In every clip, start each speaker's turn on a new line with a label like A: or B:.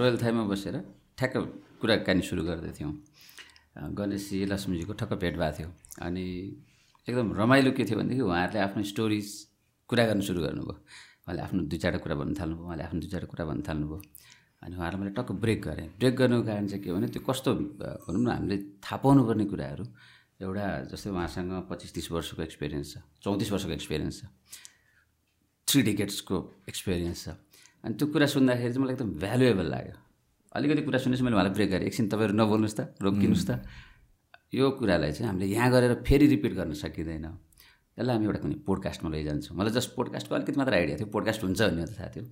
A: Royal थाईमा बसेर ठ्याक्क कुराकानी सुरु गर्दै थियौँ गणेशजी लक्ष्मीजीको ठक्क भेट भएको थियो अनि एकदम रमाइलो के थियो भनेदेखि उहाँहरूले आफ्नो स्टोरिज कुरा गर्नु सुरु गर्नुभयो। उहाँले आफ्नो दुई चारवटा कुरा भन्नु थाल्नुभयो उहाँले आफ्नो दुई चारवटा कुरा भन्नु थाल्नुभयो अनि उहाँलाई मैले टक्क ब्रेक गरेँ। ब्रेक गर्नुको कारण चाहिँ के भने त्यो कस्तो भनौँ न हामीले थाहा पाउनुपर्ने कुराहरू एउटा जस्तै उहाँसँग पच्चिस तिस वर्षको एक्सपिरियन्स छ चौतिस वर्षको एक्सपिरियन्स छ थ्री डिकेट्सको एक्सपिरियन्स छ। अनि त्यो कुरा सुन्दाखेरि चाहिँ मलाई एकदम भ्यालुएबल लाग्यो। अलिकति कुरा सुनेपछि मैले उहाँलाई ब्रेक गरेँ। एकछिन तपाईँहरू नबोल्नुहोस् त रोकिनुहोस् त। यो कुरालाई चाहिँ हामीले यहाँ गरेर फेरि रिपिट गर्न सकिँदैन। यसलाई हामी एउटा कुनै पोडकास्टमा लैजान्छौँ। मलाई जस्ट पोडकास्टको अलिकति मात्र आइडिया थियो। पोडकास्ट हुन्छ भन्ने त थाहा थियो।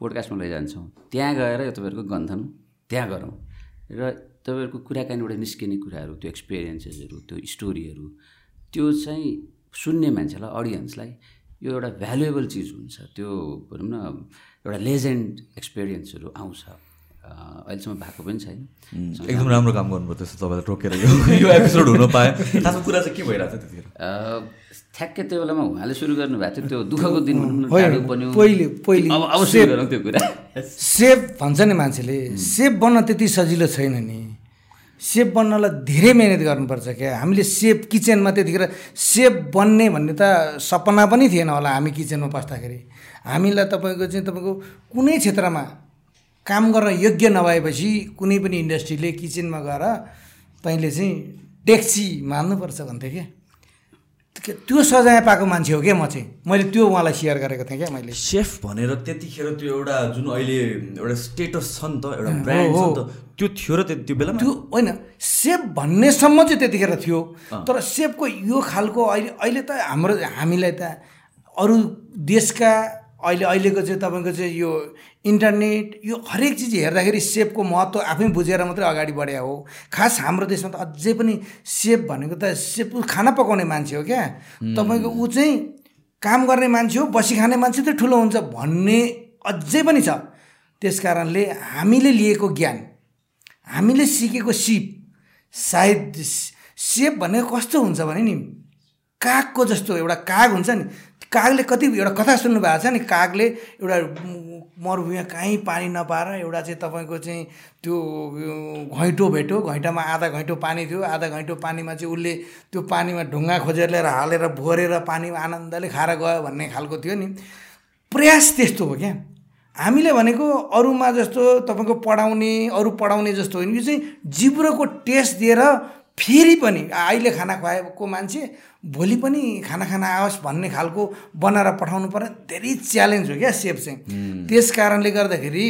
A: पोडकास्टमा लैजान्छौँ। त्यहाँ गएर यो तपाईँहरूको गन्थन त्यहाँ गरौँ। र तपाईँहरूको कुराकानीबाट निस्किने कुराहरू त्यो एक्सपिरियन्सेसहरू त्यो स्टोरीहरू त्यो चाहिँ सुन्ने मान्छेलाई अडियन्सलाई यो एउटा भ्यालुएबल चिज हुन्छ। त्यो भनौँ न एउटा लेजेन्ड एक्सपिरियन्सहरू आउँछ। अहिलेसम्म भएको पनि छैन।
B: एकदम राम्रो काम गर्नुभयो त्यसो तपाईँलाई टोकेर यो एपिसोड हुन पाएँ खासमा कुरा चाहिँ के भइरहेको थियो त्यतिखेर?
A: ठ्याक्कै त्यो बेलामा उहाँले सुरु गर्नुभएको थियो। त्यो दुःखको दिन
C: पहिले पहिले
A: अब गरौँ त्यो कुरा।
C: सेफ भन्छ नि मान्छेले सेफ बन्न त्यति सजिलो छैन नि। सेफ बन्नलाई धेरै मिहिनेत गर्नुपर्छ क्या। हामीले सेफ किचनमा त्यतिखेर सेफ बन्ने भन्ने त सपना पनि थिएन होला हामी किचनमा पस्दाखेरि। हामीलाई तपाईँको चाहिँ तपाईँको कुनै क्षेत्रमा काम गर्न योग्य नभएपछि कुनै पनि इन्डस्ट्रीले किचनमा गएर तैँले चाहिँ डेक्सी मान्नुपर्छ भन्थ्यो क्या। त्यो सजाय पाएको मान्छे हो क्या म चाहिँ। मैले त्यो उहाँलाई सेयर गरेको थिएँ क्या मैले।
B: सेफ भनेर त्यतिखेर त्यो एउटा जुन अहिले एउटा स्टेटस छ नि त एउटा ब्रान्ड छ नि त त्यो थियो र त्यो बेला
C: त्यो होइन सेफ भन्नेसम्म चाहिँ त्यतिखेर थियो। तर सेफको यो खालको अहिले अहिले त हाम्रो हामीलाई त अरू देशका अहिले अहिलेको चाहिँ तपाईँको चाहिँ यो इन्टरनेट यो हरेक चिज हेर्दाखेरि सेपको महत्त्व आफै बुझेर मात्रै अगाडि बढे हो। खास हाम्रो देशमा त अझै पनि सेप भनेको त सेप खाना पकाउने मान्छे हो क्या। तपाईँको ऊ चाहिँ काम गर्ने मान्छे हो बसी खाने मान्छे त ठुलो हुन्छ भन्ने अझै पनि छ। त्यस कारणले हामीले लिएको ज्ञान हामीले सिकेको सिप सायद सेप भनेको कस्तो हुन्छ भने नि कागको जस्तो एउटा काग हुन्छ नि कागले कति एउटा कथा सुन्नु भएको छ नि कागले एउटा मरुभूमिमा कहीँ पानी नपाएर एउटा चाहिँ तपाईँको चाहिँ त्यो घैँटो भेट्यो। घैँटामा आधा घैँटो पानी थियो। आधा घैँटो पानीमा चाहिँ उसले त्यो पानीमा ढुङ्गा खोजेर लिएर हालेर भोरेर पानीमा आनन्दले खाएर गयो भन्ने खालको थियो नि। प्रयास त्यस्तो हो क्या। हामीले भनेको अरूमा जस्तो तपाईँको पढाउने अरू पढाउने जस्तो होइन। यो चाहिँ जिब्रोको टेस्ट दिएर फेरि पनि अहिले खाना खुवाएको मान्छे भोलि पनि खाना खाना आओस् भन्ने खालको बनाएर पठाउनु पर्ने धेरै च्यालेन्ज हो क्या सेप चाहिँ। त्यस कारणले गर्दाखेरि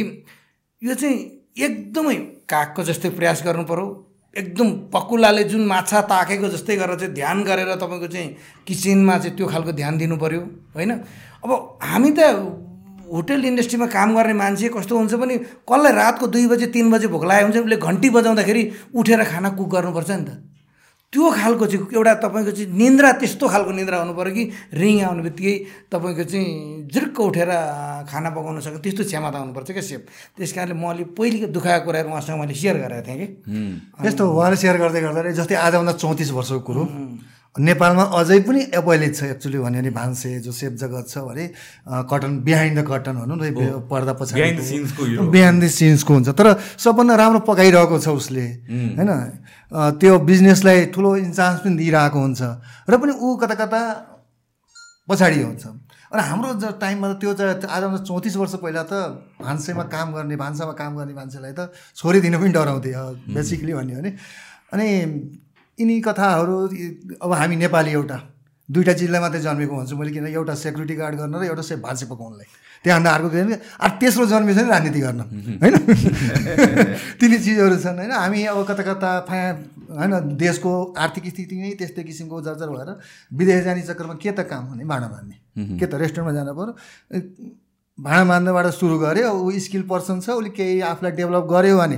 C: यो चाहिँ एकदमै कागको जस्तै प्रयास गर्नु पऱ्यो। एकदम पकुलाले जुन माछा ताकेको जस्तै गरेर चाहिँ ध्यान गरेर तपाईँको चाहिँ किचनमा चाहिँ त्यो खालको ध्यान दिनु पऱ्यो होइन? अब हामी त होटल इन्डस्ट्रीमा काम गर्ने मान्छे कस्तो हुन्छ भने कसलाई रातको दुई बजे तिन बजे भोक लागेको हुन्छ उसले घन्टी बजाउँदाखेरि उठेर खाना कुक गर्नुपर्छ नि त। त्यो खालको चाहिँ एउटा तपाईँको चाहिँ निन्द्रा त्यस्तो खालको निन्द्रा हुनु पऱ्यो कि रिङ आउने बित्तिकै तपाईँको चाहिँ जिर्क उठेर खाना पकाउन सक्ने त्यस्तो क्षमता हुनुपर्छ क्या सेप त्यस कारणले म अलिक पहिलेको दुखाएको कुराहरू उहाँसँग मैले सेयर गरेको थिएँ कि।
D: यस्तो उहाँले सेयर गर्दै गर्दा जस्तै आजभन्दा चौतिस वर्षको कुरो। नेपालमा अझै पनि एपोइलेट छ एक्चुली भन्यो भने भान्से जो सेफ जगत छ भने कटन बिहाइन्ड द कटन भनौँ न पर्दा पछाडि बिहाइन्ड द सिन्सको हुन्छ। तर सबभन्दा राम्रो पकाइरहेको छ उसले होइन? त्यो बिजनेसलाई ठुलो इन्चान्स पनि दिइरहेको हुन्छ। र पनि ऊ कता कता पछाडि हुन्छ। र हाम्रो ज टाइममा त त्यो चाहिँ आज चौतिस वर्ष पहिला त भान्सेमा काम गर्ने भान्सामा काम गर्ने मान्छेलाई त छोडिदिनु पनि डराउँथे बेसिकली भन्यो भने। अनि यिनी कथाहरू अब हामी नेपाली एउटा दुइटा जिल्ला मात्रै जन्मेको हुन्छु मैले किन एउटा सेक्युरिटी गार्ड गर्न र एउटा सेफ भान्से पकाउनलाई। त्यहाँभन्दा अर्को के अरू तेस्रो जन्मेछ नि राजनीति गर्न होइन? तिनी चिजहरू छन् होइन? हामी अब कता कता फाया होइन? देशको आर्थिक स्थिति नै त्यस्तै किसिमको जर्जर भएर विदेश जाने चक्करमा के त काम हुने भाँडा मान्ने के त रेस्टुरेन्टमा जानु पऱ्यो भाँडा मान्दाबाट सुरु गऱ्यो ऊ स्किल पर्सन छ उसले केही आफूलाई डेभलप गर्यो भने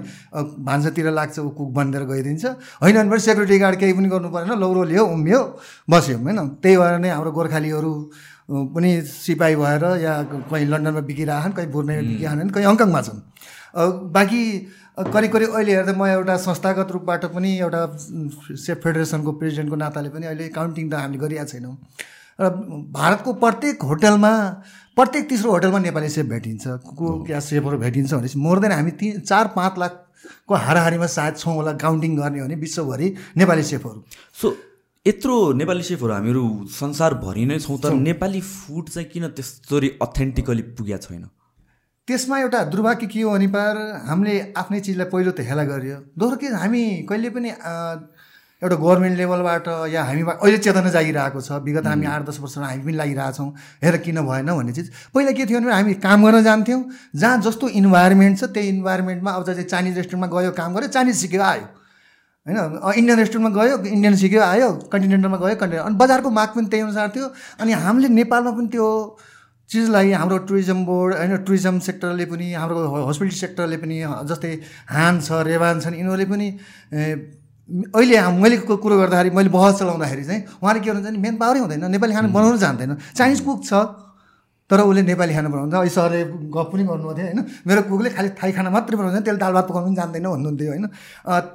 D: भान्सातिर लाग्छ ऊ कुक बनिदिएर गइदिन्छ। होइन भने सेक्युरिटी गार्ड केही पनि गर्नु परेन लौरो लियो उम्यो बस्यो होइन? त्यही भएर नै हाम्रो गोर्खालीहरू पनि सिपाही भएर या कहीँ लन्डनमा बिकिरहेछन् कहीँ बुर्नेमा बिकिरहन् कहीँ हङकङमा छन्। बाँकी करिब करिब अहिले हेर्दा म एउटा संस्थागत रूपबाट पनि एउटा सेफ फेडरेसनको प्रेसिडेन्टको नाताले पनि अहिले काउन्टिङ त हामीले गरिरहेको छैनौँ। र भारतको प्रत्येक होटलमा प्रत्येक तेस्रो होटलमा नेपाली सेफ भेटिन्छ। कुक या सेफहरू भेटिन्छ भनेपछि मोर देन हामी तिन चार पाँच लाखको हाराहारीमा सायद छौँ होला काउन्टिङ गर्ने हो भने विश्वभरि नेपाली सेफहरू।
B: सो यत्रो नेपाली सेफहरू हामीहरू संसारभरि नै छौँ तर नेपाली फुड चाहिँ किन त्यस्तरी अथेन्टिकली पुगेको छैन?
D: त्यसमा एउटा दुर्भाग्य के हो भने पार हामीले आफ्नै चिजलाई पहिलो त हेला गरियो। दोस्रो के हामी कहिले पनि एउटा गभर्मेन्ट लेभलबाट या हामी अहिले चेतना जागिरहेको छ। विगत हामी आठ दस वर्षमा हामी पनि लागिरहेछौँ। हेर किन भएन भन्ने चिज। पहिला के थियो भने हामी काम गर्न जान्थ्यौँ। जहाँ जस्तो इन्भाइरोमेन्ट छ त्यही इन्भाइरोमेन्टमा अब जस्तै चाइनिज रेस्टुरेन्टमा गयो काम गऱ्यो चाइनिज सिक्यो आयो। होइन? इन्डियन रेस्टुरेन्टमा गयो इन्डियन सिक्यो आयो कन्टिनेन्टलमा गयो कन्टिनेन्ट अनि बजारको माग पनि त्यही अनुसार थियो। अनि हामीले नेपालमा पनि त्यो चिजलाई हाम्रो टुरिज्म बोर्ड होइन टुरिज्म सेक्टरले पनि हाम्रो हस्पिटल सेक्टरले पनि जस्तै हान छ रेवान छन् यिनीहरूले पनि अहिले मैले कुरो गर्दाखेरि मैले बहस चलाउँदाखेरि चाहिँ उहाँले के भन्नुहुन्छ भने मेन पावरै हुँदैन नेपाली खाना बनाउनु जान्दैन। चाइनिज कुक छ तर उसले नेपाली खाना बनाउँछ। अहिले सरले गफ पनि गर्नुभएको थियो होइन? मेरो कुकले खालि थाई खाना मात्रै बनाउँछ त्यसले दाल भात पकाउनु पनि जान्दैन भन्नुहुन्थ्यो होइन?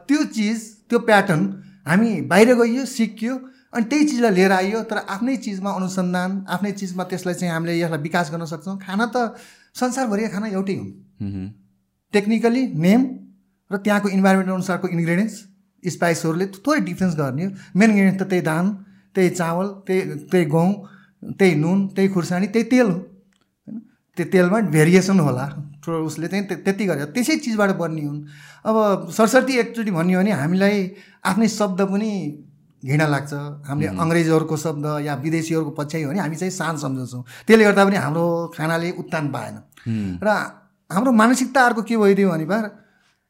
D: त्यो चिज त्यो प्याटर्न हामी बाहिर गइयो सिकियो अनि त्यही चिजलाई लिएर आइयो तर आफ्नै चिजमा अनुसन्धान आफ्नै चिजमा त्यसलाई चाहिँ हामीले यसलाई विकास गर्न सक्छौँ। खाना त संसारभरिका खाना एउटै हुन्। टेक्निकली नेम र त्यहाँको इन्भाइरोमेन्ट अनुसारको इन्ग्रिडियन्ट्स स्पाइसहरूले थोरै डिफ्रेन्स गर्ने हो। मेन इन्ग्रिडियन्ट त त्यही धान त्यही चावल त्यही त्यही गहुँ त्यही नुन त्यही खुर्सानी त्यही तेल हो। होइन? त्यो तेलमा भेरिएसन होला। थोरै उसले चाहिँ त्य- त्यति गरेर त्यसै चिजबाट बन्ने हुन्। अब सरस्वती एकचोटि भन्यो भने हामीलाई आफ्नै शब्द पनि घृणा लाग्छ। हामीले अङ्ग्रेजहरूको शब्द या विदेशीहरूको पछ्याइ हो भने हामी चाहिँ सान सम्झन्छौँ। त्यसले गर्दा पनि हाम्रो खानाले उत्तान पाएन। र हाम्रो मानसिकता अर्को के भइदियो भने बार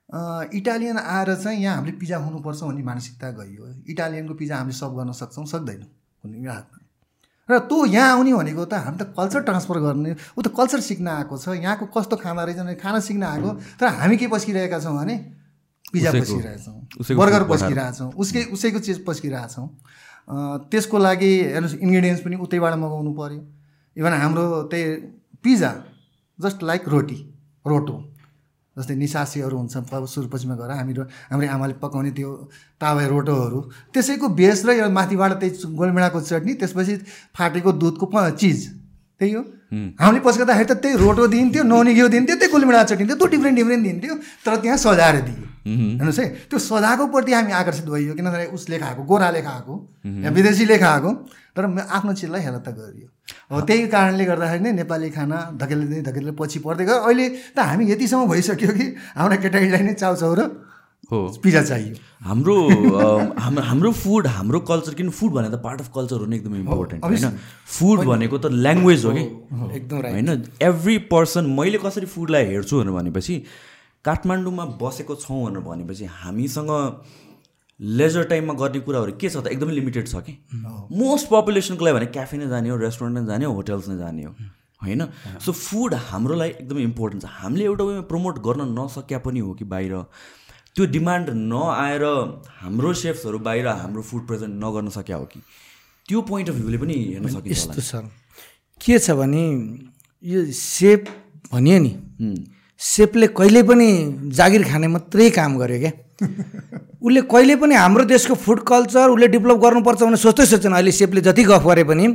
D: इटालियन आएर चाहिँ यहाँ हामीले पिज्जा हुनुपर्छ भन्ने मानसिकता गइयो। इटालियनको पिज्जा हामीले सर्भ गर्न सक्छौँ सक्दैनौँ भन्ने कुरा आएको। र तँ यहाँ आउने भनेको त हामी त कल्चर ट्रान्सफर गर्ने ऊ त कल्चर सिक्न आएको छ। यहाँको कस्तो खाना रहेछ भने खाना सिक्न आएको तर हामी के पस्किरहेका छौँ भने पिज्जा पस्किरहेछौँ बर्गर। पस्किरहेछौँ उसकै उसैको चिज पस्किरहेछौँ त्यसको लागि हेर्नुहोस् इन्ग्रिडियन्ट्स पनि उतैबाट मगाउनु पऱ्यो इभन हाम्रो त्यही पिज्जा जस्ट लाइक रोटी रोटो। जस्तै निसासीहरू हुन्छ प- सुरपछिमा गएर हामीहरू हाम्रो आमाले पकाउने त्यो तावा रोटोहरू त्यसैको बेस र यो माथिबाट त्यही गोलमेडाको चटनी त्यसपछि फाटेको दुधको चिज त्यही हो। हामीले पस्काउँदाखेरि त त्यही रोटो दिन्थ्यो नौनी घिउ दिन्थ्यो त्यही गोलमेडा चटनी दिन्थ्यो त्यो डिफ्रेन्ट डिफ्रेन्ट दिन्थ्यो तर त्यहाँ सजाएर दियो। हेर्नुहोस् है त्यो सजाको प्रति हामी आकर्षित भइयो किनभने उसले खाएको गोराले खाएको या विदेशीले खाएको। तर म- आफ्नो चिजलाई हेर त गरियो हो त्यही कारणले गर्दाखेरि नै नेपाली खाना धकेल्दै धकेल्दै पछि पर्दै गयो। अहिले त हामी यतिसम्म भइसक्यो कि हाम्रा केटाकेटीलाई नै चाउचाउ र
B: हो।
D: पिज्जा चाहियो।
B: हाम्रो हाम्रो फुड हाम्रो कल्चर किन फुड भनेको त पार्ट अफ कल्चर हो नि एकदमै इम्पोर्टेन्ट होइन? फुड भनेको त ल्याङ्ग्वेज हो कि?
C: एकदम
B: होइन? एभ्री पर्सन मैले कसरी फुडलाई हेर्छु भनेर भनेपछि काठमाडौँमा बसेको छौँ भनेर भनेपछि हामीसँग लेजर टाइममा गर्ने कुराहरू के छ त? एकदमै लिमिटेड छ कि? मोस्ट पपुलेसनको लागि भने क्याफे नै जाने हो रेस्टुरेन्ट नै जाने हो होटल्स नै जाने हो होइन? सो फुड हाम्रो लागि एकदमै इम्पोर्टेन्ट छ। हामीले एउटा वेमा प्रमोट गर्न नसक्या पनि हो कि बाहिर? त्यो डिमान्ड नआएर हाम्रो सेफ्सहरू बाहिर हाम्रो फुड प्रेजेन्ट नगर्न सक्या हो कि? त्यो पोइन्ट अफ भ्यूले पनि हेर्न सकिन्छ
C: यस्तो छ। के छ भने यो सेप भनियो नि। सेपले कहिले पनि जागिर खाने मात्रै काम गर्यो क्या। उसले कहिले पनि हाम्रो देशको फुड कल्चर उसले डेभलप गर्नुपर्छ भनेर सोच्दै सोच्दैन। अहिले सेपले जति गफ गरे पनि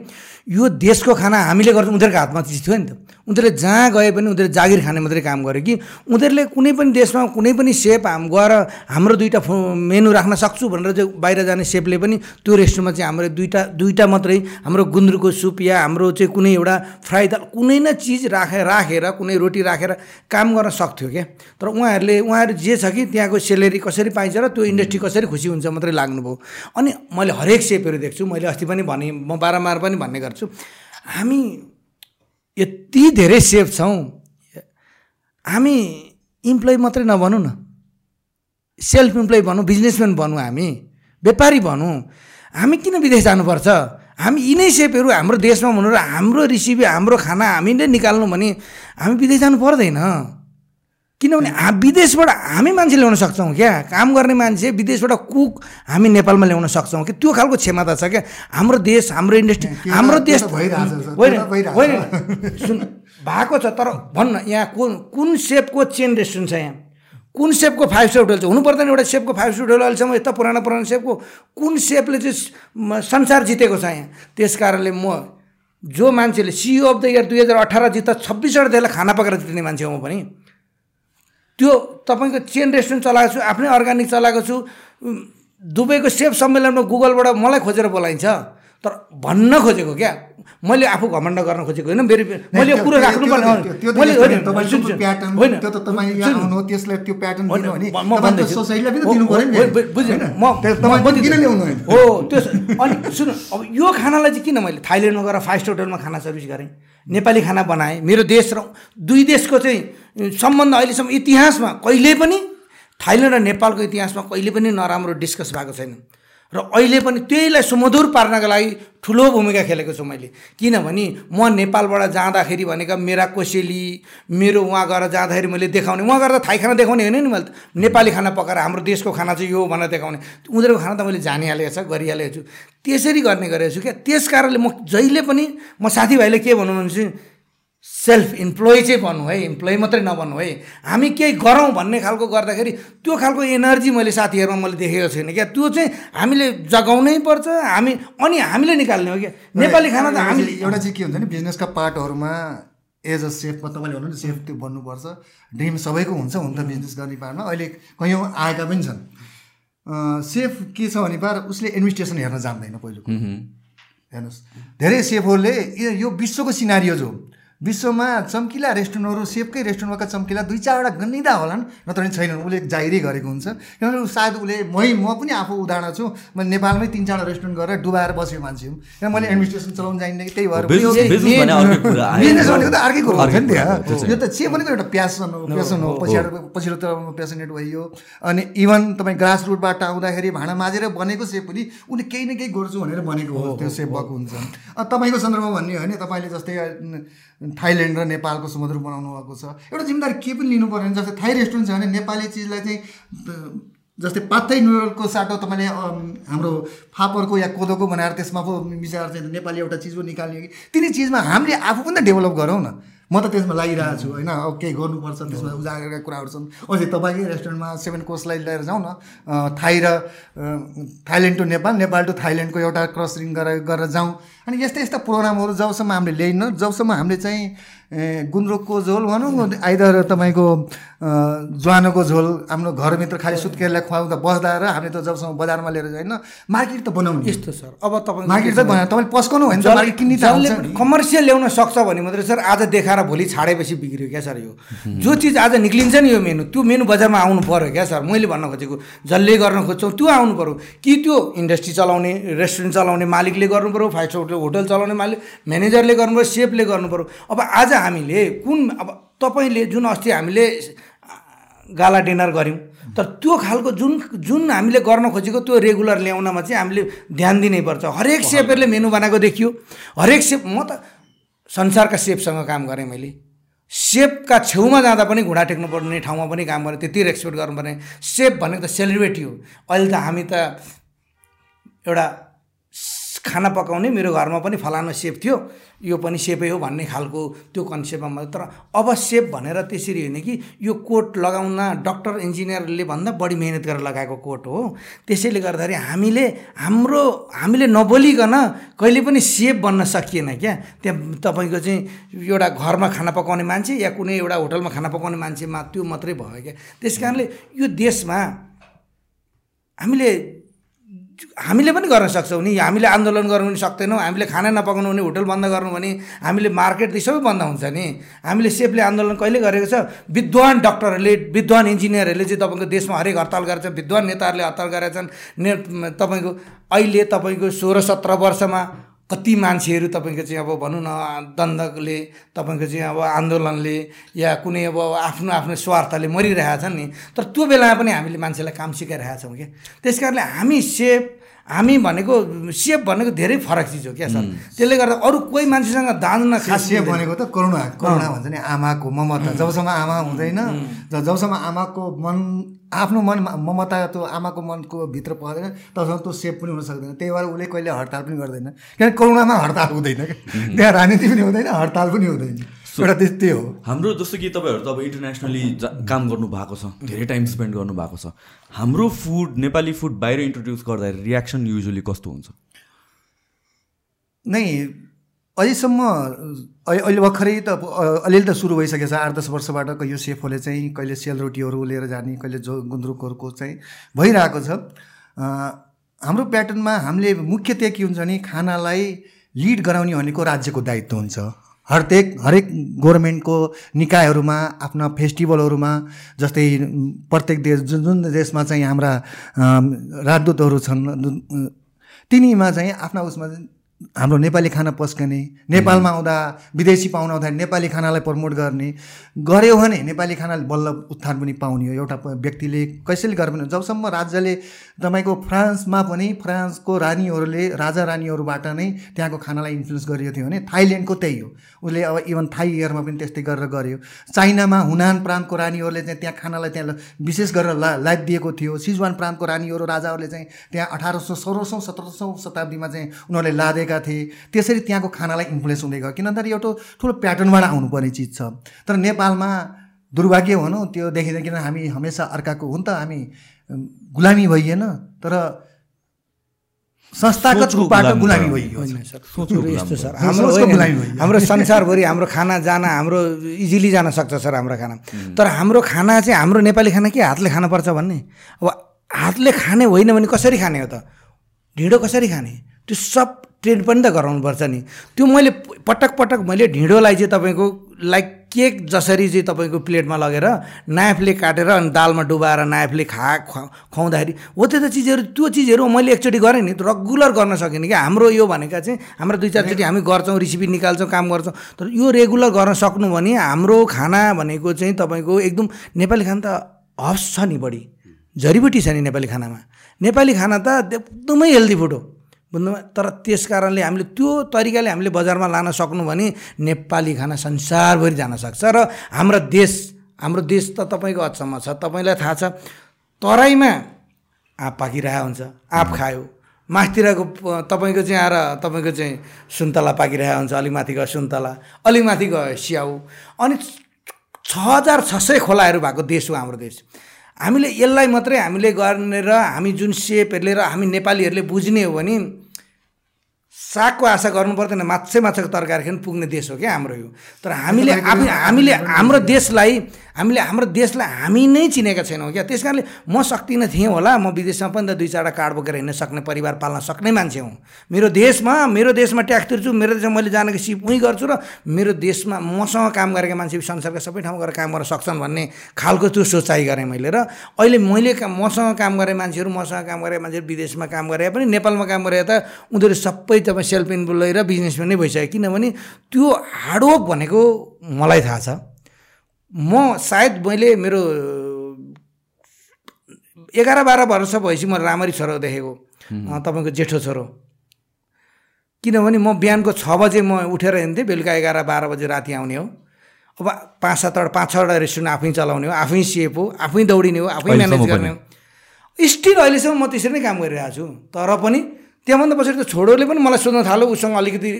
C: यो देशको खाना हामीले गर्छ उनीहरूको हातमा चिज थियो नि त। उनीहरूले जहाँ गए पनि उनीहरूले जागिर खाने मात्रै काम गर्यो कि उनीहरूले कुनै पनि देशमा कुनै पनि सेप हाम गएर हाम्रो फु मेनु राख्न सक्छु भनेर चाहिँ बाहिर जाने सेपले पनि त्यो रेस्टुरेन्टमा चाहिँ हाम्रो दुइटा दुइटा मात्रै हाम्रो गुन्द्रुकको सुप या हाम्रो चाहिँ कुनै एउटा फ्राई दाल कुनै न चिज राखेर राखेर कुनै रोटी राखेर काम गर्न सक्थ्यो क्या। तर उहाँहरूले उहाँहरू जे छ कि त्यहाँको सेलेरी कसरी पाइन्छ र त्यो इन्डस्ट्री कसरी खुसी हुन्छ मात्रै लाग्नुभयो। अनि मैले हरेक सेपहरू देख्छु मैले अस्ति पनि भने म बारम्बार पनि भन्ने गर्छु। हामी यति धेरै सेफ छौँ। हामी इम्प्लोइ मात्रै नभनौँ न। सेल्फ इम्प्लोइ भनौँ बिजनेसम्यान भनौँ हामी व्यापारी भनौँ। हामी किन विदेश जानुपर्छ? हामी यिनै सेपहरू हाम्रो देशमा भनौँ र हाम्रो रेसिपी हाम्रो खाना हामीले निकाल्नु भने हामी विदेश जानु पर्दैन। किनभने हा- विदेशबाट हामी मान्छे ल्याउन सक्छौँ क्या। काम गर्ने मान्छे विदेशबाट कुक हामी नेपालमा ल्याउन सक्छौँ कि? त्यो खालको क्षमता छ क्या। हाम्रो देश हाम्रो इन्डस्ट्री हाम्रो देश होइन। होइन। सुन भएको छ तर भन्न यहाँ कुन कुन सेपको चेन रेस्टुरेन्ट छ यहाँ? कुन सेपको फाइभ स्टार होटल छ? हुनु पर्दैन एउटा सेपको फाइभ स्टार होटल अहिलेसम्म यता पुरानो पुरानो सेपको कुन सेपले चाहिँ संसार जितेको छ यहाँ? त्यस कारणले म जो मान्छेले सिइओ अफ द इयर दुई हजार अठार जित्दा छब्बिसवटा देशलाई खाना पकाएर जित्ने मान्छे हो म पनि। त्यो तपाईँको चेन रेस्टुरेन्ट चलाएको छु आफ्नै अर्ग्यानिक चलाएको छु दुबईको सेफ सम्मेलनमा गुगलबाट मलाई खोजेर बोलाइन्छ। तर भन्न खोजेको क्या मैले आफू घमण्ड गर्न खोजेको होइन मेरो मैले यो कुरो राख्नुपर्ने
D: त्यो?
C: हो
D: त्यो
C: अनि सुन अब यो खानालाई चाहिँ किन मैले थाइल्यान्डमा गएर फाइभ स्टार होटलमा खाना सर्भिस गरेँ नेपाली खाना बनाएँ मेरो देश र दुई देशको चाहिँ सम्बन्ध अहिलेसम्म इतिहासमा कहिले पनि थाइल्यान्ड र नेपालको इतिहासमा कहिले पनि नराम्रो डिस्कस भएको छैन र अहिले पनि त्यहीलाई सुमधुर पार्नका लागि ठुलो भूमिका खेलेको छु मैले। किनभने म नेपालबाट जाँदाखेरि भनेका मेरा कोसेली मेरो उहाँ गएर जाँदाखेरि मैले देखाउने उहाँ गएर थाई खाना देखाउने होइन नि मैले नेपाली खाना पकाएर हाम्रो देशको खाना चाहिँ यो भनेर देखाउने। उनीहरूको खाना त मैले जानिहालेको छ गरिहालेको छु। त्यसरी गर्ने गरेको छु क्या। त्यस कारणले म जहिले पनि म साथीभाइले के भन्नु भने सेल्फ इम्प्लोइ चाहिँ बन्नु है इम्प्लोइ मात्रै नबन्नु है। हामी केही गरौँ भन्ने खालको गर्दाखेरि त्यो खालको एनर्जी मैले साथीहरूमा मैले देखेको छैन क्या। त्यो चाहिँ हामीले जगाउनै पर्छ हामी अनि हामीले निकाल्ने हो क्या। नेपाली खाना त हामीले
D: एउटा चाहिँ के हुन्छ नि बिजनेसका पार्टहरूमा एज अ सेफमा तपाईँले भन्नु नि सेफ त्यो बन्नुपर्छ ड्रिम सबैको हुन्छ हुन त बिजनेस गर्ने पार्टमा। अहिले कैयौँ आएका पनि छन्। अँ, सेफ के छ भने पार उसले एडमिनिस्ट्रेसन हेर्न जान्दैन पहिलो। हेर्नुहोस्। धेरै सेफहरूले यो- यो विश्वको सिनारियो जो विश्वमा चम्किला रेस्टुरेन्टहरू सेफकै रेस्टुरेन्टमा चम्किला दुई चारवटा गन्निदा होलान्। नत्र छैनन्। उसले जाहिरै गरेको हुन्छ। किनभने सायद उसले मै म पनि आफू उदाहरण छु। मैले नेपालमै तिन चारवटा रेस्टुरेन्ट गरेर डुबाएर बसेको मान्छे हुँ। किन मैले एडमिनिस्ट्रेसन चलाउनु जान्ने त्यही भएर
B: बिजनेस
D: भनेको त अर्कै कुरो हुन्छ नि त्यहाँ यो त चाहिँ भनेको एउटा प्यासन हो प्यासन हो। पछाडि पछिल्लो तहमा प्यासनेट भइयो अनि इभन तपाईँ ग्रास रुटबाट आउँदाखेरि भाँडा माझेर बनेको सेप पनि उसले केही न केही गर्छु भनेर बनेको हो त्यो सेप भएको हुन्छ। अब तपाईँको सन्दर्भमा भन्ने हो भने तपाईँले जस्तै थाइल्यान्ड र नेपालको समुद्र बनाउनु भएको छ। एउटा जिम्मेदारी के पनि लिनु पऱ्यो भने जस्तै थाई रेस्टुरेन्ट छ भने नेपाली चिजलाई चाहिँ जस्तै पातै नुडलको साटो तपाईँले हाम्रो फापरको या कोदोको बनाएर त्यसमा पो मिसाएर चाहिँ नेपाली एउटा चिज पो निकाल्ने कि? तिनी चिजमा हामीले आफू पनि त डेभलप गरौँ न। म त त्यसमा लागिरहेको छु होइन? अब केही गर्नुपर्छ त्यसमा उजागरका कुराहरू छन्। अझै तपाईँकै रेस्टुरेन्टमा सेभेन कोर्सलाई लिएर जाउँ न। थाई र Thailand to Nepal Nepal to थाइल्यान्डको एउटा क्रसिङ गरेर गरेर जाउँ। अनि यस्ता यस्ता प्रोग्रामहरू जबसम्म हामीले ल्याइन जबसम्म हामीले चाहिँ गुन्द्रुकको झोल भनौँ आइदर तपाईँको ज्वानोको झोल आफ्नो घरभित्र खालि सुत्केरलाई खुवाउँदा बस्दा र हामीले त जबसम्म बजारमा लिएर जाइन मार्केट त बनाउनु
C: यस्तो सर अब तपाईँ
D: मार्केट चाहिँ बनायो तपाईँले पस्काउनु भने त मार्केट किन्ने त।
C: कमर्सियल ल्याउन सक्छ भने मात्रै सर आज देखाएर भोलि छाडेपछि बिग्रियो क्या सर यो। जो चिज आज निक्लिन्छ नि यो मेनु त्यो मेनु बजारमा आउनु पऱ्यो क्या सर। मैले भन्न खोजेको जसले गर्न खोज्छौँ त्यो आउनु पऱ्यो कि त्यो इन्डस्ट्री चलाउने रेस्टुरेन्ट चलाउने मालिकले गर्नु पऱ्यो फाइभ स्टार होटल होटल चलाउने मालिक म्यानेजरले गर्नु पऱ्यो सेफले गर्नु पऱ्यो अब आज हामीले कुन अब तपाईँले जुन अस्ति हामीले गाला डिनर गऱ्यौँ तर त्यो खालको जुन जुन हामीले गर्न खोजेको त्यो रेगुलर ल्याउनमा चाहिँ हामीले ध्यान दिनैपर्छ हरेक सेफहरूले मेनु बनाएको देखियो। हरेक सेफ म त संसारका सेफसँग काम गरेँ मैले। सेफका छेउमा जाँदा पनि घुँडा टेक्नु पर्ने ठाउँमा पनि काम गरेँ त्यति रेस्पेक्ट गर्नुपर्ने। सेफ भनेको त सेलिब्रेटी हो। अहिले त हामी त एउटा खाना पकाउने मेरो घरमा पनि फलानु सेफ थियो। यो पनि सेफै हो भन्ने खालको त्यो कन्सेप्टमा मात्रै तर अब सेफ भनेर त्यसरी होइन कि यो कोट लगाउन डक्टर इन्जिनियरले भन्दा बढी मिहिनेत गरेर लगाएको कोट हो। त्यसैले गर्दाखेरि हामीले हाम्रो हामीले नबोलिकन कहिले पनि सेफ बन्न सकिएन क्या। त्यहाँ तपाईँको चाहिँ एउटा घरमा खाना पकाउने मान्छे या कुनै एउटा होटलमा खाना पकाउने मान्छेमा त्यो मात्रै भयो क्या। त्यस कारणले यो देशमा हामीले हामीले पनि गर्न सक्छौँ नि। हामीले आन्दोलन गर्नु पनि सक्दैनौँ हामीले खाना नपकाउनु भने होटल बन्द गर्नु भने हामीले मार्केट सबै बन्द हुन्छ नि। हामीले सेफले आन्दोलन कहिले गरेको छ? विद्वान डक्टरहरूले विद्वान इन्जिनियरहरूले चाहिँ तपाईँको देशमा हरेक हडताल गरेका छन् विद्वान नेताहरूले हडताल गरेका छन्। ने तपाईँको अहिले तपाईँको सोह्र सत्र वर्षमा कति मान्छेहरू तपाईँको चाहिँ अब भनौँ न दण्डले तपाईँको चाहिँ अब आन्दोलनले या कुनै अब आफ्नो आफ्नो स्वार्थले मरिरहेछन् नि तर त्यो बेलामा पनि हामीले मान्छेलाई काम सिकाइरहेका छौँ क्या। त्यस कारणले हामी सेफ हामी भनेको सेफ भनेको धेरै फरक चिज हो क्या सर? त्यसले गर्दा अरू कोही मान्छेसँग दाँज्न खास
D: सेफ भनेको त करुणा करुणा भन्छ नि आमाको ममता। जबसम्म आमा हुँदैन जबसम्म आमाको मन आफ्नो मन ममता त्यो आमाको मनको भित्र पर्दैन तबसम्म त्यो सेफ पनि हुन सक्दैन। त्यही भएर उसले कहिले हडताल पनि गर्दैन। किनभने करुणामा हडताल हुँदैन। क्या त्यहाँ राजनीति पनि हुँदैन हडताल पनि हुँदैन। एउटा त्यही हो।
B: हाम्रो जस्तो कि तपाईँहरू त अब इन्टरनेसनली काम गर्नु भएको छ धेरै टाइम स्पेन्ड गर्नु भएको छ। हाम्रो फुड नेपाली फुड बाहिर इन्ट्रोड्युस गर्दाखेरि रियाक्सन युजली कस्तो हुन्छ?
D: नै अहिलेसम्म अहि- अहिले भर्खरै त अलिअलि त सुरु भइसकेको छ। आठ दस वर्षबाट यो सेफहरूले चाहिँ कहिले सेलरोटीहरू लिएर जाने कहिले जो गुन्द्रुकहरूको चाहिँ भइरहेको छ। हाम्रो प्याटर्नमा हामीले मुख्यतया के हुन्छ भने खानालाई लिड गराउने भनेको राज्यको दायित्व हुन्छ। हरेक हरेक गभर्मेन्टको निकायहरूमा आफ्ना फेस्टिभलहरूमा जस्तै प्रत्येक देश जुन जुन देशमा चाहिँ हाम्रा राजदूतहरू छन् तिनीमा चाहिँ आफ्ना उसमा हाम्रो नेपाली खाना पस्कने नेपालमा आउँदा विदेशी पाहुना आउँदाखेरि नेपाली खानालाई प्रमोट गर्ने गऱ्यो भने नेपाली खानाले बल्ल उत्थान पनि पाउने हो। एउटा व्यक्तिले कसैले गरे पनि जबसम्म राज्यले तपाईँको फ्रान्समा पनि फ्रान्सको रानीहरूले राजा रानीहरूबाट नै त्यहाँको खानालाई इन्फ्लुएन्स गरिएको थियो भने थाइल्यान्डको त्यही हो। उसले अब इभन थाई इयरमा पनि त्यस्तै गरेर गर्यो चाइनामा हुनान प्रान्तको रानीहरूले चाहिँ त्यहाँ खानालाई त्यहाँ विशेष गरेर ला दिएको थियो। सिजुवान प्रान्तको रानीहरू राजाहरूले चाहिँ त्यहाँ अठार सौ सोह्र सौ सत्र सौ शताब्दीमा चाहिँ उनीहरूले लादेका थिए। त्यसरी त्यहाँको खानालाई इन्फ्लुएन्स हुँदै गयो। किन भन्दाखेरि एउटा ठुलो प्याटर्नबाट आउनुपर्ने चिज छ। तर नेपालमा दुर्भाग्य भनौँ त्यो देखिँदैन किन हामी हमेसा अर्काको हुन त हामी गुलामी भइएन। तर संस्थागत रूपबाट
B: गुलामी
D: भइयो।
C: सर यस्तो। हाम्रो। हाम्रो संसारभरि हाम्रो खाना जान हाम्रो इजिली जान सक्छ सर हाम्रो खाना। तर हाम्रो खाना चाहिँ हाम्रो नेपाली खाना के हातले खानुपर्छ भन्ने? अब हातले खाने होइन भने कसरी खाने हो त? ढिँडो कसरी खाने? त्यो सब ट्रेन पनि त गराउनुपर्छ नि। त्यो मैले पटक पटक मैले ढिँडोलाई चाहिँ तपाईँको लाइक केक जसरी चाहिँ तपाईँको प्लेटमा लगेर नाइफले काटेर अनि दालमा डुबाएर नाइफले खा खुवा- खुवाउँदाखेरि हो त्यो चिजहरू त्यो चिजहरू मैले एकचोटि गरेँ नि रेगुलर गर्न सकिनँ कि हाम्रो यो भनेका चाहिँ हाम्रो दुई चारचोटि हामी गर्छौँ रेसिपी निकाल्छौँ काम गर्छौँ। तर यो रेगुलर गर्न सक्नु भने हाम्रो खाना भनेको चाहिँ तपाईँको एकदम नेपाली खाना त हब्स छ नि बढी। जडीबुटी छ नि नेपाली खानामा। नेपाली खाना त एकदमै हेल्दी फुड हो। बुझ्नुभयो तर त्यस कारणले हामीले त्यो तरिकाले हामीले बजारमा लान सक्नु भने नेपाली खाना संसारभरि जान सक्छ र हाम्रो देश हाम्रो देश त तपाईँको अचम्म छ तपाईँलाई थाहा छ तराईमा आँप पाकिरहेको हुन्छ आँप खायो। माथितिरको तपाईँको चाहिँ आएर तपाईँको चाहिँ सुन्तला पाकिरहेको हुन्छ अलिक माथि गयो सुन्तला अलिक माथि गयो स्याउ। अनि छ हजार छ सय खोलाहरू भएको देश हो हाम्रो देश। हामीले यसलाई मात्रै हामीले गर्ने र हामी जुन सेपहरूले र हामी नेपालीहरूले बुझ्ने हो भने सागको आशा गर्नु पर्दैन माछै माछाको तरकारी खान पुग्ने देश हो क्या हाम्रो यो। तर हामीले आफै हामीले हाम्रो देशलाई हामीले हाम्रो देशलाई हामी नै चिनेका छैनौँ क्या। त्यस कारणले म सक्दिनँ थिएँ होला। म विदेशमा पनि त दुई चारवटा कार्ड बोकेर हिँड्न सक्ने परिवार पाल्न सक्ने मान्छे हुँ। मेरो देशमा मेरो देशमा ट्याक्स तिर्छु मेरो देशमा मैले जानेको सिप उहीँ गर्छु र मेरो देशमा मसँग काम गरेका मान्छे संसारका सबै ठाउँमा गएर काम गर्न सक्छन् भन्ने खालको त्यो सोचाइ गरेँ मैले र अहिले मैले मसँग काम गरेँ मान्छेहरू मसँग काम गरेका मान्छेहरू विदेशमा काम गरे पनि नेपालमा काम गरे त उनीहरू सबै तपाईँ सेल्फ इन्प्लोइ र बिजनेसम्यान नै भइसक्यो किनभने त्यो हार्डवर्क भनेको मलाई थाहा छ। म सायद मैले मेरो एघार बाह्र वर्ष भएपछि म राम्ररी छोरो देखेको। तपाईँको जेठो छोरो। किनभने म बिहानको छ बजे म उठेर हिँड्थेँ बेलुका एघार बाह्र बजे राति आउने हो। अब पाँच सातवटा पाँच छवटा रेस्टुरेन्ट आफै चलाउने हो आफै सेप हो आफै दौडिने हो आफै म्यानेज गर्ने हो। स्टिल अहिलेसम्म म त्यसरी नै काम गरिरहेको छु। तर पनि त्यहाँभन्दा पछाडि त छोरोले पनि मलाई सोध्न थाल्यो उसँग अलिकति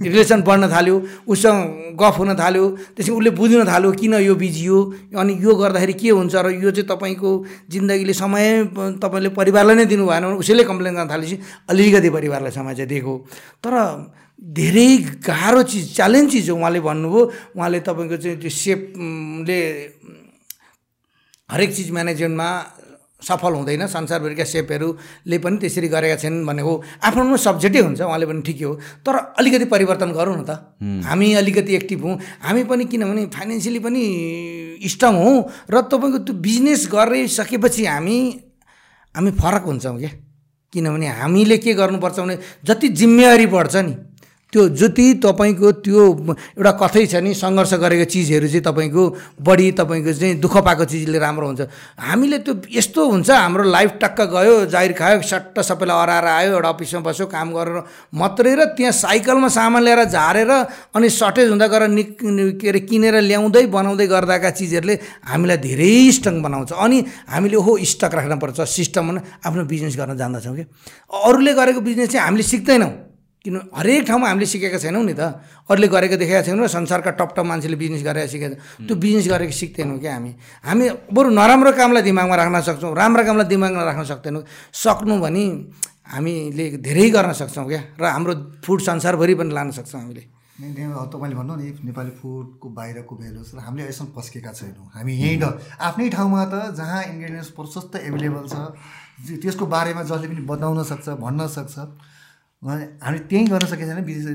C: रिलेसन बढ्न थाल्यो उसँग गफ हुन थाल्यो त्यसपछि उसले बुझ्न थाल्यो किन यो बिजी हो अनि यो गर्दाखेरि के हुन्छ र यो चाहिँ तपाईँको जिन्दगीले समय तपाईँले परिवारलाई नै दिनु भएन भने उसैले कम्प्लेन गर्न थालेपछि अलिकति परिवारलाई समय चाहिँ दिएको तर धेरै गाह्रो चिज च्यालेन्ज चिज हो उहाँले भन्नुभयो। उहाँले तपाईँको चाहिँ त्यो सेपले हरेक चिज म्यानेजमेन्टमा सफल हुँदैन संसारभरिका सेपहरूले पनि त्यसरी गरेका छन् भने हो। आफ्नो आफ्नो सब्जेक्टै हुन्छ उहाँले पनि ठिकै हो। तर अलिकति परिवर्तन गरौँ न त। हामी अलिकति एक्टिभ हौँ। हामी पनि किनभने फाइनेन्सियली पनि स्ट्रङ हौँ र तपाईँको त्यो बिजनेस गरिसकेपछि हामी हामी फरक हुन्छौँ क्या। किनभने हामीले के गर्नुपर्छ भने जति जिम्मेवारी बढ्छ नि। त्यो जति तपाईँको त्यो एउटा कथै छ नि सङ्घर्ष गरेको चिजहरू चाहिँ तपाईँको बढी तपाईँको चाहिँ दुःख पाएको चिजले राम्रो हुन्छ। हामीले त्यो यस्तो हुन्छ हाम्रो लाइफ टक्क गयो जाहिर खायो सट्ट सबैलाई हराएर आयो एउटा अफिसमा बस्यो काम गरेर मात्रै र त्यहाँ साइकलमा सामान ल्याएर झारेर अनि सर्टेज हुँदा गएर नि के अरे किनेर ल्याउँदै बनाउँदै गर्दाका चिजहरूले हामीलाई धेरै स्ट्रङ बनाउँछ। अनि हामीले हो स्टक राख्नुपर्छ। सिस्टम आफ्नो बिजनेस गर्न जान्दछौँ कि? अरूले गरेको बिजनेस चाहिँ हामीले सिक्दैनौँ। किन हरेक ठाउँमा हामीले सिकेका छैनौँ नि त। अरूले गरेको देखेका छैनौँ र संसारका टप टप मान्छेले बिजनेस गरेर सिकेको छ। त्यो बिजनेस गरेको सिक्दैनौँ क्या हामी। हामी बरु नराम्रो कामलाई दिमागमा राख्न सक्छौँ राम्रो कामलाई दिमागमा राख्न सक्दैनौँ। सक्नु भने हामीले धेरै गर्न सक्छौँ क्या र हाम्रो फुड संसारभरि पनि लान सक्छौँ हामीले।
D: तपाईँले भन्नु नि नेपाली फुडको बाहिरको भ्यालुस र हामीले अहिलेसम्म पस्केका छैनौँ। हामी यहीँ आफ्नै ठाउँमा त जहाँ इन्ग्रिडियन्ट्स प्रशस्त एभाइलेबल छ त्यसको बारेमा जसले पनि बताउन सक्छ भन्न सक्छ। हामी त्यहीँ गर्न सकेको छैन विश्व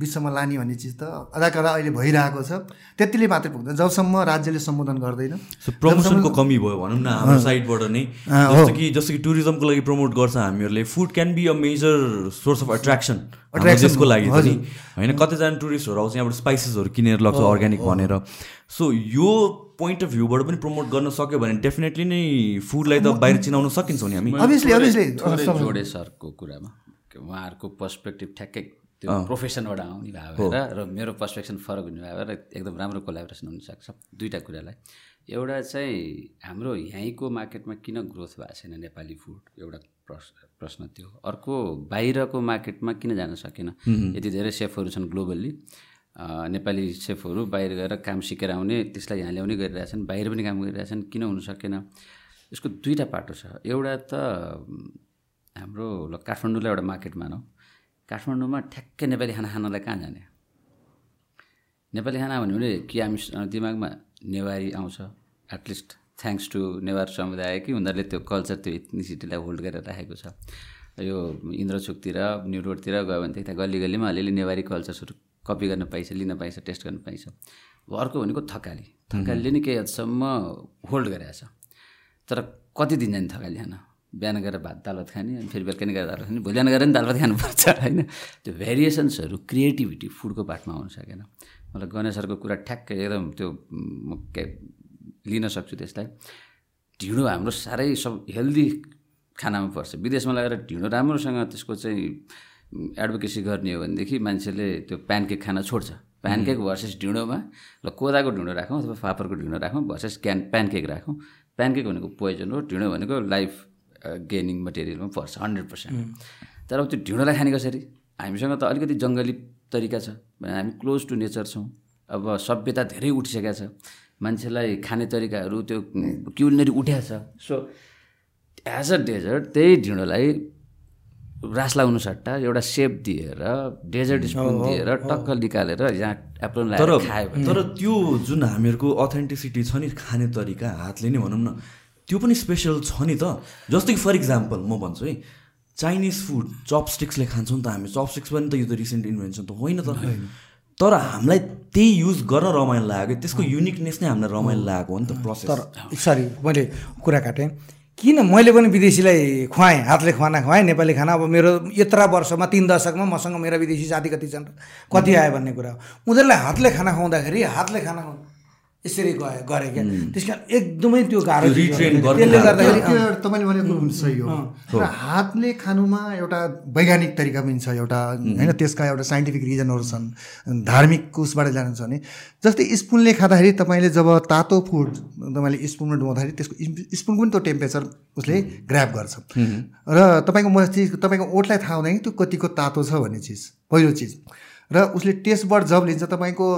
D: विश्वमा लाने भन्ने चिज त अदाकदा अहिले भइरहेको छ। त्यतिले मात्रै पुग्दैन जबसम्म राज्यले सम्बोधन गर्दैन।
B: सो प्रमोसनको कमी भयो भनौँ न हाम्रो साइडबाट नै। जस्तो कि जस्तो कि टुरिज्मको लागि प्रमोट गर्छ हामीहरूले food can be a major source of attraction देशको लागि। होइन कतिजना टुरिस्टहरू आउँछ यहाँबाट स्पाइसेसहरू किनेर लग्छ अर्ग्यानिक भनेर। सो यो पोइन्ट अफ भ्यूबाट पनि प्रमोट गर्न सक्यो भने डेफिनेटली नै फुडलाई त बाहिर चिनाउन सकिन्छौँ नि हामी।
A: जोडे सरको कुरामा। उहाँहरूको पर्सपेक्टिभ ठ्याक्कै त्यो प्रोफेसनबाट आउने भयो भएर र मेरो पर्सपेक्सन फरक हुने भएर एकदम राम्रो कोलाबोरेसन हुनसक्छ दुईवटा कुरालाई। एउटा चाहिँ हाम्रो यहीँको मार्केटमा किन ग्रोथ भएको छैन नेपाली फुड एउटा प्रश्न प्रश्न थियो अर्को बाहिरको मार्केटमा किन जान सकेन? यति धेरै सेफहरू छन् ग्लोबल्ली नेपाली सेफहरू बाहिर गएर काम सिकेर आउने त्यसलाई यहाँ ल्याउने गरिरहेछन् बाहिर पनि काम गरिरहेछन् किन हुन सकेन? यसको दुईवटा पाटो छ। एउटा त हाम्रो ल काठमाडौँलाई एउटा मार्केट मानौँ। काठमाडौँमा ठ्याक्कै नेपाली खाना खानलाई कहाँ जाने? नेपाली खाना भन्यो भने कि हामी दिमागमा नेवारी आउँछ। एटलिस्ट थ्याङ्क्स टु नेवार समुदाय कि उनीहरूले त्यो कल्चर त्यो इथनिसिटीलाई होल्ड गरेर राखेको छ। यो इन्द्रचोकतिर न्यु रोडतिर गयो भनेदेखि त्यहाँ गल्ली गल्लीमा अलिअलि नेवारी कल्चर्सहरू कपी गर्न पाइन्छ लिन पाइन्छ टेस्ट गर्न पाइन्छ। अर्को भनेको थकाली। थकालीले नि केही हदसम्म होल्ड गरेको छ। तर कति दिन जाने थकाली खान? बिहान गएर भात दाल भात खाने अनि फेरि बेलुका नि गएर दाल भात खाने। भोलि बिहान गएर नि दाल भात खानुपर्छ होइन? त्यो भेरिएसन्सहरू क्रिएटिभिटी फुडको पार्टमा आउनु सकेन। मलाई गणेशहरूको कुरा ठ्याक्कै एकदम त्यो म के लिन सक्छु त्यसलाई। ढिँडो हाम्रो साह्रै सब हेल्दी खानामा पर्छ। विदेशमा लगेर ढिँडो राम्रोसँग त्यसको चाहिँ एडभोकेसी गर्ने हो भनेदेखि मान्छेले त्यो प्यानकेक खान छोड्छ। प्यानकेक भर्सेस ढिँडोमा ल कोदाको ढिँडो राखौँ अथवा फापरको ढिँडो राखौँ भर्सेस क्यान प्यानकेक राखौँ। प्यानकेक भनेको पोइजन हो ढिँडो भनेको लाइफ गेनिङ मटेरियलमा पर्छ हन्ड्रेड पर्सेन्ट तर अब त्यो ढिँडोलाई खाने कसरी हामीसँग त अलिकति जङ्गली तरिका छ। भने हामी क्लोज टु नेचर छौँ। अब सभ्यता धेरै उठिसकेको छ। मान्छेलाई खाने तरिकाहरू त्यो क्युलिनरी उठ्या छ। सो एज अ डेजर्ट त्यही ढिँडोलाई रास लाउनु सट्टा एउटा सेप दिएर डेजर्ट स्पुन दिएर टक्क निकालेर यहाँ एप्रोन
B: तर
A: लगाएर खायो भने।
B: तर त्यो जुन हामीहरूको अथेन्टिसिटी छ नि खाने तरिका हातले नै भनौँ न त्यो पनि स्पेसल छ नि त. जस्तो कि फर इक्जाम्पल म भन्छु है चाइनिज फुड चपस्टिक्सले खान्छौँ नि त हामी। चपस्टिक्स पनि त यो त रिसेन्ट इन्भेन्सन त होइन त। तर हामीलाई त्यही युज गर्न रमाइलो लाग्यो त्यसको युनिकनेस नै हामीलाई रमाइलो लागेको हो नि त प्रोसेस
C: तर सरी मैले कुरा काटेँ। किन मैले पनि विदेशीलाई खुवाएँ? हातले खाना खुवाएँ नेपाली खाना। अब मेरो यत्र वर्षमा तिन दशकमा मसँग मेरा विदेशी साथी कति छन्। कति आयो भन्ने कुरा हो। उनीहरूलाई हातले खाना खुवाउँदाखेरि हातले खाना खुवा- यसरी गए गरे क्या। त्यस कारण एकदमै त्यो गाह्रो त्यसले। गर्दाखेरि
D: तपाईँले भनेको सही हो र हातले खानुमा एउटा वैज्ञानिक तरिका पनि छ एउटा होइन त्यसका एउटा साइन्टिफिक रिजनहरू छन् धार्मिक उसबाट जानुहुन्छ भने। जस्तै स्पुनले खाँदाखेरि तपाईँले जब तातो फुड तपाईँले स्पुनमा डुबाउँदाखेरि त्यसको स्पुनको पनि त्यो टेम्परेचर उसले ग्राप गर्छ। र तपाईँको मस्ती तपाईँको ओठलाई थाहा हुँदैन त्यो कतिको तातो छ भन्ने चिज पहिलो चिज। र उसले टेस्टबाट जब लिन्छ तपाईँको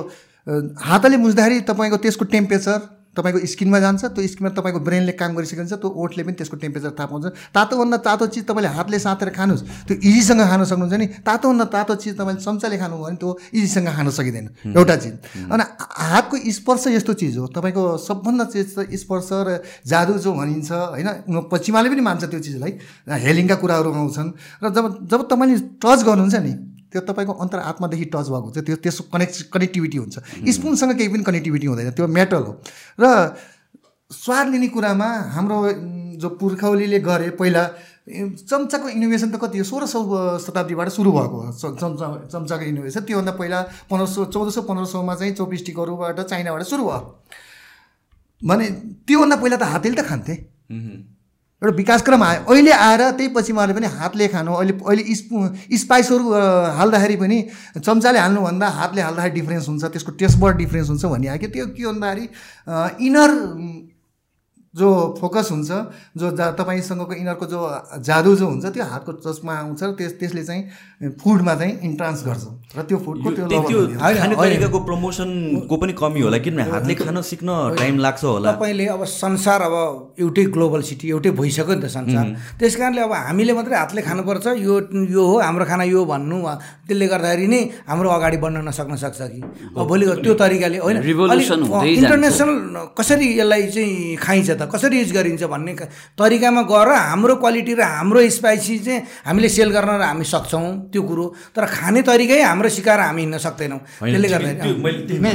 D: हातले मुछ्दाखेरि तपाईँको त्यसको टेम्परेचर तपाईँको स्किनमा जान्छ त्यो स्किनमा तपाईँको ब्रेनले काम गरिसकेको हुन्छ त्यो ओठले पनि त्यसको टेम्परेचर थाहा पाउँछ। तातोभन्दा तातो चिज तपाईँले हातले साँतेर खानुहोस् त्यो इजीसँग खान सक्नुहुन्छ नि। तातोभन्दा तातो चिज तपाईँले चम्चाले खानु भने त्यो इजीसँग खान सकिँदैन एउटा चिज। अनि हातको स्पर्श यस्तो चिज हो तपाईँको सबभन्दा चिज त स्पर्श र जादु जो भनिन्छ होइन पश्चिमाले पनि मान्छ त्यो चिजलाई। हेलिङका कुराहरू आउँछन्। र जब जब तपाईँले टच गर्नुहुन्छ नि त्यो तपाईँको अन्तर आत्मादेखि टच भएको हुन्छ त्यो त्यसको कनेक्ट कनेक्टिभिटी हुन्छ। स्पुनसँग केही पनि कनेक्टिभिटी हुँदैन त्यो मेटल हो। र स्वाद लिने कुरामा हाम्रो जो पुर्खौलीले गरे पहिला चम्चाको इनोभेसन त कति हो? सोह्र सौ शताब्दीबाट सुरु भएको हो। चम्चा चम्चाको इनोभेसन त्योभन्दा पहिला पन्ध्र सौ चौध सौ पन्ध्र सौमा चाहिँ चोपिस्टिकहरूबाट चाइनाबाट सुरु भयो। भने त्योभन्दा पहिला त हातले त खान्थे। एउटा विकासक्रम आयो। अहिले आएर त्यही पश्चिमाले पनि हातले खानु अहिले अहिले स्पु स्पाइसहरू हाल्दाखेरि पनि चम्चाले हाल्नुभन्दा हातले हाल्दाखेरि डिफ्रेन्स हुन्छ त्यसको टेस्टबाट डिफ्रेन्स हुन्छ कि त्यो के भन्दाखेरि इनर जो फोकस हुन्छ जो जा तपाईँसँगको यिनीहरूको जो जादु जो हुन्छ त्यो हातको चस्मा आउँछ र त्यस त्यसले चाहिँ फुडमा चाहिँ इन्ट्रान्स गर्छ र त्यो फुडको त्यो
B: प्रमोसनको पनि कमी होला किनभने हातले खान सिक्न टाइम लाग्छ होला।
C: तपाईँले अब संसार अब एउटै ग्लोबल सिटी एउटै भइसक्यो नि त संसार। त्यस कारणले अब हामीले मात्रै हातले खानुपर्छ यो यो हो हाम्रो खाना यो भन्नु त्यसले गर्दाखेरि नै हाम्रो अगाडि बढ्न नसक्न सक्छ कि। अब भोलि त्यो तरिकाले होइन। इन्टरनेसनल कसरी यसलाई चाहिँ खाइन्छ त? कसरी युज गरिन्छ भन्ने क- तरिकामा गएर हाम्रो क्वालिटी र हाम्रो स्पाइसी चाहिँ हामीले सेल गर्न र हामी सक्छौँ त्यो कुरो। तर खाने तरिकै हाम्रो सिकाएर हामी हिँड्न सक्दैनौँ। त्यसले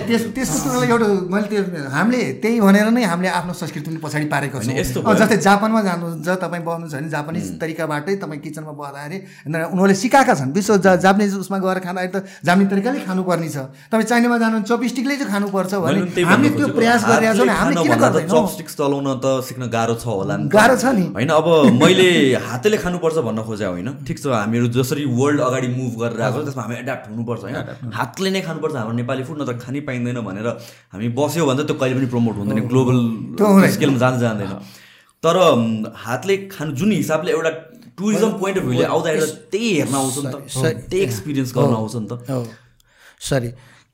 D: त्यस त्यसको एउटा मैले त्यो हामीले त्यही भनेर नै हामीले आफ्नो संस्कृति पनि पछाडि पारेको छौँ। जस्तै जापानमा जानुहुन्छ तपाईँ बस्नुहुन्छ भने जापानिज तरिकाबाटै तपाईँ किचनमा बस्दाखेरि उनीहरू- उनीहरूले सिकाएका छन्। विश्व जा जापानिज उसमा गएर खाँदाखेरि त जापानिज तरिकाले खानुपर्ने छ। तपाईँ चाइनामा जानु चपस्टिकले चाहिँ खानुपर्छ भने हामीले त्यो। प्रयास गरिरहेको छौँ हामीले किन गर्दैनौँ?
B: चलाउन त सिक्न गाह्रो छ होला नि त।
D: गाह्रो छ नि।
B: होइन अब मैले हातले खानुपर्छ भन्न खोजे होइन। ठिक छ हामीहरू जसरी वर्ल्ड अगाडि मुभ गरेर आएको छ त्यसमा हामी एड्याप्ट हुनुपर्छ होइन। हातले नै खानुपर्छ हाम्रो नेपाली फुड नत्र खानै पाइँदैन भनेर हामी बस्यो भने त त्यो कहिले पनि प्रमोट हुँदैन ग्लोबल। स्केलमा जान जाँदैन। तर हातले खानु जुन हिसाबले एउटा टुरिज्म पोइन्ट अफ भ्यूले आउँदाखेरि त त्यही हेर्न आउँछ नि त। त्यही एक्सपिरियन्स गर्न आउँछ नि त।
C: सरी।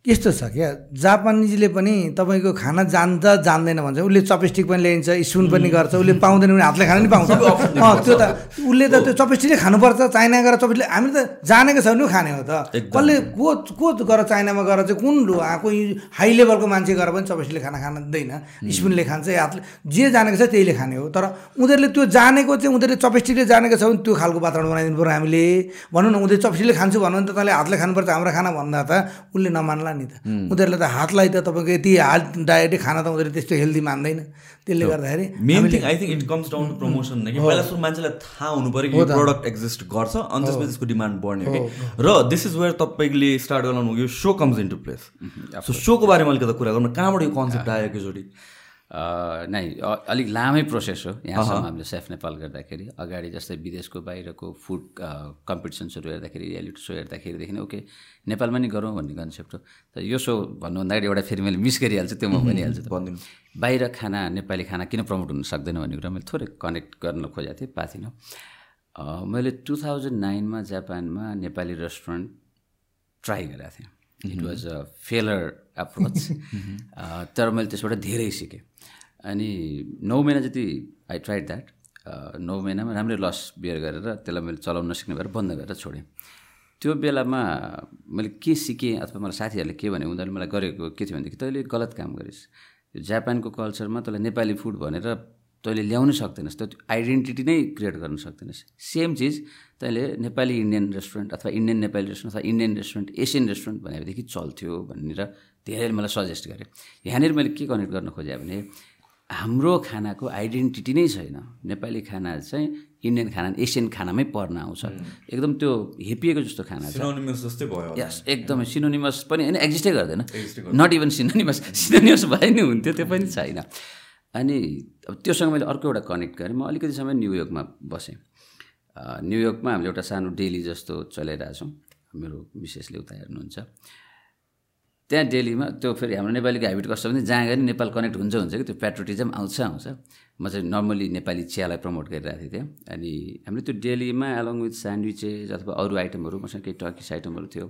C: यस्तो छ क्या? जापानिजले पनि तपाईँको खाना जान्छ जान्दैन भन्छ। उसले चपस्टिक पनि ल्याइन्छ स्पुन पनि गर्छ। उसले पाउँदैन भने हातले खान नि पाउँछ। अँ त्यो त उसले त त्यो चपस्टिकले खानुपर्छ चाइना गएर चपस्टिकले हामी त जानेको छ भने खाने हो त। कसले को को गएर चाइनामा गएर चाहिँ कुन लो- आ, कोही हाई लेभलको मान्छे गएर पनि चपस्टिकले खाना खान दिँदैन। स्पुनले खान्छ हातले। जे जानेको छ त्यहीले खाने हो। तर उनीहरूले त्यो जानेको चाहिँ उनीहरूले चपस्टिकले जानेको छ भने त्यो खालको वातावरण बनाइदिनु पऱ्यो हामीले। भनौँ न उनीहरूले चपस्टिकले खान्छु भन्नु भने त तँले हातले खानुपर्छ हाम्रो खाना भन्दा त। उसले नमान्ला नि त। उनीहरूले त हातलाई त तपाईँको यति हात डाइरेक्टै खाना त उनीहरूले त्यस्तो हेल्दी मान्दैन। त्यसले गर्दाखेरि
B: main thing I think it comes down to promotion कि पहिला सुरु मान्छेलाई थाहा हुनु पऱ्यो कि यो प्रडक्ट एक्जिस्ट गर्छ अनि त्यसपछि त्यसको डिमान्ड बढ्ने हो। कि र दिस इज वेयर तपाईँले स्टार्ट गर्नु यो so comes into place so सोको बारेमा अलिकति कुरा गर्नु। कहाँबाट यो कन्सेप्ट आयो एकैचोटि?
A: नै अलिक लामै प्रोसेस हो यहाँसम्म हामीले सेफ नेपाल गर्दाखेरि। अगाडि जस्तै विदेशको बाहिरको फुड कम्पिटिसन्सहरू हेर्दाखेरि रियालिटी सो हेर्दाखेरिदेखि ओके नेपालमा नि गरौँ भन्ने कन्सेप्ट हो। तर यो सो भन्नुभन्दाखेरि एउटा फेरि मैले मिस गरिहाल्छु त्यो म भनिहाल्छु त।
B: भनिदिनु।
A: बाहिर खाना नेपाली खाना किन प्रमोट हुन सक्दैन भन्ने कुरा मैले थोरै कनेक्ट गर्न खोजेको थिएँ पाथिनँ। मैले टु थाउजन्ड नाइनमा जापानमा नेपाली रेस्टुरेन्ट ट्राई गरेको थिएँ। It was a failure approach. तर मैले त्यसबाट धेरै सिकेँ। अनि नौ महिना जति आई ट्राइड द्याट नौ महिनामा राम्रै लस बियर गरेर त्यसलाई मैले चलाउन नसिक्ने भएर बन्द गरेर छोडेँ। त्यो बेलामा मैले के सिकेँ अथवा मलाई साथीहरूले के भने उनीहरूले मलाई गरेको के थियो भनेदेखि तैँले गलत काम गरिस्। यो जापानको कल्चरमा तँलाई नेपाली फुड भनेर तैँले ल्याउनै सक्दैनस् त्यो आइडेन्टिटी नै क्रिएट गर्न सक्दैनस्। सेम चिज तैँले नेपाली इन्डियन रेस्टुरेन्ट अथवा इन्डियन नेपाली रेस्टुरेन्ट अथवा इन्डियन रेस्टुरेन्ट एसियन रेस्टुरेन्ट भनेदेखि चल्थ्यो भनेर धेरैले मलाई सजेस्ट गरे। यहाँनिर मैले के कनेक्ट गर्न खोजेँ भने हाम्रो खानाको आइडेन्टिटी नै छैन। नेपाली खाना चाहिँ इन्डियन खाना एसियन खानामै पर्न आउँछ। एकदम त्यो हेपिएको जस्तो खाना छ।
B: सिनोनिमस जस्तै भयो।
A: यस एकदमै सिनोनिमस पनि होइन एक्जिस्टै गर्दैन। नट इभन सिनोनिमस सिनोनिमस भए नि हुन्थ्यो त्यो पनि छैन। अनि अब त्योसँग मैले अर्को एउटा कनेक्ट गरेँ। म अलिकति समय न्युयोर्कमा बसेँ। न्युयोर्कमा हामीले एउटा सानो डेली जस्तो चलाइरहेछौँ। मेरो विशेषले उता हेर्नुहुन्छ। त्यहाँ डेलीमा त्यो फेरि हाम्रो नेपालीको हेबिट कस्तो भने जहाँ गएर नेपाल कनेक्ट हुन्छ हुन्छ कि त्यो पेट्रोटिजम आउँछ आउँछ। म चाहिँ नर्मली नेपाली चियालाई प्रमोट गरिरहेको थिएँ त्यहाँ। अनि हामीले त्यो डेलीमा एलोङ विथ स्यान्डविचेस अथवा अरू आइटमहरू मसँग केही टर्किस आइटमहरू थियो।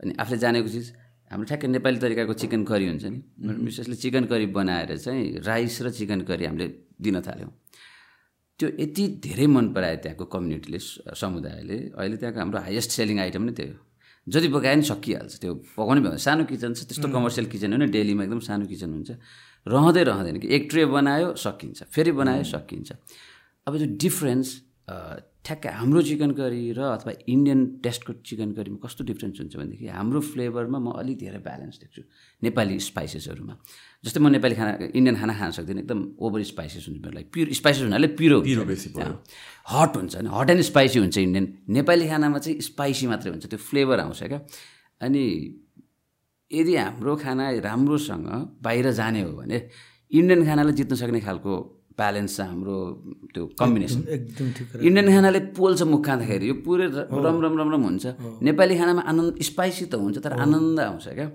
A: अनि आफूले जानेको चिज हाम्रो ठ्याक्कै नेपाली तरिकाको चिकन करी हुन्छ नि। मिसेसले चिकन करी बनाएर चाहिँ राइस र चिकन करी हामीले दिन थाल्यौँ। त्यो यति धेरै मन परायो त्यहाँको कम्युनिटीले समुदायले। अहिले त्यहाँको हाम्रो हाइएस्ट सेलिङ आइटम नै त्यो हो। जति पकाए नि सकिहाल्छ। त्यो पकाउने भयो सानो किचन छ त्यस्तो कमर्सियल किचन होइन डेलीमा एकदम सानो किचन हुन्छ। रहँदै रहँदैन कि एक ट्रे बनायो सकिन्छ। फेरि बनायो सकिन्छ। अब त्यो डिफ्रेन्स ठ्याक्कै हाम्रो चिकन करी र अथवा इन्डियन टेस्टको चिकन करीमा कस्तो डिफ्रेन्स हुन्छ भनेदेखि हाम्रो फ्लेभरमा म अलिक धेरै ब्यालेन्स देख्छु नेपाली स्पाइसेसहरूमा जस्तै म नेपाली खाना इन्डियन खाना खान सक्दिनँ एकदम ओभर स्पाइसेस हुन्छ मेरो लागि। प्युर स्पाइसेस हुनाले पिरो
B: पिरो बेसी
A: हट हुन्छ नि हट एन्ड स्पाइसी हुन्छ इन्डियन। नेपाली खानामा चाहिँ स्पाइसी मात्रै हुन्छ त्यो फ्लेभर आउँछ क्या। अनि यदि हाम्रो खाना राम्रोसँग बाहिर जाने हो भने इन्डियन खानालाई जित्न सक्ने खालको ब्यालेन्स छ हाम्रो त्यो कम्बिनेसन।
C: एकदम ठिक
A: इन्डियन खानाले पोल्छ मुख खाँदाखेरि यो पुरै रम रम रम रम हुन्छ। नेपाली खानामा आनन्द स्पाइसी त हुन्छ तर आनन्द आउँछ क्या।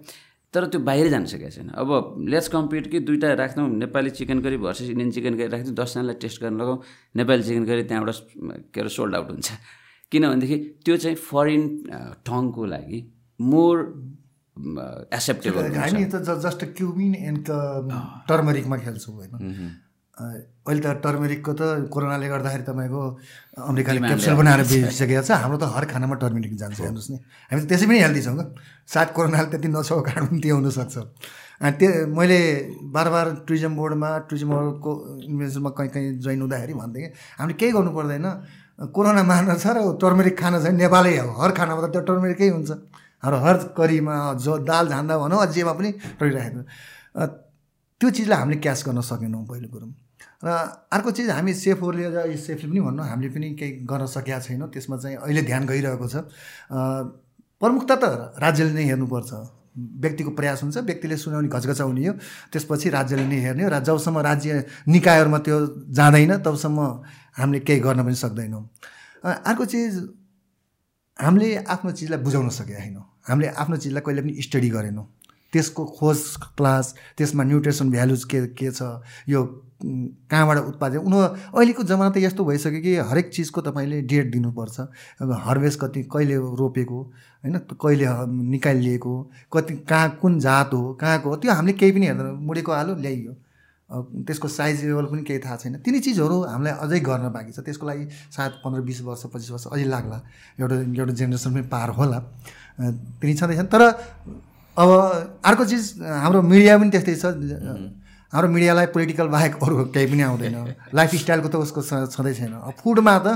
A: तर त्यो बाहिर जान सकेको छैन। अब लेट्स कम्पिट कि दुइटा राख्थौँ Nepali chicken curry versus Indian chicken curry राख्थौँ दसजनालाई टेस्ट गर्न लगाउँ नेपाली चिकन करी त्यहाँबाट के अरे सोल्ड आउट हुन्छ। किनभनेदेखि त्यो चाहिँ फरेन टङको लागि मोर एक्सेप्टेबल
D: हामी त जस्ट क्युमिन एन्ड टर्मरिकमा खेल्छौँ होइन। अहिले त टर्मेरिकको त कोरोनाले गर्दाखेरि तपाईँको अमेरिकाले क्याप्सुल बनाएर बेचिसकेको छ। हाम्रो त हर खानामा टर्मेरिक जान्छ हेर्नुहोस् नि। हामी त त्यसै पनि हेल्दी छौँ सायद कोरोनाले त्यति नछाएको कारण पनि त्यो हुनसक्छ। अनि त्यो मैले बार बार टुरिज्म बोर्डमा टुरिज्म बोर्डको इन्भेन्सनमा कहीँ कहीँ जोइन हुँदाखेरि भन्थेँ कि हामीले केही गर्नु पर्दैन। कोरोना मार्न छ र टर्मेरिक खाना छ नेपालै हो। हर खानामा त त्यो टर्मेरिकै हुन्छ। हाम्रो हर करीमा जो दाल झान्दा भनौँ अझैमा पनि रहिरहेको। त्यो चिजलाई हामीले क्यास गर्न सकेनौँ पहिलो कुरो। र अर्को चिज हामी सेफहरूले र सेफले पनि भनौँ हामीले पनि केही गर्न सकेका छैनौँ। त्यसमा चाहिँ अहिले ध्यान गइरहेको छ। प्रमुखता त राज्यले नै हेर्नुपर्छ। व्यक्तिको प्रयास हुन्छ व्यक्तिले सुनाउने घचघचाउने हो। त्यसपछि राज्यले नै हेर्ने हो। र जबसम्म राज्य निकायहरूमा त्यो जाँदैन तबसम्म हामीले केही गर्न पनि सक्दैनौँ। अर्को चिज हामीले आफ्नो चिजलाई बुझाउन सकेका छैनौँ। हामीले आफ्नो चिजलाई कहिले पनि स्टडी गरेनौँ। त्यसको खोज क्लास त्यसमा न्युट्रिसन भ्यालुज के के छ यो कहाँबाट उत्पादन? उनीहरू अहिलेको जमाना त यस्तो भइसक्यो कि हरेक चिजको तपाईँले डेट दिनुपर्छ। हार्भेस्ट कति कहिले रोपेको होइन? कहिले निकालिएको कति कहाँ कुन जात हो कहाँको त्यो हामीले केही पनि हेर्दैन। मुडेको हालो ल्याइयो। त्यसको साइज लेभल पनि केही थाहा छैन। तिनी चिजहरू हामीलाई अझै गर्न बाँकी छ। त्यसको लागि सायद पन्ध्र बिस वर्ष पच्चिस वर्ष अझै लाग्ला। एउटा एउटा जेनेरेसन पनि पार होला। तिनी छँदैछन्। तर अब अर्को चिज हाम्रो मिडिया पनि त्यस्तै छ। हाम्रो मिडियालाई पोलिटिकल बाहेक अरू केही पनि आउँदैन। लाइफस्टाइलको त उसको छँदै छैन। फुडमा त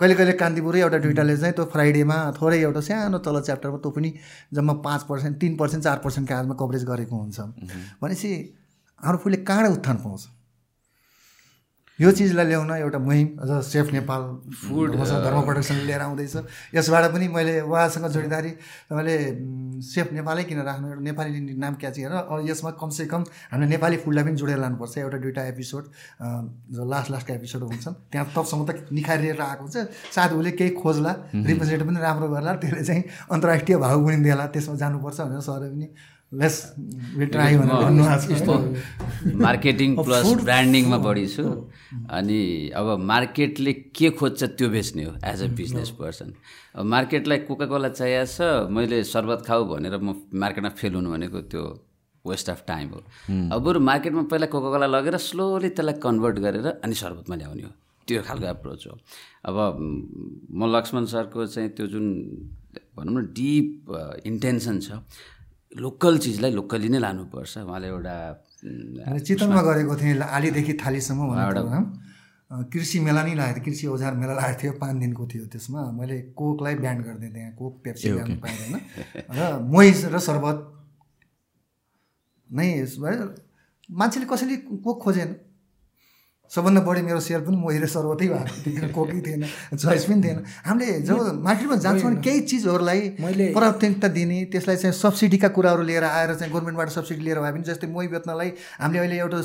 D: कहिले कहिले कान्तिपुरै एउटा दुइटाले चाहिँ त्यो फ्राइडेमा थोरै एउटा सानो तल च्याप्टरमा त्यो पनि जम्मा पाँच पर्सेन्ट तिन पर्सेन्ट चार पर्सेन्टको आधारमा कभरेज गरेको हुन्छ। भनेपछि हाम्रो फुलले कहाँबाट उत्थान पाउँछ। यो चिजलाई ल्याउन एउटा मुहिम अझ सेफ नेपाल फुड धर्म प्रोडक्सन लिएर आउँदैछ। यसबाट पनि मैले उहाँसँग जोडिँदाखेरि तपाईँले सेफ नेपालै किन राख्नु? एउटा नेपाली नाम क्याची हेर। अब यसमा कमसेकम हामीले नेपाली फुडलाई पनि जोडेर लानुपर्छ। एउटा दुइटा एपिसोड जो लास्ट लास्टका एपिसोड हुन्छन् त्यहाँ तबसम्म त निखारिएर आएको हुन्छ। सायद उसले केही खोज्ला रिप्रेजेन्ट पनि राम्रो गर्ला त्यसले चाहिँ अन्तर्राष्ट्रिय भाव पनि दिएला त्यसमा जानुपर्छ भनेर सरले पनि
A: मार्केटिङ प्लस ब्रान्डिङमा बढी छु अनि अब मार्केटले के खोज्छ त्यो बेच्ने हो एज अ बिजनेस पर्सन अब मार्केटलाई कोका कोला चाहिएको छ मैले शर्बत खाऊ भनेर म मार्केटमा फेल हुनु भनेको त्यो वेस्ट अफ टाइम हो। अब बरु मार्केटमा पहिला कोका कोला लगेर स्लोली त्यसलाई कन्भर्ट गरेर अनि शर्बतमा ल्याउने हो। त्यो खालको एप्रोच हो। अब म लक्ष्मण सरको चाहिँ त्यो जुन भनौँ न डिप इन्टेन्सन छ लोकल चिजलाई लोकली नै लानुपर्छ। उहाँले एउटा
D: चितवनमा गरेको थिएँ आलीदेखि थालीसम्म अ, कृषि मेला नै लागेको थियो कृषि औजार मेला लागेको थियो पाँच दिनको थियो त्यसमा। मैले कोकलाई ब्यान्ड गरिदिएँ त्यहाँ कोक पेप्सी ल्याउनु पाइँदैन। र मोही र शर्बत नै। मान्छेले कसैले कोक खोजेन। सबभन्दा बढी मेरो सेयर पनि मोही र शर्बतै भएको थियो किन कोकै थिएन चोइस पनि थिएन। हामीले जब मार्केटमा जान्छौँ भने केही चिजहरूलाई
C: मैले-
D: प्राथमिकता दिने त्यसलाई चाहिँ सब्सिडीका कुराहरू लिएर आएर चाहिँ गभर्मेन्टबाट सब्सिडी लिएर भए पनि जस्तै मही बेच्नलाई हामीले अहिले एउटा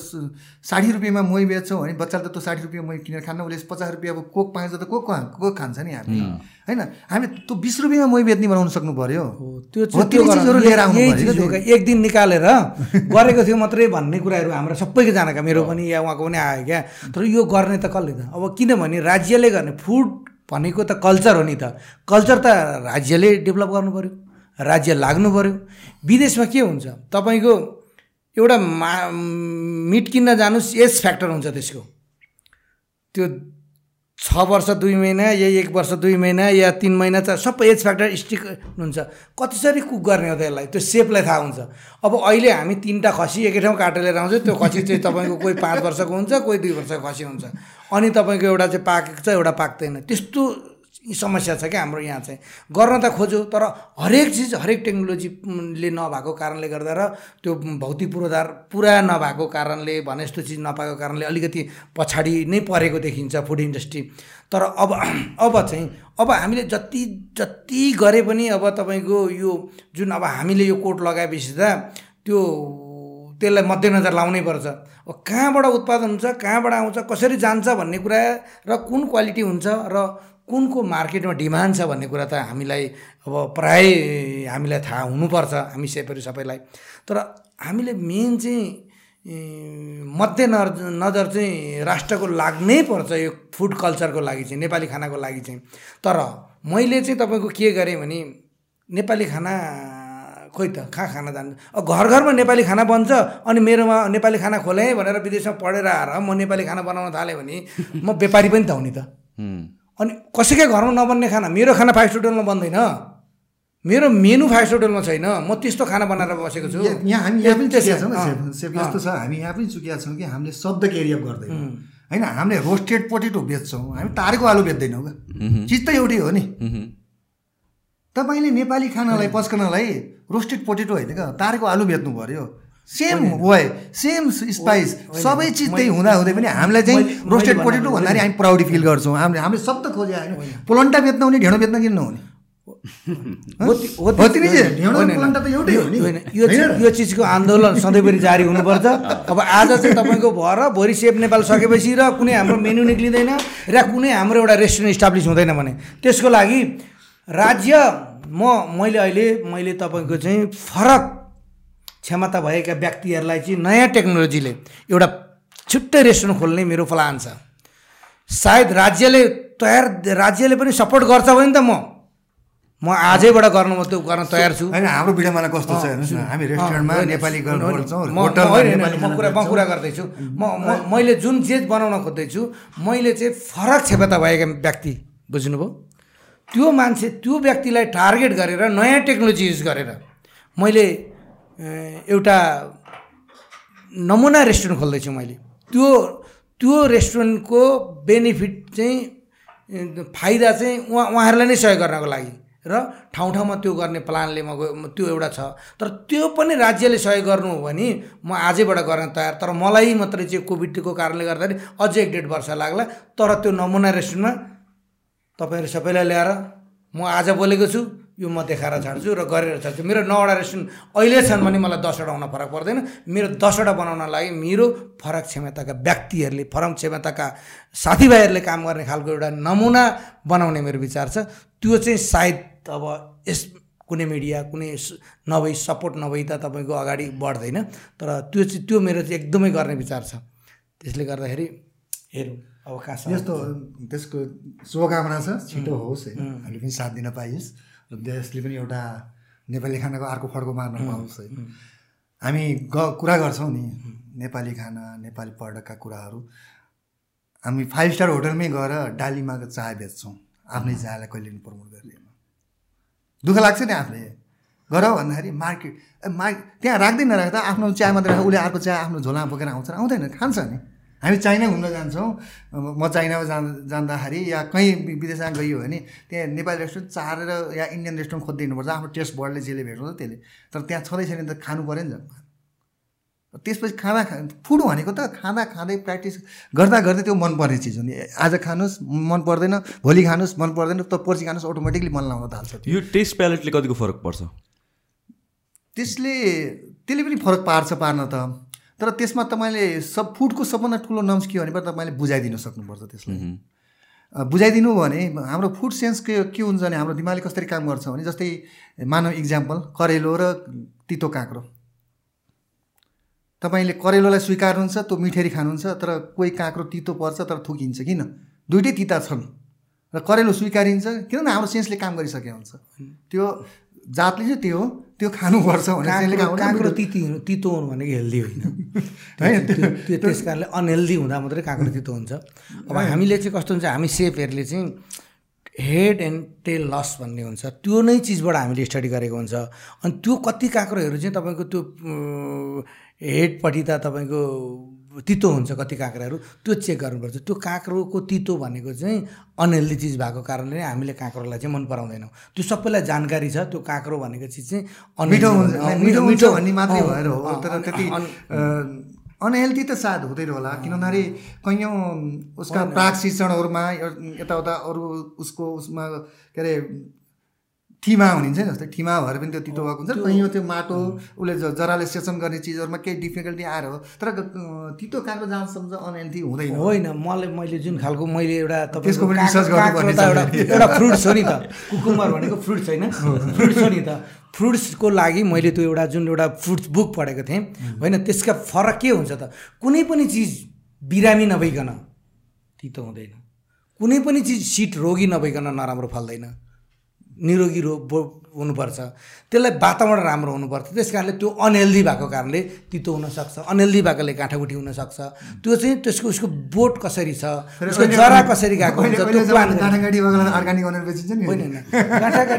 D: साठी रुपियाँमा मही बेच्छौँ भने बच्चाले त त्यो साठी रुपियाँ मही किनेर खान्न उसले पचास रुपियाँ अब कोक पाएछ त कोक खा- कोक खान्छ नि हामी। होइन हामी त्यो बिस रुपियाँमा मही बेच्ने बनाउनु सक्नु पऱ्यो
C: हो, त्यो
D: चिजहरू। लिएर आउनु
C: एक दिन निकालेर गरेको थियो मात्रै भन्ने कुराहरू हाम्रो सबैजनाका मेरो पनि या उहाँको पनि आयो क्या। तर यो गर्ने त कसले त? अब किनभने राज्यले गर्ने फुड भनेको त कल्चर हो नि त। कल्चर त राज्यले डेभलप गर्नु पऱ्यो राज्य लाग्नु पऱ्यो विदेशमा के हुन्छ? तपाईँको एउटा मा मिट किन्न जानुहोस् एज फ्याक्टर हुन्छ त्यसको। त्यो छ वर्ष दुई महिना या एक वर्ष दुई महिना या तिन महिना त सबै एज फ्याक्टर स्टिक हुन्छ कतिसरी कुक गर्ने हो त्यसलाई त्यो सेपलाई थाहा हुन्छ। अब अहिले हामी तिनवटा खसी एकै ठाउँ काटेर लिएर आउँछ। त्यो खसी चाहिँ तपाईँको कोही पाँच वर्षको हुन्छ कोही दुई वर्षको खसी हुन्छ। अनि तपाईँको एउटा चाहिँ पाकेको छ एउटा पाक्दैन। त्यस्तो समस्या छ क्या हाम्रो यहाँ चाहिँ। गर्न त खोज्यो तर हरेक चिज हरेक टेक्नोलोजीले नभएको कारणले गर्दा र त्यो भौतिक पूर्वाधार पुरा नभएको कारणले भने जस्तो चिज नपाएको कारणले अलिकति पछाडि नै परेको देखिन्छ फुड इन्डस्ट्री। तर अब अब चाहिँ अब हामीले जति जति गरे पनि अब तपाईँको यो जुन अब हामीले यो कोट लगाएपछि त त्यो त्यसलाई मध्यनजर लाउनै पर्छ। अब कहाँबाट उत्पादन हुन्छ कहाँबाट आउँछ कसरी जान्छ भन्ने कुरा र कुन क्वालिटी हुन्छ र कुनको मार्केटमा डिमान्ड छ भन्ने कुरा त हामीलाई अब प्राय हामीलाई थाहा हुनुपर्छ हामी सेपहरू सबैलाई। तर हामीले मेन चाहिँ मध्य नजर चाहिँ राष्ट्रको लाग्नै पर्छ यो फुड कल्चरको लागि चाहिँ नेपाली खानाको लागि चाहिँ। तर मैले चाहिँ तपाईँको के गरेँ भने नेपाली खाना खोइ त कहाँ खाना जान्छ? घर घरमा नेपाली खाना बन्छ अनि मेरोमा नेपाली खाना खोलेँ भनेर विदेशमा पढेर आएर म नेपाली खाना बनाउन थालेँ भने म व्यापारी पनि त हुने त। अनि कसैकै घरमा नबन्ने खाना मेरो खाना फाइभ स्टार होटलमा बन्दैन। मेरो मेनु फाइभ स्टार होटलमा छैन। म त्यस्तो खाना बनाएर बसेको छु।
D: यहाँ हामी यहाँ पनि चुकिया छौँ यस्तो छ। हामी यहाँ पनि चुकिया छौँ कि हामीले शब्द एरिया गर्दैनौँ। होइन? हामीले रोस्टेड पोटेटो बेच्छौँ। हामी तारेको आलु बेच्दैनौँ क्या। चिज त एउटै हो नि। तपाईँले नेपाली खानालाई पस्कनलाई रोस्टेड पोटेटो होइन क्या? तारेको आलु बेच्नु पर्यो। सेम वे सेम स्पाइस सबै चिज त्यही हुँदा हुँदै पनि हामीलाई चाहिँ रोस्टेड पोटेटो भन्दाखेरि हामी प्राउडी फिल गर्छौँ। हामीले हामीले शब्द खोजे होइन। पोलन्टा बेच्न हुने ढेँडो बेच्न किन नहुने
C: ती- ती-
D: ती त
C: यो चिजको आन्दोलन सधैँभरि जारी हुनुपर्छ। अब आज चाहिँ तपाईँको भएर भोलि सेप नेपाल सकेपछि र कुनै हाम्रो मेन्यु निक्लिँदैन र कुनै हाम्रो एउटा रेस्टुरेन्ट इस्टाब्लिस हुँदैन भने। त्यसको लागि राज्य म मैले अहिले मैले तपाईँको चाहिँ फरक क्षमता भएका व्यक्तिहरूलाई चाहिँ नयाँ टेक्नोलोजीले एउटा छुट्टै रेस्टुरेन्ट खोल्ने मेरो प्लान छ। सायद राज्यले तयार राज्यले पनि सपोर्ट गर्छ भने त म म आजैबाट गर्न म त्यो गर्न तयार छु।
D: होइन हाम्रो भिडियोमा कस्तो छ हेर्नुहोस् न हामी रेस्टुरेन्टमा नेपाली
C: म- कुरा म। कुरा गर्दैछु। म मैले जुन जे बनाउन खोज्दैछु मैले चाहिँ फरक क्षमता भएका व्यक्ति बुझ्नुभयो? त्यो मान्छे त्यो व्यक्तिलाई टार्गेट गरेर नयाँ टेक्नोलोजी युज गरेर मैले एउटा नमुना रेस्टुरेन्ट खोल्दैछु मैले। त्यो त्यो रेस्टुरेन्टको बेनिफिट चाहिँ फाइदा चाहिँ उहाँ उहाँहरूलाई नै सहयोग गर्नको लागि। र ठाउँ ठाउँमा त्यो गर्ने प्लानले म- त्यो एउटा छ। तर त्यो पनि राज्यले सहयोग गर्नु हो भने म आजैबाट गर्न तयार। तर मलाई मात्रै चाहिँ कोभिडको कारणले गर्दाखेरि अझै एक डेढ वर्ष लाग्ला। तर त्यो नमुना रेस्टुरेन्टमा तपाईँहरू सबैलाई ल्याएर म आज बोलेको छु। यो म देखाएर छाड्छु र गरेर छाड्छु। मेरो नौवटा रेस्टुरेन्ट अहिले छन् भने मलाई दसवटा हुन फरक पर्दैन। मेरो दसवटा बनाउन लागि मेरो फरक क्षमताका व्यक्तिहरूले फरक क्षमताका साथीभाइहरूले काम गर्ने खालको एउटा नमुना बनाउने मेरो विचार छ। त्यो चाहिँ सायद अब यस कुनै मिडिया कुनै नभई सपोर्ट नभई त तपाईँको अगाडि बढ्दैन। तर त्यो चाहिँ त्यो मेरो चाहिँ एकदमै गर्ने विचार छ। त्यसले गर्दाखेरि हेरौँ अब कहाँसम्म
D: यस्तो त्यसको शुभकामना छ। छिटो होस् होइन हामीले पनि साथ दिन पाइयोस्। र देशले पनि एउटा नेपाली खानाको अर्को फड्को मार्न पाओस् है। हामी ग कुरा गर्छौँ नि नेपाली खाना नेपाली पर्यटकका कुराहरू। हामी फाइभ स्टार होटलमै गएर डालीमाको चाय बेच्छौँ। आफ्नै चायलाई कहिले पनि प्रमोट गरिदिएन। दुःख लाग्छ नि आफूले। गर भन्दाखेरि मार्केट ए, मार्क त्यहाँ राख्दै नराख्दा आफ्नो चिया मात्रै राख्दा उसले अर्को चिया आफ्नो झोलामा बोकेर आउँछ आउँदैन खान्छ नि। हामी चाइना घुम्न जान्छौँ। म चाइनामा जाँ जाँदाखेरि या कहीँ विदेशमा गइयो भने त्यहाँ नेपाली रेस्टुरेन्ट चारेर या इन्डियन रेस्टुरेन्ट खोज्दै हिँड्नुपर्छ आफ्नो टेस्ट बर्डले जसले भेट्छ त्यसले। तर त्यहाँ छँदै छैन त खानु पऱ्यो नि त। त्यसपछि खाना खा फुड भनेको त खाँदा खाँदै प्र्याक्टिस गर्दा गर्दै त्यो मनपर्ने चिज हो नि। आज खानुहोस् मन पर्दैन भोलि खानुहोस् मन पर्दैन त पर्सि खानुहोस् अटोमेटिकली मन लाउन थाल्छ
B: यो टेस्ट प्यालेटले कतिको फरक पर्छ?
D: त्यसले त्यसले पनि फरक पार्छ पार्न त। तर त्यसमा तपाईँले सब फुडको सबभन्दा ठुलो नम्स के हो भने तपाईँले बुझाइदिनु सक्नुपर्छ त्यसलाई। बुझाइदिनु भने हाम्रो फुड सेन्स के के हुन्छ भने हाम्रो दिमागले कसरी काम गर्छ भने जस्तै मानव इक्जाम्पल करेलो र तितो काँक्रो। तपाईँले करेलोलाई स्वीकार्नुहुन्छ त्यो मिठेरी खानुहुन्छ तर कोही काँक्रो तितो पर्छ तर थुकिन्छ किन? दुइटै तिता छन्। र करेलो स्वीकारिन्छ किनभने हाम्रो सेन्सले काम गरिसकेको हुन्छ। त्यो जातले चाहिँ त्यो हो। त्यो खानुपर्छ
C: काँक्रो तिती हुनु तितो हुनु भनेको हेल्दी होइन।
D: होइन,
C: त्यो त्यो त्यस कारणले अनहेल्दी हुँदा मात्रै काँक्रो तितो हुन्छ। अब हामीले चाहिँ कस्तो हुन्छ हामी सेफहरूले चाहिँ हेड एन्ड टेल लस भन्ने हुन्छ। त्यो नै चिजबाट हामीले स्टडी गरेको हुन्छ। अनि त्यो कति काँक्रोहरू चाहिँ तपाईँको त्यो हेडपट्टि त तपाईँको तितो हुन्छ कति काँक्राहरू त्यो चेक गर्नुपर्छ। त्यो काँक्रोको तितो भनेको चाहिँ अनहेल्दी चिज भएको कारणले नै हामीले काँक्रोलाई चाहिँ मन पराउँदैनौँ त्यो सबैलाई जानकारी छ त्यो काँक्रो भनेको चिज चाहिँ
D: मिठो
C: unhealthy
D: हुन्छ
C: हो। अँ,
D: मिठो हुन्छ। भन्ने मात्रै भएर हो। तर त्यति
C: अन्-
D: अनहेल्दी त सायद हुँदैन होला किनभने कैयौँ उसका प्राक शिक्षणहरूमा यताउता अरू उसको उसमा के अरे ठिमा हुनिन्छ नि जस्तै ठिमा भएर पनि त्यो तितो भएको हुन्छ। कहीँ त्यो माटो उसले जराले सेचन गर्ने चिजहरूमा केही डिफिकल्टी आएर हो। तर तितो काँक्रो जहाँसम्म चाहिँ अनहेल्दी हुँदैन।
C: होइन मलाई मैले जुन खालको मैले एउटा
D: त्यसको पनि गर्नुपर्ने
C: एउटा एउटा फ्रुट्स हो नि त। कुकुम्बर भनेको फ्रुट्स होइन। फ्रुट्स हो नि त। फ्रुट्सको लागि मैले त्यो एउटा जुन एउटा फ्रुट्स बुक पढेको थिएँ होइन त्यसका फरक के हुन्छ त? कुनै पनि चिज बिरामी नभइकन तितो हुँदैन। कुनै पनि चिज सिट रोगी नभइकन नराम्रो फल्दैन। निरोगी रो बो हुनुपर्छ। त्यसलाई वातावरण राम्रो हुनुपर्छ। त्यस कारणले त्यो अनहेल्दी भएको कारणले तितो हुनसक्छ। अनहेल्दी भएकोले गाँठागुठी हुनसक्छ। त्यो चाहिँ त्यसको उसको बोट कसरी छ उसको जरा कसरी गएको हुन्छ त्यो होइन होइन।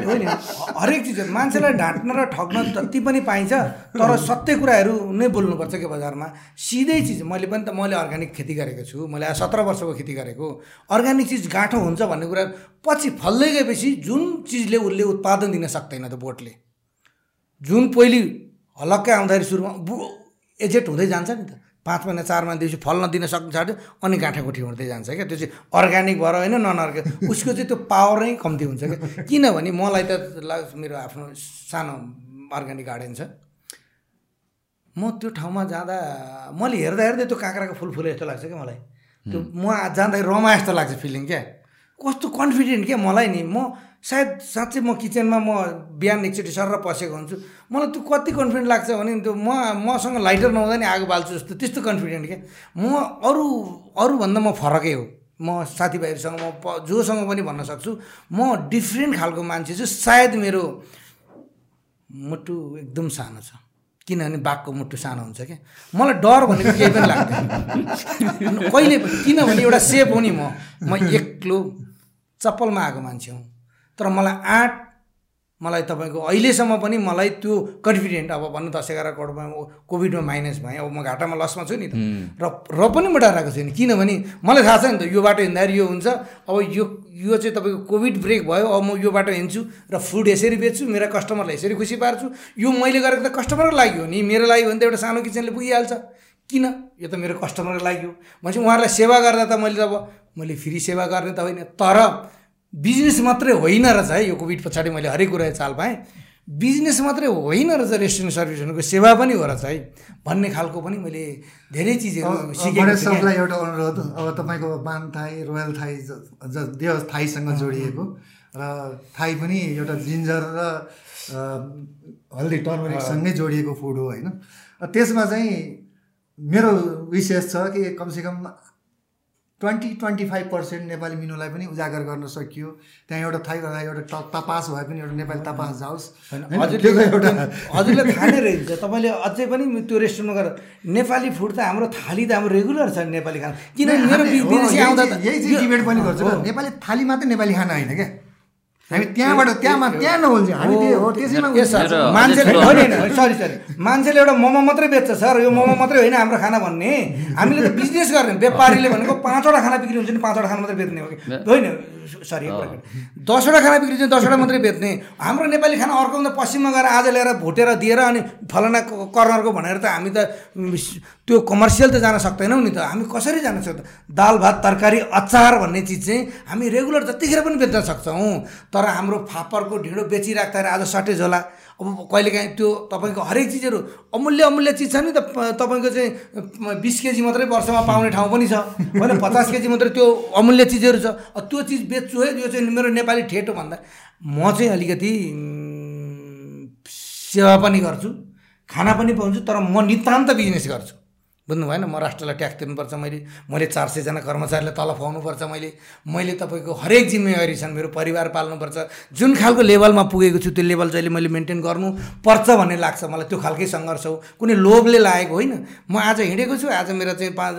C: होइन। हरेक चिज मान्छेलाई ढाँट्न र ठग्न जति पनि पाइन्छ तर सत्य कुराहरू नै बोल्नुपर्छ कि बजारमा। सिधै चिज मैले पनि त मैले अर्ग्यानिक खेती गरेको छु। मैले सत्र वर्षको खेती गरेको अर्ग्यानिक चिज गाँठो हुन्छ भन्ने कुरा पछि फल्दै गएपछि जुन चिजले उसले उत्पादन दिन सक्दैन त्यो बोटले। जुन पहिले हलक्कै आउँदाखेरि सुरुमा बु एजेट हुँदै जान्छ नि त। पाँच महिना चार महिनादेखि फल्न दिन सक्नु छाड्यो अनि गाँठागुठी हुँदै जान्छ क्या। त्यो चाहिँ अर्ग्यानिक भएर होइन नन अर्ग्यानिक उसको चाहिँ त्यो पावर नै कम्ती हुन्छ क्या। किनभने मलाई त ला- मेरो आफ्नो सानो अर्ग्यानिक गार्डन छ। म त्यो ठाउँमा जाँदा मैले हेर्दा हेर्दै त्यो काँक्राको फुल फुले जस्तो लाग्छ क्या मलाई। त्यो म जाँदाखेरि रमा जस्तो लाग्छ फिलिङ क्या। कस्तो कन्फिडेन्ट क्या मलाई नि? म सायद साँच्चै म किचनमा म बिहान एकचोटि सर पसेको हुन्छु। मलाई त्यो कति कन्फिडेन्ट लाग्छ भने त्यो म मसँग लाइटर नहुँदा नि आगो बाल्छु जस्तो। त्यस्तो कन्फिडेन्ट क्या? म अरू अरूभन्दा म फरकै हो। म साथीभाइहरूसँग म प- जोसँग पनि भन्न सक्छु। म डिफ्रेन्ट खालको मान्छे छु। सायद मेरो मुटु एकदम सानो छ। किनभने बाघको मुटु सानो हुन्छ क्या? मलाई डर भनेको केही पनि लाग्दैन। कहिले किनभने एउटा सेफ हो नि म। म एक्लो चप्पलमा आएको मान्छे हुँ। तर मलाई आँट मलाई तपाईँको अहिलेसम्म पनि मलाई त्यो कन्फिडेन्ट अब भन्नु दस एघार करोडमा कोभिडमा माइनस भएँ अब म घाटामा लसमा छु नि त। र र पनि म डराएको छैन किनभने मलाई थाहा छ नि त यो बाटो हिँड्दाखेरि यो हुन्छ। अब यो यो चाहिँ तपाईँको कोभिड ब्रेक भयो अब म यो बाटो हिँड्छु र फुड यसरी बेच्छु मेरा कस्टमरलाई यसरी खुसी पार्छु। यो मैले गरेको त कस्टमरको लागि हो नि। मेरो लागि भने त एउटा सानो किचनले पुगिहाल्छ। किन? यो त मेरो कस्टमरको लागि हो। भनेपछि उहाँहरूलाई सेवा गर्दा त मैले अब मैले फ्री सेवा गर्ने त होइन तर बिजनेस मात्रै होइन रहेछ है यो कोभिड पछाडि मैले हरेक कुरा चाल पाएँ। बिजनेस मात्रै होइन रहेछ रेस्टुरेन्ट सर्भिसहरूको सेवा पनि हो रहेछ है। भन्ने खालको पनि मैले धेरै चिजहरू क्या।
D: सरलाई एउटा अनुरोध अब तपाईँको बान थाई रोयल थाई ज- देव थाईसँग जोडिएको। र थाई पनि एउटा जिन्जर र हल्दी टर्मरिकसँगै जोडिएको फुड हो होइन। त्यसमा चाहिँ मेरो विशेष छ कि कमसेकम twenty twenty five percent Nepali मिनुलाई पनि उजागर गर्न सकियो। त्यहाँ एउटा थाई एउटा एउटा तपास भए पनि एउटा नेपाली तपास जाओस्। एउटा
C: हजुरले थाहा नै रहेछ। तपाईँले अझै पनि त्यो रेस्टुरेन्टमा गएर नेपाली फुड त हाम्रो थाली त हाम्रो रेगुलर छ नेपाली खाना। किनभने मेरो आउँदा
D: यही चाहिँ डिबेट पनि गर्छु। नेपाली थाली मात्रै नेपाली खाना होइन क्या? हामी त्यहाँबाट त्यहाँमा त्यहाँ नहुन्छ हामी त्यो हो त्यसैमा
C: मान्छेले होइन सरी सरी। मान्छेले एउटा मोमो मात्रै बेच्छ सर। यो मोमो मात्रै होइन हाम्रो खाना भन्ने। हामीले त बिजनेस गर्ने। व्यापारीले भनेको पाँचवटा खाना बिक्री हुन्छ नि पाँचवटा खाना मात्रै बेच्ने हो कि? होइन। सरी दसवटा खाना बिक्री हुन्छ दसवटा मात्रै बेच्ने। हाम्रो नेपाली खाना अर्को पश्चिममा गएर आज ल्याएर भुटेर दिएर अनि फलाना क- कर्नरको भनेर त हामी त त्यो कमर्सियल त जान सक्दैनौँ नि त। हामी कसरी जान सक्छ दाल भात तरकारी अचार भन्ने चिज चाहिँ हामी रेगुलर जतिखेर पनि बेच्न सक्छौँ। तर हाम्रो फापरको ढिँडो बेचिराख्दाखेरि आज सटेज होला। अब कहिलेकाहीँ त्यो तपाईँको हरेक चिजहरू अमूल्य अमूल्य चिज छ नि त तपाईँको चाहिँ बिस केजी मात्रै वर्षमा पाउने ठाउँ पनि छ। होइन पचास केजी मात्रै त्यो अमूल्य चिजहरू छ। त्यो चिज बेच्छु है यो चाहिँ मेरो नेपाली ठेट भन्दा। म चाहिँ अलिकति सेवा पनि गर्छु खाना पनि पाउँछु तर म नितान्त बिजनेस गर्छु। बुझ्नु भएन म राष्ट्रलाई ट्याक्स तिर्नुपर्छ मैले मैले चार सयजना कर्मचारीलाई तल खुवाउनुपर्छ मैले मैले तपाईँको हरेक जिम्मेवारी छन् मेरो परिवार पाल्नुपर्छ। जुन खालको लेभलमा पुगेको छु त्यो लेभल चाहिँ मैले मेन्टेन गर्नु पर्छ भन्ने लाग्छ मलाई त्यो खालकै सङ्घर्ष हो। कुनै लोभले लागेको होइन। म आज हिँडेको छु आज मेरो चाहिँ पाँच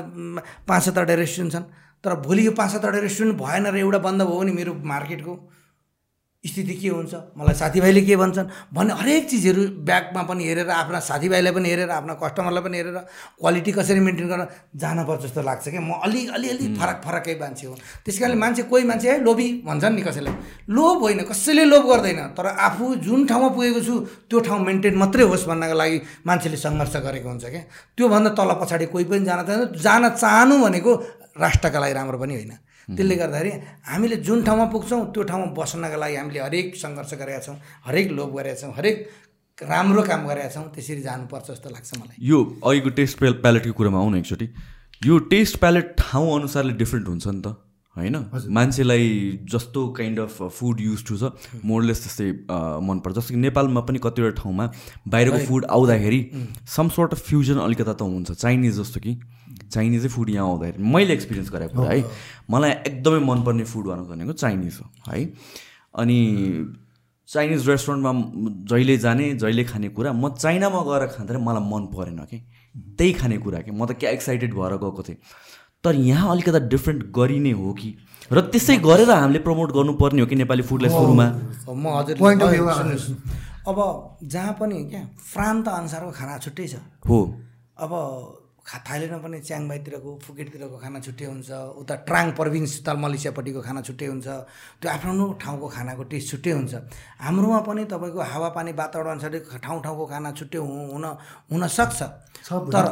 C: पाँच सातवटा रेस्टुरेन्ट छन्। तर भोलि यो पाँच सातवटा रेस्टुरेन्ट भएन र एउटा बन्द भयो भने मेरो मार्केटको। स्थिति के हुन्छ? मलाई साथीभाइले के भन्छन्? भन्ने हरेक चिजहरू ब्यागमा पनि हेरेर आफ्ना साथीभाइलाई पनि हेरेर आफ्ना कस्टमरलाई पनि हेरेर क्वालिटी कसरी मेन्टेन गर्न जानुपर्छ जस्तो लाग्छ क्या। म अलि अलिअलि फरक फरकै मान्छे हो। त्यस कारणले मान्छे कोही मान्छे है लोभी भन्छन् नि कसैलाई। लोभ होइन कसैले लोभ गर्दैन। तर आफू जुन ठाउँमा पुगेको छु त्यो ठाउँ मेन्टेन मात्रै होस् भन्नको लागि मान्छेले सङ्घर्ष गरेको हुन्छ क्या। त्योभन्दा तल पछाडि कोही पनि जान चाहन्छ जान चाहनु भनेको राष्ट्रका लागि राम्रो पनि होइन। त्यसले गर्दाखेरि हामीले जुन ठाउँमा पुग्छौँ त्यो ठाउँमा बस्नका लागि हामीले हरेक सङ्घर्ष गरेका छौँ हरेक लोभ गरेका छौँ हरेक राम्रो काम गरेका छौँ त्यसरी जानुपर्छ जस्तो लाग्छ मलाई।
B: यो अहिलेको टेस्ट पेल प्यालेटको कुरामा आउनु एकचोटि। यो टेस्ट प्यालेट ठाउँ अनुसारले डिफ्रेन्ट हुन्छ नि त होइन? मान्छेलाई जस्तो kind of food use to छ मोरलेस त्यस्तै मनपर्छ। जस्तो कि नेपालमा पनि कतिवटा ठाउँमा बाहिरको फुड आउँदाखेरि सम सर्ट अफ फ्युजन अलिकता त हुन्छ चाइनिज जस्तो कि। चाइनिजै फुड यहाँ आउँदाखेरि मैले एक्सपिरियन्स गरेको कुरा है। मलाई एकदमै मनपर्ने फुड भनेको भनेको चाइनिज हो है। अनि चाइनिज रेस्टुरेन्टमा जहिले जाने जहिले खाने कुरा म चाइनामा गएर खाँदाखेरि मलाई मन परेन कि। त्यही खाने कुरा कि। म त क्या एक्साइटेड भएर गएको थिएँ। तर यहाँ अलिकता डिफ्रेन्ट गरिने हो कि। र त्यसै गरेर हामीले प्रमोट गर्नुपर्ने हो कि नेपाली फुडलाई सुरुमा।
C: अब जहाँ पनि क्या प्रान्त अनुसारको खाना छुट्टै छ।
B: हो।
C: अब खा थाइल्यान्डमा पनि च्याङमाईतिरको फुकेटतिरको खाना छुट्टै हुन्छ। उता ट्राङ प्रोभिन्स उता मलेसियापट्टिको खाना छुट्टै हुन्छ। त्यो आफ्नो आफ्नो ठाउँको खानाको टेस्ट छुट्टै हुन्छ। हाम्रोमा पनि तपाईँको हावापानी वातावरण अनुसारले ठाउँ ठाउँको खाना छुट्टै हुन हुनसक्छ तर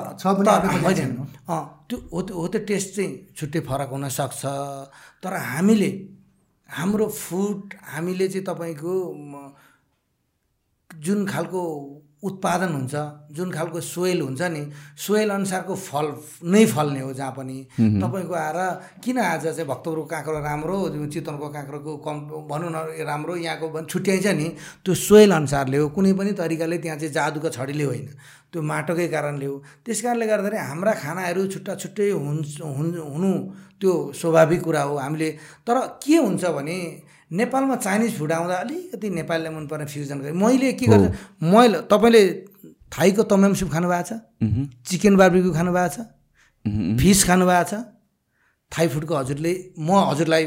C: होइन, त्यो हो त्यो हो त्यो टेस्ट चाहिँ छुट्टै फरक हुनसक्छ तर हामीले हाम्रो फुड हामीले चाहिँ तपाईँको जुन खालको उत्पादन हुन्छ जुन खालको सोइल हुन्छ नि सोइल अनुसारको फल नै फल्ने हो जहाँ पनि तपाईँको आएर किन आज चाहिँ भक्तपुरको काँक्रो राम्रो चितवनको काँक्रोको कम भनौँ न राम्रो यहाँको छुट्याइन्छ नि त्यो सोइल अनुसारले हो। कुनै पनि तरिकाले त्यहाँ चाहिँ जादुको छडीले होइन। त्यो माटोकै कारणले हो। त्यस कारणले गर्दाखेरि हाम्रा खानाहरू छुट्टा छुट्टै हुन्- हुनु त्यो स्वाभाविक कुरा हो। हामीले तर के हुन्छ भने नेपालमा चाइनिज फुड आउँदा अलिकति नेपालीलाई मनपर्ने फ्युजन गरेँ। मैले के गर्छु मैले तपाईँले थाईको तमाम सुप खानुभएको छ चिकन बार्बिक्यू खानुभएको छ फिस खानुभएको छ थाई फुडको हजुरले म हजुरलाई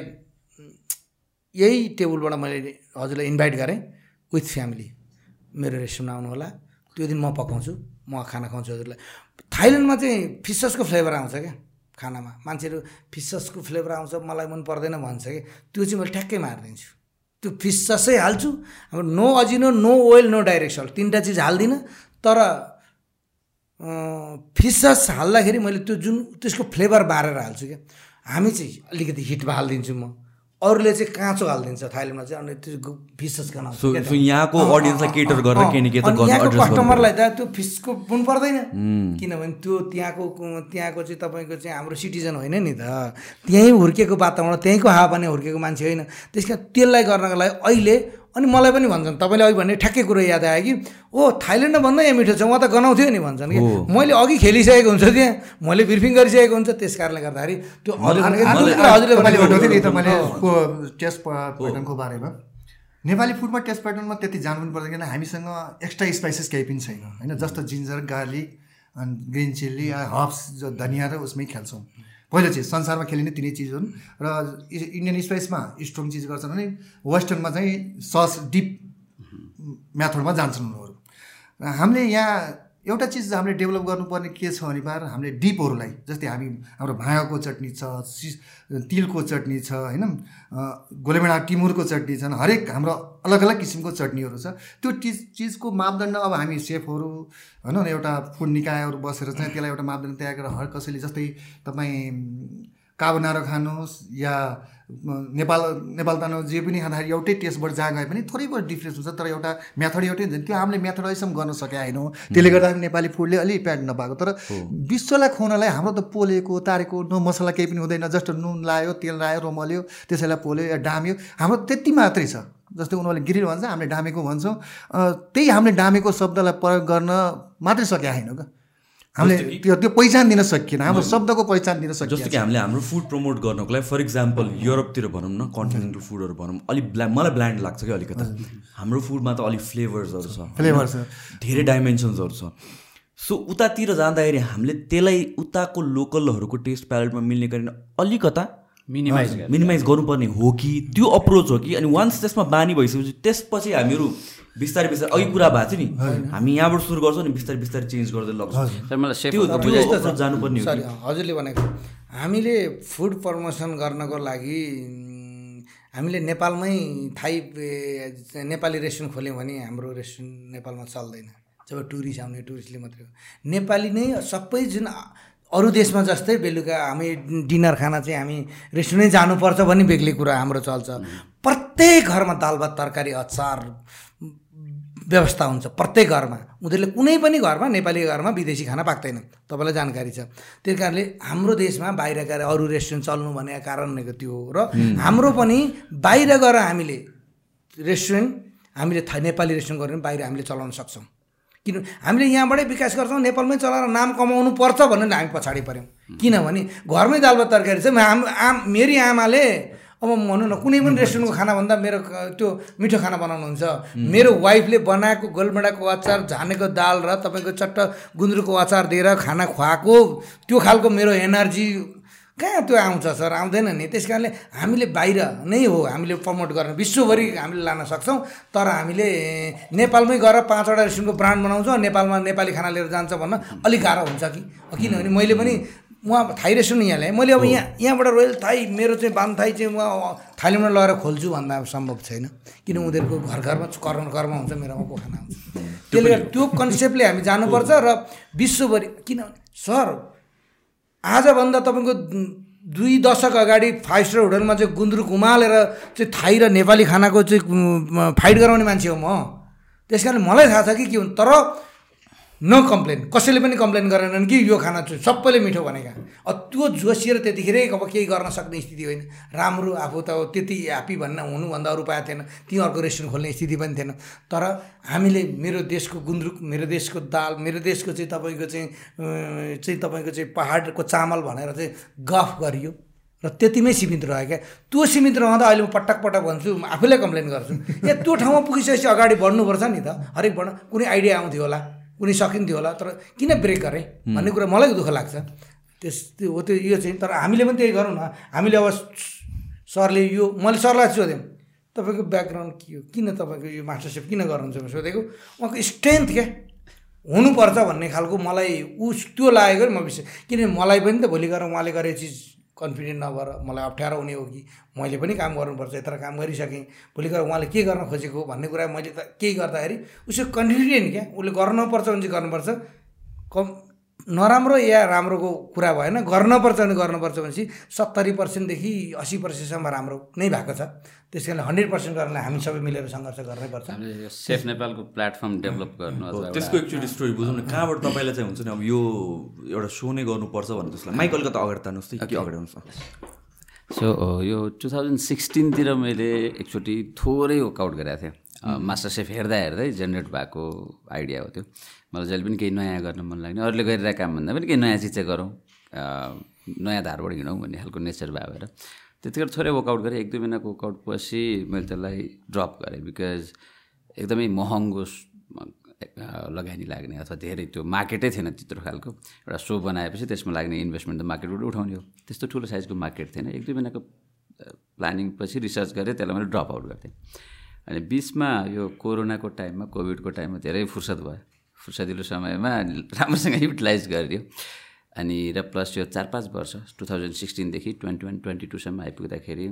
C: यही टेबलबाट मैले हजुरलाई इन्भाइट गरेँ विथ फ्यामिली मेरो रेस्टुरेन्टमा आउनु होला त्यो दिन म पकाउँछु म खाना खुवाउँछु हजुरलाई। थाइल्यान्डमा चाहिँ फिसको फ्लेभर आउँछ क्या? खानामा। मान्छेहरू फिसको फ्लेभर आउँछ मलाई मन पर्दैन भन्छ कि। त्यो चाहिँ मैले ठ्याक्कै मारिदिन्छु। त्यो फिससै हाल्छु। अब no अजिनो no oil no direct salt तिनवटा चिज हाल्दिनँ तर फिसस हाल्दाखेरि मैले त्यो जुन त्यसको फ्लेभर बारेर हाल्छु क्या। हामी चाहिँ अलिकति हिटमा हालिदिन्छु म। अरूले चाहिँ काँचो हालिदिन्छ थाइल्यान्डमा चाहिँ अनि त्यो फिसस।
B: सो यहाँको अडियन्सलाई केटर गरेर
C: अनि
B: गर्नु
C: यहाँको कस्टमरलाई त त्यो फिसको मन पर्दैन। किनभने त्यो त्यहाँको त्यहाँको चाहिँ तपाईँको चाहिँ हाम्रो सिटिजन होइन नि त। त्यहीँ हुर्केको वातावरण त्यहीँको हावापानी हुर्केको मान्छे होइन। त्यस कारण त्यसलाई गर्नको लागि अहिले अनि मलाई पनि भन्छन् तपाईँले अघि भन्ने ठ्याक्कै कुरो याद आयो कि? ओ थाइल्यान्डमा भन्दा यहाँ मिठो छ उहाँ त गनाउँथ्यो नि भन्छन् कि। मैले अघि खेलिसकेको हुन्छ त्यहाँ मैले ब्रिफिङ गरिसकेको हुन्छ। त्यस कारणले गर्दाखेरि त्यो
D: टेस्ट प्याटर्नको बारेमा। नेपाली फुडमा टेस्ट प्याटर्नमा त्यति जानु पनि पर्दैन किन हामीसँग एक्स्ट्रा स्पाइसेस केही पनि छैन। होइन जस्तो जिन्जर गार्लिक अनि ग्रिन चिल्ली हर्ब्स जो धनियाँ र उसमै खेल्छौँ। पहिलो चिज संसारमा खेलिने तिनै चिज हुन् र इन्डियन स्पाइसमा स्ट्रङ चिज गर्छन् भने वेस्टर्नमा चाहिँ सस डिप मेथडमा जान्छन् उनीहरू। र हामीले यहाँ एउटा चिज हामीले डेभलप गर्नुपर्ने के छ भने बार हामीले डिपहरूलाई जस्तै हामी हाम्रो भाँगाको चटनी छ सिस तिलको चटनी छ होइन? गोलेमेडा टिमुरको चटनी छन् हरेक हाम्रो अलग अलग किसिमको चटनीहरू छ। त्यो चिज चिजको मापदण्ड अब हामी सेफहरू होइन? एउटा फुड निकायहरू बसेर चाहिँ त्यसलाई एउटा मापदण्ड तयार गरेर हर कसैले जस्तै तपाईँ काबनारो खानुहोस् या नेपाल नेपाल तानो जे पनि खाँदाखेरि एउटै टेस्टबाट जहाँ गए पनि थोरै बहुत डिफ्रेन्स हुन्छ तर एउटा मेथड एउटै हुन्छ त्यो हामीले मेथड अहिलेसम्म गर्न सकेका छैनौँ त्यसले गर्दाखेरि नेपाली फुडले अलिक प्याड नपाएको तर विश्वलाई खुवाउनलाई हाम्रो त पोलेको तारेको नो मसला केही पनि हुँदैन। जस्ट नुन लायो तेल लायो रोमल्यो त्यसैलाई पोल्यो या डाम्यो। हाम्रो त्यति मात्रै छ। जस्तै उनीहरूले गिरिल भन्छ हामीले डामेको भन्छौँ। त्यही हामीले डामेको शब्दलाई प्रयोग गर्न मात्रै सकेका छैनौँ क्या। हामीले त्यो त्यो पहिचान दिन सकिएन। हाम्रो शब्दको पहिचान दिन सकिएन।
B: जस्तो कि हामीले हाम्रो फुड प्रमोट गर्नको लागि फर इक्जाम्पल युरोपतिर भनौँ न कन्टिनेन्टल फुडहरू भनौँ अलिक ब्ल्या मलाई ब्ल्यान्ड लाग्छ कि अलिकता। हाम्रो फुडमा त अलिक फ्लेभर्सहरू छ।
D: फ्लेभर छ
B: धेरै डाइमेन्सन्सहरू छ। सो उतातिर जाँदाखेरि हामीले त्यसलाई उताको लोकलहरूको टेस्ट प्यालेटमा मिल्ने गरेर अलिकता
A: मिनिमाइज
B: मिनिमाइज गर्नुपर्ने हो कि? त्यो अप्रोच हो कि? अनि वान्स त्यसमा बानी भइसकेपछि त्यसपछि हामीहरू बिस्तारै बिस्तारै अघि कुरा भएको थियो नि हामी यहाँबाट सुरु गर्छौँ नि बिस्तारै बिस्तारै चेन्ज गर्दै लग्छौँ। जानुपर्ने हो
C: सरी
B: कि
C: हजुरले भनेको हामीले फुड प्रमोसन गर्नको लागि हामीले नेपालमै थाई नेपाली रेस्टुरेन्ट खोल्यौँ भने हाम्रो रेस्टुरेन्ट नेपालमा चल्दैन। जब टुरिस्ट आउने टुरिस्टले मात्रै हो। नेपाली नै सबै जुन अरू देशमा जस्तै बेलुका हामी डिनर खाना चाहिँ हामी रेस्टुरेन्टै जानुपर्छ भन्ने बेग्लै कुरा हाम्रो चल्छ। प्रत्येक घरमा दाल भात तरकारी अचार व्यवस्था हुन्छ। प्रत्येक घरमा। उनीहरूले कुनै पनि घरमा नेपाली घरमा विदेशी खाना पाक्दैन तपाईँलाई जानकारी छ। त्यही कारणले हाम्रो देशमा बाहिर गएर अरू रेस्टुरेन्ट चल्नु भनेको कारण भनेको त्यो हो र हाम्रो पनि बाहिर गएर हामीले रेस्टुरेन्ट हामीले नेपाली रेस्टुरेन्ट गऱ्यो भने बाहिर हामीले चलाउन सक्छौँ। किन हामीले यहाँबाटै विकास गर्छौँ नेपालमै चलाएर नाम कमाउनु पर्छ भनेर हामी पछाडि पऱ्यौँ किनभने घरमै दाल भात तरकारी छ आम आम मेरी आमाले अब भनौँ न कुनै पनि रेस्टुरेन्टको खाना भन्दा मेरो त्यो मिठो खाना बनाउनुहुन्छ। मेरो वाइफले बनाएको गोलमेडाको अचार झानेको दाल र तपाईँको चट्ट गुन्द्रुकको अचार दिएर खाना खुवाएको त्यो खालको मेरो एनर्जी कहाँ त्यो आउँछ सर? आउँदैन नि। त्यस कारणले हामीले बाहिर नै हो हामीले प्रमोट गर्न। विश्वभरि हामीले लान सक्छौँ तर हामीले नेपालमै गएर पाँचवटा रेस्टुरेन्टको ब्रान्ड बनाउँछौँ नेपालमा नेपाली खाना लिएर जान्छ भन्न अलिक गाह्रो हुन्छ कि? किनभने मैले पनि उहाँ थाई रेस्टुरेन्ट यहाँ ल्याएँ। मैले अब यहाँ यहाँबाट रोयल थाई मेरो चाहिँ बान थाई चाहिँ म थाइल्यान्डमा लगेर खोल्छु भन्दा सम्भव छैन। किन उनीहरूको घर घरमा कर्म कर्म हुन्छ मेरोमा को खाना हुन्छ। त्यसले गर्दा त्यो कन्सेप्टले हामी जानुपर्छ र विश्वभरि किनभने सर आजभन्दा तपाईँको दुई दशक अगाडि फाइभ स्टार होटलमा चाहिँ गुन्द्रुक उमालेर चाहिँ थाई र नेपाली खानाको चाहिँ फाइट गराउने मान्छे हो म। त्यस कारण मलाई थाहा छ कि के हुन्छ तर न कम्प्लेन कसैले पनि कम्प्लेन गरेनन् कि यो खाना चाहिँ सबैले मिठो भनेका। अब त्यो जोसिएर त्यतिखेरै अब केही गर्न सक्ने स्थिति होइन। राम्रो आफू त त्यति ह्याप्पी भन्न हुनुभन्दा अरू उपाय थिएन। अर्को रेस्टुरेन्ट खोल्ने स्थिति पनि थिएन। तर हामीले मेरो देशको गुन्द्रुक मेरो देशको दाल मेरो देशको चाहिँ तपाईँको चाहिँ चाहिँ तपाईँको चाहिँ पहाडको चामल भनेर चाहिँ गफ गरियो। र त्यतिमै सीमित रह्यो क्या। त्यो सीमित रहँदा अहिले म पटक पटक भन्छु आफूले कम्प्लेन गर्छु। ए त्यो ठाउँमा पुगिसकेपछि अगाडि बढ्नुपर्छ नि त। हरेक बढ्न कुनै आइडिया आउँथ्यो होला। कुनै सकिन्थ्यो होला तर किन ब्रेक गरेँ? भन्ने कुरा मलाई दुःख लाग्छ। त्यस त्यो हो त्यो यो चाहिँ तर हामीले पनि त्यही गरौँ न। हामीले अब सरले यो मैले सरलाई सोधेँ तपाईँको ब्याकग्राउन्ड के हो? किन तपाईँको यो मास्टर सेफ किन गर्नुहुन्छ सोधेको उहाँको स्ट्रेन्थ क्या? हुनुपर्छ भन्ने खालको मलाई उस त्यो लागेको म विषय किनभने मलाई पनि त भोलि गएर उहाँले गरेको चिज कन्फिडेन्ट नभएर मलाई अप्ठ्यारो हुने हो कि? मैले पनि काम गर्नुपर्छ यत्र काम गरिसकेँ। भोलि गएर उहाँले के गर्न खोजेको भन्ने कुरा मैले त केही गर्दाखेरि उसको कन्फिडेन्ट क्या? उसले गर्नुपर्छ भने चाहिँ गर्नुपर्छ। कम नराम्रो या राम्रोको कुरा भएन गर्नुपर्छ भने गर्नुपर्छ भनेपछि सत्तरी पर्सेन्टदेखि अस्सी पर्सेन्टसम्म राम्रो नै भएको छ। त्यस कारणले हन्ड्रेड पर्सेन्ट गर्नलाई हामी सबै मिलेर सङ्घर्ष गर्नैपर्छ
A: हामीले सेफ नेपालको प्लेटफर्म डेभलप गर्नु
B: त्यसको एकचोटि स्टोरी बुझौँ न कहाँबाट तपाईँलाई चाहिँ हुन्छ नि अब यो एउटा सो नै गर्नुपर्छ भनेर त्यसलाई? माइक अलिकति अगाडि तान्नुहोस् त के अगाडि आउनुहोस्
A: सो यो टु थाउजन्ड सिक्सटिनतिर मैले एकचोटि थोरै वर्कआउट गरेको थिएँ। मास्टर सेफ हेर्दा हेर्दै जेनेरेट भएको आइडिया हो त्यो। मलाई जहिले पनि केही नयाँ गर्न मन लाग्ने। अरूले गरिरहेको काम भन्दा पनि केही नयाँ चिज चाहिँ गरौँ नयाँ धारबाट हिँडौँ भन्ने खालको नेचर भएर। त्यतिखेर थोरै वर्कआउट गरेँ। एक दुई महिनाको वर्कआउट पछि मैले त्यसलाई ड्रप गरेँ बिकज एकदमै महँगो लगानी लाग्ने अथवा धेरै त्यो मार्केटै थिएन त्यत्रो खालको। एउटा सो बनाएपछि त्यसमा लाग्ने इन्भेस्टमेन्ट त मार्केटबाट उठाउने हो। त्यस्तो ठुलो साइजको मार्केट थिएन। एक दुई महिनाको प्लानिङ पछि रिसर्च गरेँ। त्यसलाई मैले ड्रप आउट गर्थेँ अनि बिचमा यो कोरोनाको टाइममा कोभिडको टाइममा धेरै फुर्सद भयो। फुर्सदिलो समयमा राम्रोसँग युटिलाइज गरियो अनि र प्लस यो चार पाँच वर्ष टु थाउजन्ड सिक्सटिनदेखि ट्वेन्टी वान ट्वेन्टी टूसम्म आइपुग्दाखेरि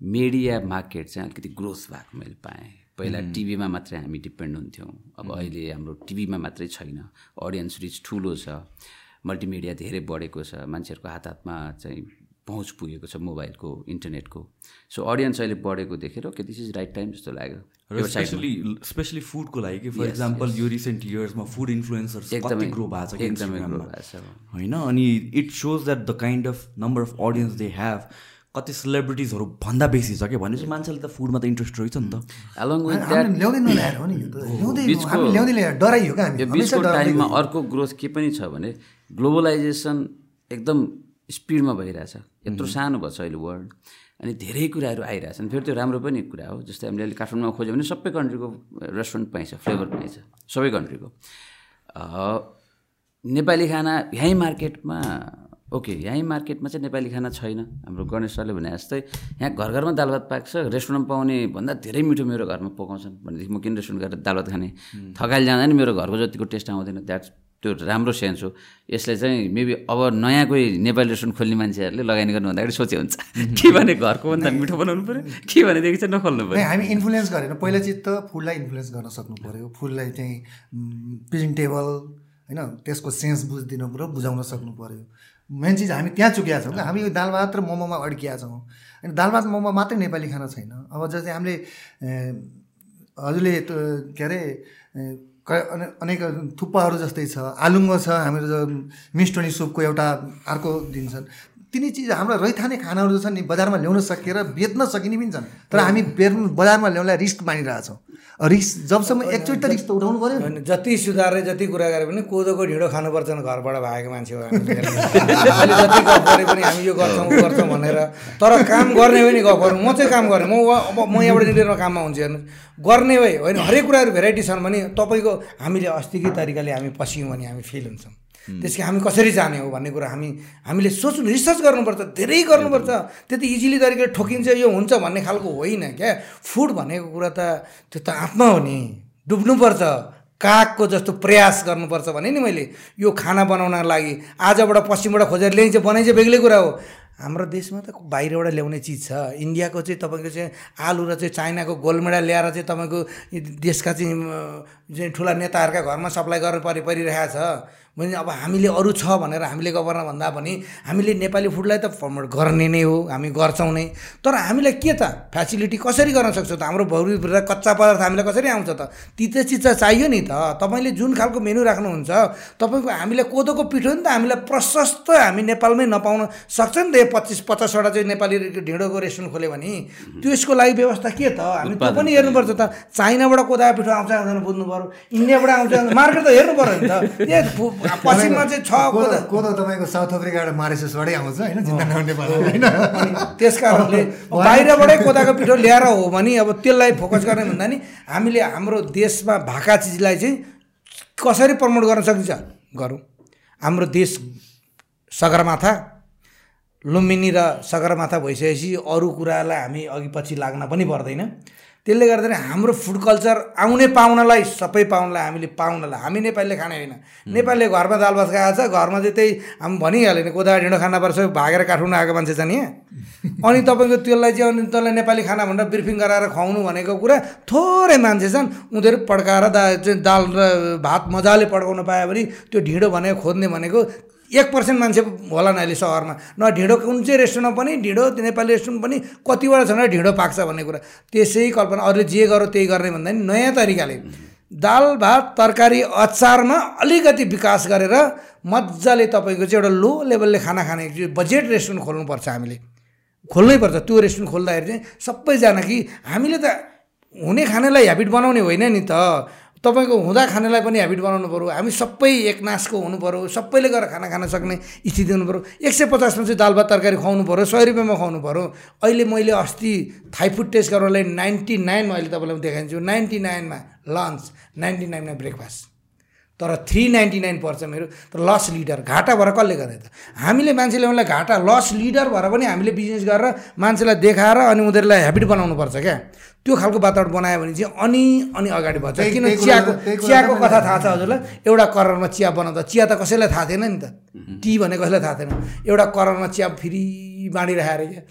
A: मिडिया मार्केट चाहिँ अलिकति ग्रोथ भएको मैले पाएँ। पहिला टिभीमा मात्रै हामी डिपेन्ड हुन्थ्यौँ। अब अहिले हाम्रो टिभीमा मात्रै छैन। अडियन्स रिच ठुलो छ। मल्टिमिडिया धेरै बढेको छ। मान्छेहरूको हात हातमा चाहिँ पहुँच पुगेको छ मोबाइलको इन्टरनेटको। सो अडियन्स अहिले बढेको देखेर okay this is right time जस्तो लाग्यो।
B: स्पेसली स्पेसली फुडको लागि कि? फर इक्जाम्पल यो रिसेन्ट इयर्समा फुड इन्फ्लुएन्सर एकदमै ग्रो भएको छ
A: एकदमै ग्रो भएको छ।
B: होइन? अनि it shows that the kind of number of audience they have कति सेलिब्रिटिजहरू भन्दा बेसी छ क्या? भनेपछि मान्छेले त फुडमा त इन्ट्रेस्ट रहेछ नि त।
A: एलोङ विथ
D: हामीले ल्याउँदै नल्याएर हो नि यो त। ल्याउँदै हामी ल्याउँदै ल्याएर डराइयो क्या हामी।
A: यो बिचको टाइममा अर्को ग्रोथ के पनि छ भने ग्लोबलाइजेसन एकदम स्पिडमा भइरहेछ। यत्रो सानो भएको छ अहिले वर्ल्ड अनि धेरै कुराहरू आइरहेछन्। फेरि त्यो राम्रो पनि कुरा हो। जस्तै हामीले अहिले काठमाडौँमा खोज्यो भने सबै कन्ट्रीको रेस्टुरेन्ट पाइन्छ फ्लेभर पाइन्छ। सबै कन्ट्रीको नेपाली खाना यहीँ मार्केटमा ओके यहीँ मार्केटमा चाहिँ नेपाली खाना छैन। हाम्रो गणेश सरले भने जस्तै यहाँ घर घरमा दाल भात पाक्छ रेस्टुरेन्टमा पाउने भन्दा धेरै मिठो मेरो घरमा पकाउँछन्। भनेदेखि म किन रेस्टुरेन्ट गएर दाल भात खाने? थकाइले जाँदा नि मेरो घरको जतिको टेस्ट आउँदैन। द्याट्स त्यो राम्रो सेन्स हो। यसले चाहिँ मेबी अब नयाँ कोही नेपाली रेस्टुरेन्ट खोल्ने मान्छेहरूले लगानी गर्नु भन्दाखेरि सोचे हुन्छ। के भने घरको भन्दा मिठो बनाउनु पऱ्यो? के भनेदेखि चाहिँ नखोल्नु पऱ्यो?
D: हामी इन्फ्लुएन्स गरेर पहिला चाहिँ त फुडलाई इन्फ्लुएन्स गर्न सक्नु पऱ्यो। फुडलाई चाहिँ प्रेजेन्टेबल होइन त्यसको सेन्स बुझिदिनु पऱ्यो बुझाउन सक्नु पऱ्यो। मेन चिज हामी त्यहाँ चुकिया छौँ हामी यो दाल भात र मोमोमा अड्किया छौँ। अनि दाल भात मोमो मात्रै नेपाली खाना छैन। अब जस्तै हामीले हजुरले त्यो के अरे अनेक थुक्पाहरू जस्तै छ। आलुङ्गो छ हाम्रो मिस्टोनी सुपको एउटा अर्को दिन्छन् तिनी चिज हाम्रा रैथाने खानाहरू छन् नि बजारमा ल्याउन सकेर बेच्न सकिने पनि छन्। तर हामी बेच्नु बजारमा ल्याउनलाई रिस्क मानिरहेछौँ। रिस्क जबसम्म एकचोटि त रिस्क त उठाउनु पऱ्यो।
C: जति सुधारे जति कुरा गरे पनि कोदोको ढिँडो खानुपर्छ घरबाट भएको मान्छे हो जति गफ गरे पनि हामी यो गर्छौँ गर्छौँ भनेर। तर काम गर्ने हो नि गफ गर्नु म चाहिँ काम गर्ने म अब म यहाँबाट निस्केर काममा हुन्छु हेर्नु। गर्ने भए होइन हरेक कुराहरू भेराइटी छन् भने तपाईँको हामीले अस्तिकै तरिकाले हामी पस्यौँ भने हामी फेल हुन्छौँ। त्यसको हामी कसरी जाने हो भन्ने कुरा हामी हामीले सोच्नु रिसर्च गर्नुपर्छ धेरै गर्नुपर्छ। त्यति इजिली तरिकाले ठोकिन्छ यो हुन्छ भन्ने खालको होइन क्या। फुड भनेको कुरा त त्यो त आत्मा हो नि। डुब्नुपर्छ। कागको जस्तो प्रयास गर्नुपर्छ भने नि मैले यो खाना बनाउनको लागि। आजबाट पश्चिमबाट खोजेर ल्याइन्छ बनाइन्छ बेग्लै कुरा हो। हाम्रो देशमा त बाहिरबाट ल्याउने चिज छ। इन्डियाको चाहिँ तपाईँको चाहिँ आलु र चाहिँ चाइनाको गोल्ड मेडल ल्याएर चाहिँ तपाईँको देशका चाहिँ चाहिँ ठुला नेताहरूका घरमा सप्लाई गर्नु परि परिरहेको छ। भने अब हामीले अरू छ भनेर हामीले गर्न भन्दा पनि हामीले नेपाली फुडलाई त प्रमोट गर्ने नै हो हामी गर्छौँ नै। तर हामीलाई के त? फेसिलिटी कसरी गर्न सक्छ त? हाम्रो भौरी कच्चा पदार्थ हामीलाई कसरी आउँछ त? तिते चिज चाहियो नि त। तपाईँले जुन खालको मेनु राख्नुहुन्छ तपाईँको हामीलाई कोदोको पिठो नि त हामीलाई प्रशस्त हामी नेपालमै नपाउन सक्छ नि त। यो पच्चिस पचासवटा चाहिँ नेपाली ढिँडोको रेस्टुरेन्ट खोल्यो भने त्यसको लागि व्यवस्था के त? हामी त्यो पनि हेर्नुपर्छ त। चाइनाबाट कोदाको पिठो आउँछ आउँदैन बुझ्नु पऱ्यो इन्डियाबाट आउँछ मार्केट त हेर्नु पऱ्यो नि त। पश्चिममा चाहिँ छ
D: कोदो कोदो तपाईँको साउथ अफ्रिकाबाट मारिससबाटै आउँछ होइन?
C: त्यस कारणले बाहिरबाटै कोदाको पिठो ल्याएर हो भने अब त्यसलाई फोकस गर्ने भन्दा नि हामीले हाम्रो देशमा भाका चिजलाई चाहिँ कसरी प्रमोट गर्न सकिन्छ? गरौँ। हाम्रो देश सगरमाथा लुम्बिनी र सगरमाथा भइसकेपछि अरू कुरालाई हामी अघि पछि लाग्न पनि पर्दैन। त्यसले गर्दाखेरि हाम्रो फुड कल्चर आउने पाहुनालाई सबै पाहुनालाई हामीले पाहुनालाई हामी नेपालीले खाने होइन। नेपालीले घरमा दाल भात खाएको छ घरमा चाहिँ त्यही हामी भनिहाल्यो नि कोदा ढिँडो खाना पर्छ भागेर काठमाडौँ आएको मान्छे छ नि। अनि तपाईँको त्यसलाई चाहिँ अनि तँलाई नेपाली खाना भनेर ब्रिफिङ गराएर खुवाउनु भनेको कुरा थोरै मान्छे छन् उनीहरू पड्काएर दा चाहिँ दाल र भात मजाले पड्काउन पायो भने त्यो ढिँडो भनेको खोज्ने भनेको एक पर्सेन्ट मान्छे होला न अहिले सहरमा। न ढिँडो कुन चाहिँ रेस्टुरेन्टमा पनि ढिँडो नेपाली रेस्टुरेन्ट पनि कतिवटा छ भने ढिँडो पाक्छ भन्ने कुरा। त्यसै कल्पना अरूले जे गरौँ त्यही गर्ने भन्दा नि नयाँ तरिकाले। दाल भात तरकारी अचारमा अलिकति विकास गरेर मजाले तपाईँको चाहिँ एउटा लो लेभलले खाना खाने बजेट रेस्टुरेन्ट खोल्नुपर्छ हामीले। खोल्नै पर्छ त्यो रेस्टुरेन्ट खोल्दाखेरि चाहिँ सबैजना कि हामीले त हुने खानेलाई हेबिट बनाउने होइन नि त। तपाईँको हुँदा खानेलाई पनि हेबिट बनाउनु पऱ्यो हामी सबै एकनासको हुनु पऱ्यो सबैले गएर खाना खान सक्ने स्थिति हुनु पऱ्यो एक सय पचासमा चाहिँ दाल भात तरकारी खुवाउनु पऱ्यो सय रुपियाँमा खुवाउनु पऱ्यो अहिले मैले अस्ति थाई फुड टेस्ट गर्नलाई नाइन्टी नाइनमा अहिले तपाईँलाई देखाइदिन्छु। नाइन्टी नाइनमा लन्च नाइन्टी नाइनमा ब्रेकफास्ट तर थ्री नाइन्टी नाइन पर्छ मेरो। तर लस लिडर घाटा भएर कसले गर्ने त? हामीले मान्छेले उनलाई घाटा लस लिडर भएर पनि हामीले बिजनेस गरेर मान्छेलाई देखाएर अनि उनीहरूलाई हेबिट बनाउनुपर्छ क्या। त्यो खालको वातावरण बनायो भने चाहिँ अनि अनि अगाडि बढ्छ। किन चियाको चियाको कथा थाहा छ हजुरलाई? एउटा करोडमा चिया बनाउँदा चिया त कसैलाई थाहा थिएन नि त। टी भने कसैलाई थाहा थिएन। एउटा करोडमा चिया फेरि बाँडिरहेको अरे क्या।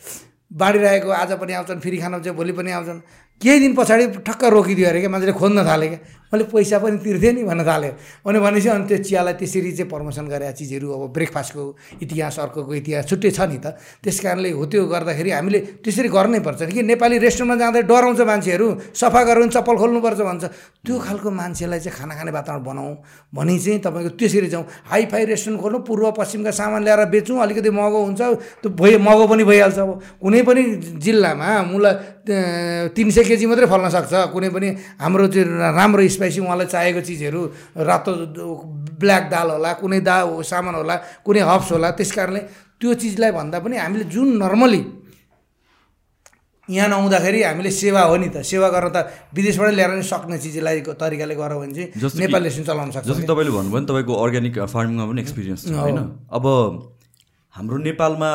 C: बाँडिरहेको आज पनि आउँछन् फेरि खान आउँछ भोलि पनि आउँछन्। केही दिन पछाडि ठक्क रोकिदियो अरे क्या मान्छेले खोज्न थाल्यो क्या। मैले पैसा पनि तिर्थेँ नि भन्न थालेँ अनि भनेपछि अनि त्यो चियालाई त्यसरी चाहिँ प्रमोसन गरेका चिजहरू अब ब्रेकफास्टको इतिहास अर्कोको इतिहास छुट्टै छ नि त। त्यस कारणले हो त्यो गर्दाखेरि हामीले त्यसरी गर्नै पर्छ कि नेपाली रेस्टुरेन्टमा जाँदा डराउँछ मान्छेहरू सफा गरेर चप्पल खोल्नुपर्छ भन्छ। त्यो खालको मान्छेलाई चाहिँ खाना खाने वातावरण बनाऊ। भनी चाहिँ तपाईँको त्यसरी जाउँ। हाई फाई रेस्टुरेन्ट खोल्नु पूर्व पश्चिमका सामान ल्याएर बेचौँ अलिकति महँगो हुन्छ। त्यो भइ महँगो पनि भइहाल्छ अब। कुनै पनि जिल्लामा मुला तिन सय केजी मात्रै फल्न सक्छ। कुनै पनि हाम्रो चाहिँ राम्रो स्पाइसी उहाँलाई चाहिएको चिजहरू रातो ब्ल्याक दाल होला कुनै दा सामान होला कुनै हब्स होला त्यस कारणले त्यो चिजलाई भन्दा पनि हामीले जुन नर्मली यहाँ नआउँदाखेरि हामीले सेवा हो नि त। सेवा गर्न त विदेशबाट ल्याएर नि सक्ने चिजलाई तरिकाले गऱ्यो भने चाहिँ नेपाली चलाउन सक्छ
B: जस्तै तपाईँले भन्नुभयो नि तपाईँको अर्ग्यानिक फार्मिङमा पनि एक्सपिरियन्स छ होइन? अब हाम्रो नेपालमा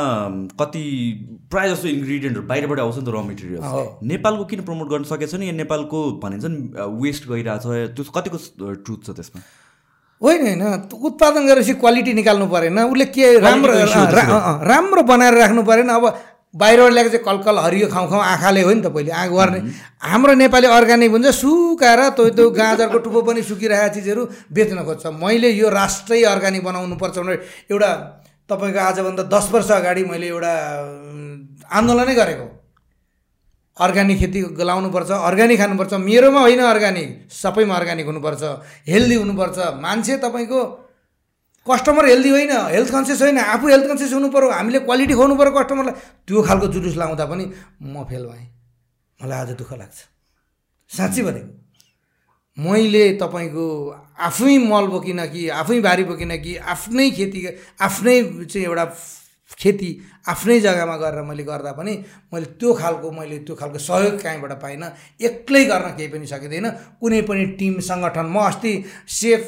B: कति प्रायः जस्तो इन्ग्रिडियन्टहरू बाहिरबाट आउँछ नि त र मेटेरियल नेपालको किन प्रमोट गर्न सकेको छैन? या नेपालको भनिन्छ नि वेस्ट गइरहेछ त्यो कतिको ट्रुथ छ त्यसमा?
C: होइन होइन। उत्पादन गरेपछि क्वालिटी निकाल्नु परेन। उसले के राम्रो राम्रो बनाएर राख्नु परेन। अब बाहिरबाट ल्याएको चाहिँ कलकल हरियो खाउँ खाउँ आँखाले हो नि त पहिले आँखा गर्ने हाम्रो नेपाली अर्ग्यानिक हुन्छ सुकाएर त्यो त्यो गाजरको टुप्पो पनि सुकिरहेको चिजहरू बेच्न खोज्छ। मैले यो राष्ट्रै अर्ग्यानिक बनाउनुपर्छ भनेर एउटा तपाईँको आजभन्दा दस वर्ष अगाडि मैले एउटा आन्दोलनै गरेको। अर्ग्यानिक खेती लाउनुपर्छ अर्ग्यानिक खानुपर्छ। मेरोमा होइन अर्ग्यानिक सबैमा अर्ग्यानिक हुनुपर्छ। हेल्दी हुनुपर्छ। मान्छे तपाईँको कस्टमर हेल्दी होइन हेल्थ कन्सियस होइन आफू हेल्थ कन्सियस हुनु पऱ्यो हामीले क्वालिटी खुवाउनु पऱ्यो कस्टमरलाई। त्यो खालको जुलुस लाउँदा पनि म फेल भएँ। मलाई आज दुःख लाग्छ। साँच्ची भनेको मैले तपाईँको आफै मल बोकिनँ कि आफै बारी बोकिनँ कि आफ्नै खेती आफ्नै चाहिँ एउटा खेती आफ्नै जग्गामा गरेर मैले गर्दा पनि मैले त्यो खालको मैले त्यो खालको सहयोग कहीँबाट पाइनँ। एक्लै गर्न केही पनि सकिँदैन। कुनै पनि टिम सङ्गठन म अस्ति सेफ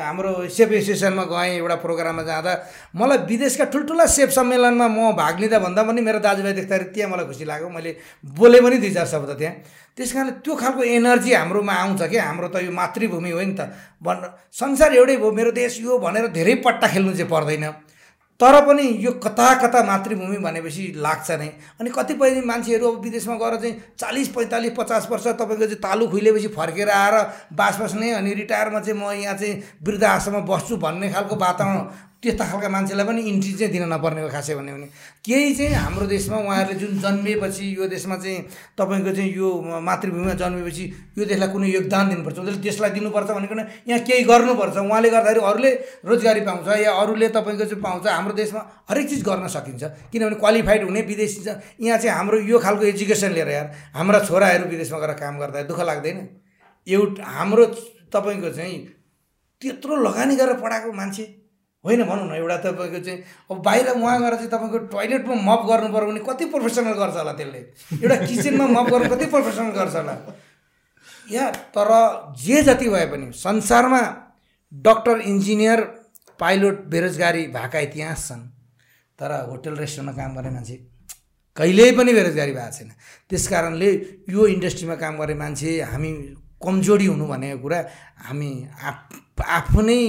C: हाम्रो सेफ एसोसिएसनमा गएँ एउटा प्रोग्राममा जाँदा। मलाई विदेशका ठुल्ठुला सेफ सम्मेलनमा म भाग लिँदा भन्दा पनि मेरो दाजुभाइ देख्दाखेरि त्यहाँ मलाई खुसी लाग्यो। मैले बोलेँ पनि दुई चार शब्द त्यहाँ त्यस कारणले त्यो खालको एनर्जी हाम्रोमा आउँछ कि? हाम्रो त यो मातृभूमि हो नि त। भन् संसार एउटै भयो मेरो देश यो भनेर धेरै पट्टा खेल्नु चाहिँ पर्दैन। तर पनि यो कता कता मातृभूमि भनेपछि लाग्छ नै। अनि कतिपय मान्छेहरू अब विदेशमा गएर चाहिँ चालिस पैँतालिस पचास वर्ष तपाईँको चाहिँ तालु खुइलेपछि फर्केर आएर बास बस्ने अनि रिटायरमा चाहिँ म यहाँ चाहिँ वृद्ध आश्रममा बस्छु भन्ने खालको वातावरण त्यस्ता खालका मान्छेलाई पनि इन्ट्री चाहिँ दिन नपर्ने हो खासै भन्यो भने। केही चाहिँ हाम्रो देशमा उहाँहरूले जुन जन्मिएपछि यो देशमा चाहिँ तपाईँको चाहिँ यो मातृभूमिमा जन्मेपछि यो देशलाई कुनै योगदान दिनुपर्छ उनीहरूले देशलाई दिनुपर्छ भनेको यहाँ केही गर्नुपर्छ। उहाँले गर्दाखेरि अरूले रोजगारी पाउँछ या अरूले तपाईँको चाहिँ पाउँछ हाम्रो देशमा हरेक चिज गर्न सकिन्छ। किनभने क्वालिफाइड हुने विदेशी यहाँ चाहिँ हाम्रो यो खालको एजुकेसन लिएर यार हाम्रा छोराहरू विदेशमा गएर काम गर्दा दुःख लाग्दैन। एउटा हाम्रो तपाईँको चाहिँ त्यत्रो लगानी गरेर पढाएको मान्छे होइन भनौँ न एउटा तपाईँको चाहिँ अब बाहिर उहाँ गएर चाहिँ तपाईँको टोइलेटमा मप गर्नु पऱ्यो भने कति प्रोफेसनल गर्छ होला त्यसले? एउटा किचनमा मप गर्नु कति प्रोफेसनल गर्छ होला? या तर जे जति भए पनि संसारमा डक्टर इन्जिनियर पाइलट बेरोजगारी भएका इतिहास छन् तर होटल रेस्टुरेन्टमा काम गर्ने मान्छे कहिल्यै पनि बेरोजगारी भएको छैन। त्यस कारणले यो इन्डस्ट्रीमा काम गर्ने मान्छे हामी कमजोरी हुनु भनेको कुरा हामी आफ आफ्नै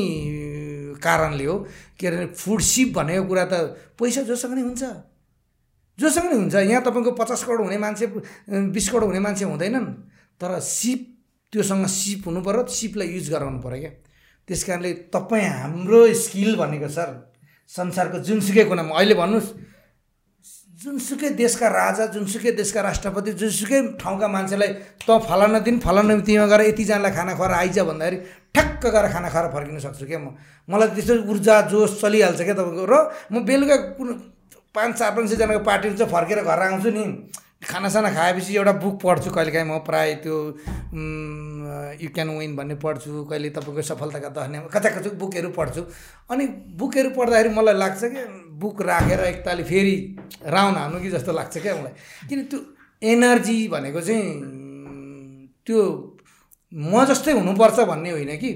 C: कारणले हो के अरे फुड सिप भनेको कुरा त पैसा जोसँग नै हुन्छ। जोसँग नै हुन्छ। यहाँ तपाईँको पचास करोड हुने मान्छे बिस करोड हुने मान्छे हुँदैनन्। तर सिप त्योसँग सिप हुनु पऱ्यो सिपलाई युज गराउनु पऱ्यो क्या। त्यस कारणले तपाईँ हाम्रो स्किल भनेको सर संसारको जुनसुकै कुनामा। अहिले भन्नुहोस् जुनसुकै देशका राजा जुनसुकै देशका राष्ट्रपति जुनसुकै ठाउँका मान्छेलाई त फलाना दिन फलाना तिमा गएर यतिजनालाई खाना खुवाएर आइज भन्दाखेरि ठ्याक्क गएर खाना खाएर फर्किन सक्छु क्या म। मलाई त्यस्तो ऊर्जा जोस चलिहाल्छ क्या तपाईँको। र म बेलुका कुन पाँच चार पाँच सयजनाको पार्टी हुन्छ फर्केर घर आउँछु नि। खानासाना खाएपछि एउटा बुक पढ्छु कहिलेकाहीँ म प्रायः त्यो यु क्यान विन भन्ने पढ्छु कहिले तपाईँको सफलताका दहने कचा कचुक बुकहरू पढ्छु। अनि बुकहरू पढ्दाखेरि मलाई लाग्छ कि बुक राखेर एकतालि फेरि राउन्ड हान्नु कि जस्तो लाग्छ क्या मलाई। किन त्यो एनर्जी भनेको चाहिँ त्यो म जस्तै हुनुपर्छ भन्ने होइन कि।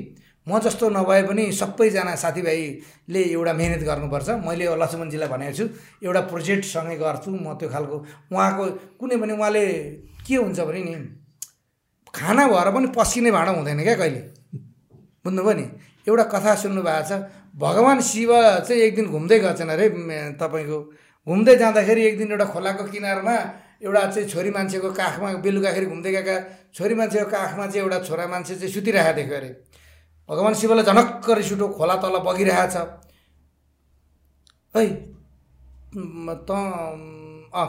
C: म जस्तो नभए पनि सबैजना साथीभाइले एउटा मेहनत गर्नुपर्छ। मैले लक्ष्मणजीलाई भनेको छु एउटा प्रोजेक्टसँगै गर्छु म त्यो खालको उहाँको कुनै पनि उहाँले के हुन्छ भने नि खाना भएर पनि पस्किने भाँडो हुँदैन क्या कहिले? बुझ्नुभयो नि? एउटा कथा सुन्नु भएको छ भगवान् शिव चाहिँ एक दिन घुम्दै गएछन् अरे तपाईँको। घुम्दै जाँदाखेरि एक दिन एउटा खोलाको किनारमा एउटा चाहिँ छोरी मान्छेको काखमा बेलुकाखेरि घुम्दै गएका छोरी मान्छेको काखमा चाहिँ एउटा छोरा मान्छे चाहिँ सुतिरहेको देख्यो अरे। भगवान् शिवलाई झनक्क रिस उठो खोला तल बगिरहेछ है त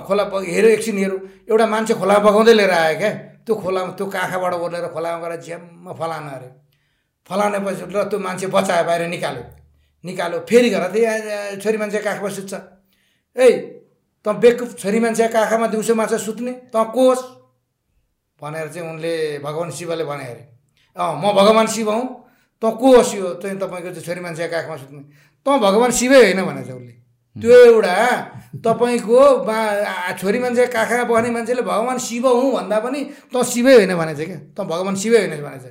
C: खोला बग हेऱ्यो एकछिन हेऱ्यो एउटा मान्छे खोला बगाउँदै लिएर आयो क्या। त्यो खोलामा त्यो काखाबाट ओर्लेर खोलामा गएर झ्याम्म फलाना अरे। फलानेपछि र त्यो मान्छे बचायो बाहिर निकाल्यो। निकाल्यो फेरि घर त्यही छोरी मान्छे काखमा सुत्छ। ए त बेकु छोरी मान्छे काखामा दिउँसो माछा सुत्ने? त कोस? भनेर चाहिँ उनले भगवान् शिवले भने अरे। अँ म भगवान् शिव हुँ। त को होस् यो? चाहिँ तपाईँको चाहिँ छोरी मान्छे काखमा सुत्ने। त भगवान् शिवै होइन भनेछ उसले। त्यो एउटा तपाईँको बा छोरी मान्छे काखमा बस्ने मान्छेले भगवान् शिव हुँ भन्दा पनि त शिवै होइन भनेछ क्या। त भगवान् शिवै होइन भनेछ।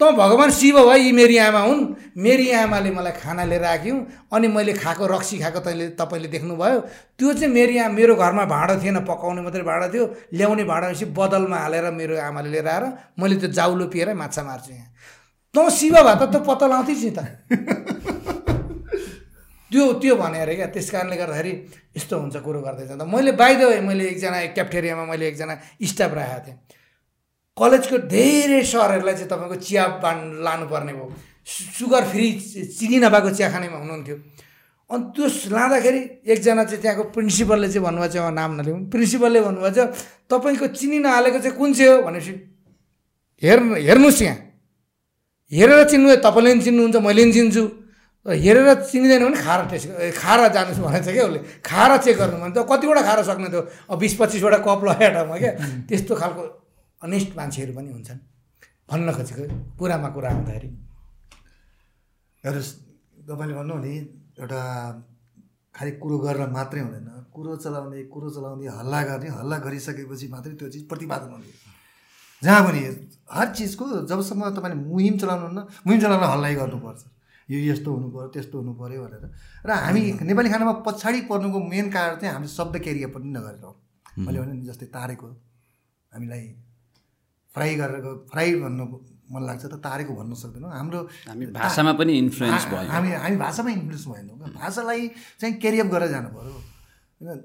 C: त भगवान् शिव भयो यी मेरी आमा हुन्। मेरी आमाले मलाई खाना लिएर राख्यौँ। अनि मैले खाएको रक्सी खाएको तैँले तपाईँले देख्नुभयो। त्यो चाहिँ मेरी आमा मेरो घरमा भाँडो थिएन पकाउने मात्रै भाँडो थियो। ल्याउने भाँडो बदलमा हालेर मेरो आमाले लिएर आएर मैले त्यो जाउलो पिएर माछा मार्छु यहाँ। तँ शिव भए त तँ पत्ता लाउँथेस् नि त। त्यो त्यो भने अरे क्या। त्यस कारणले गर्दाखेरि यस्तो हुन्छ कुरो गर्दै जाँदा। मैले बाहिर मैले एकजना क्याप्टेरियामा मैले एकजना स्टाफ राखेको थिएँ। कलेजको धेरै सरहरूलाई चाहिँ तपाईँको चिया बान् लानुपर्ने भयो। सुगर फ्री चिनी नभएको चिया खानेमा हुनुहुन्थ्यो। अनि त्यो लाँदाखेरि एकजना चाहिँ त्यहाँको प्रिन्सिपलले चाहिँ भन्नुभएको छ नाम नलिउँ। प्रिन्सिपलले भन्नुभएको छ तपाईँको चिनी नहालेको चाहिँ कुन चाहिँ हो? भनेपछि हेर्नु हेर्नुहोस् यहाँ। हेरेर चिन्नु तपाईँले पनि चिन्नुहुन्छ मैले पनि चिन्छु। तर हेरेर चिनिँदैन भने खारा टेस्ट खारा जानुहोस् भनेको छ क्या उसले। खारा चेक गर्नु भने त कतिवटा खारा सक्ने थियो अब बिस पच्चिसवटा कप लगाएर ठाउँमा क्या। त्यस्तो खालको अनेस्ट मान्छेहरू पनि हुन्छन्। भन्न खोजेको कुरामा कुरा आउँदाखेरि
D: हेर्नुहोस् तपाईँले भन्नु भने एउटा खालि कुरो गरेर मात्रै हुँदैन। कुरो चलाउने कुरो चलाउने हल्ला गर्ने हल्ला गरिसकेपछि मात्रै त्यो चिज प्रतिपादन हुने जहाँ पनि हर चिजको जबसम्म तपाईँले मुहिम चलाउनुहुन्न मुहिम चलाउन हल्लै गर्नुपर्छ। यो यस्तो हुनु पऱ्यो त्यस्तो हुनु पऱ्यो भनेर। र हामी नेपाली खानामा पछाडि पर्नुको मेन कारण चाहिँ हामीले शब्द केरिया पनि नगरेर हो। मैले भने नि जस्तै तारेको हामीलाई फ्राई गरेर फ्राई भन्नु मन लाग्छ त तारेको भन्न सक्दैनौँ हाम्रो
A: हामी भाषामा पनि इन्फ्लुएन्स भयो।
D: हामी हामी भाषामा इन्फ्लुएन्स भएनौँ भाषालाई चाहिँ क्यारिअप गरेर जानु पऱ्यो होइन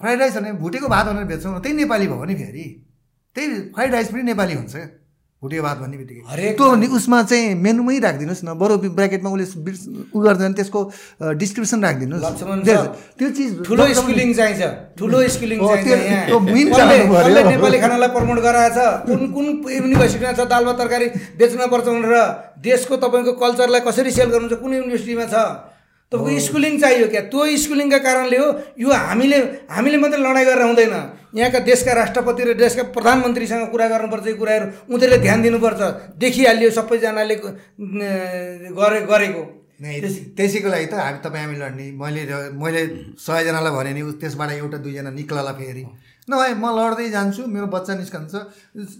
D: फ्राइड राइस भने भुटेको भात भनेर बेच्छौँ त्यही नेपाली भयो नि फेरि। त्यही फ्राइड राइस पनि नेपाली हुन्छ। क्या भुटेको भात भन्ने बित्तिकै।
C: हरेक
D: त्यो उसमा चाहिँ मेनुमै राखिदिनुहोस् न। बरु ब्राकेटमा उसले उ गर्दैन त्यसको डिस्क्रिप्सन राखिदिनुहोस्। त्यो- चिज
C: ठुलो स्कुलिङ चाहिन्छ। ठुलो स्कुलिङ नेपाली खानालाई प्रमोट गराएछ कुन कुन युनिभर्सिटीमा छ? दाल भात तरकारी बेच्नुपर्छ भनेर देशको तपाईँको कल्चरलाई कसरी सेल गर्नुहुन्छ? कुन युनिभर्सिटीमा छ? तपाईँको स्कुलिङ चाहियो क्या? त्यो स्कुलिङका कारणले हो यो हामीले हामीले मात्रै लडाइँ गरेर हुँदैन। यहाँका देशका राष्ट्रपति र देशका प्रधानमन्त्रीसँग कुरा गर्नुपर्छ यो कुराहरू उनीहरूले ध्यान दिनुपर्छ। देखिहाल्यो सबैजनाले गरे गरेको।
D: त्यसैको लागि त हामी तपाईँ हामी लड्ने मैले मैले सयजनालाई भने नि त्यसबाट एउटा दुईजना निक्लला फेरि। नभए म लड्दै जान्छु मेरो बच्चा निस्कन्छ।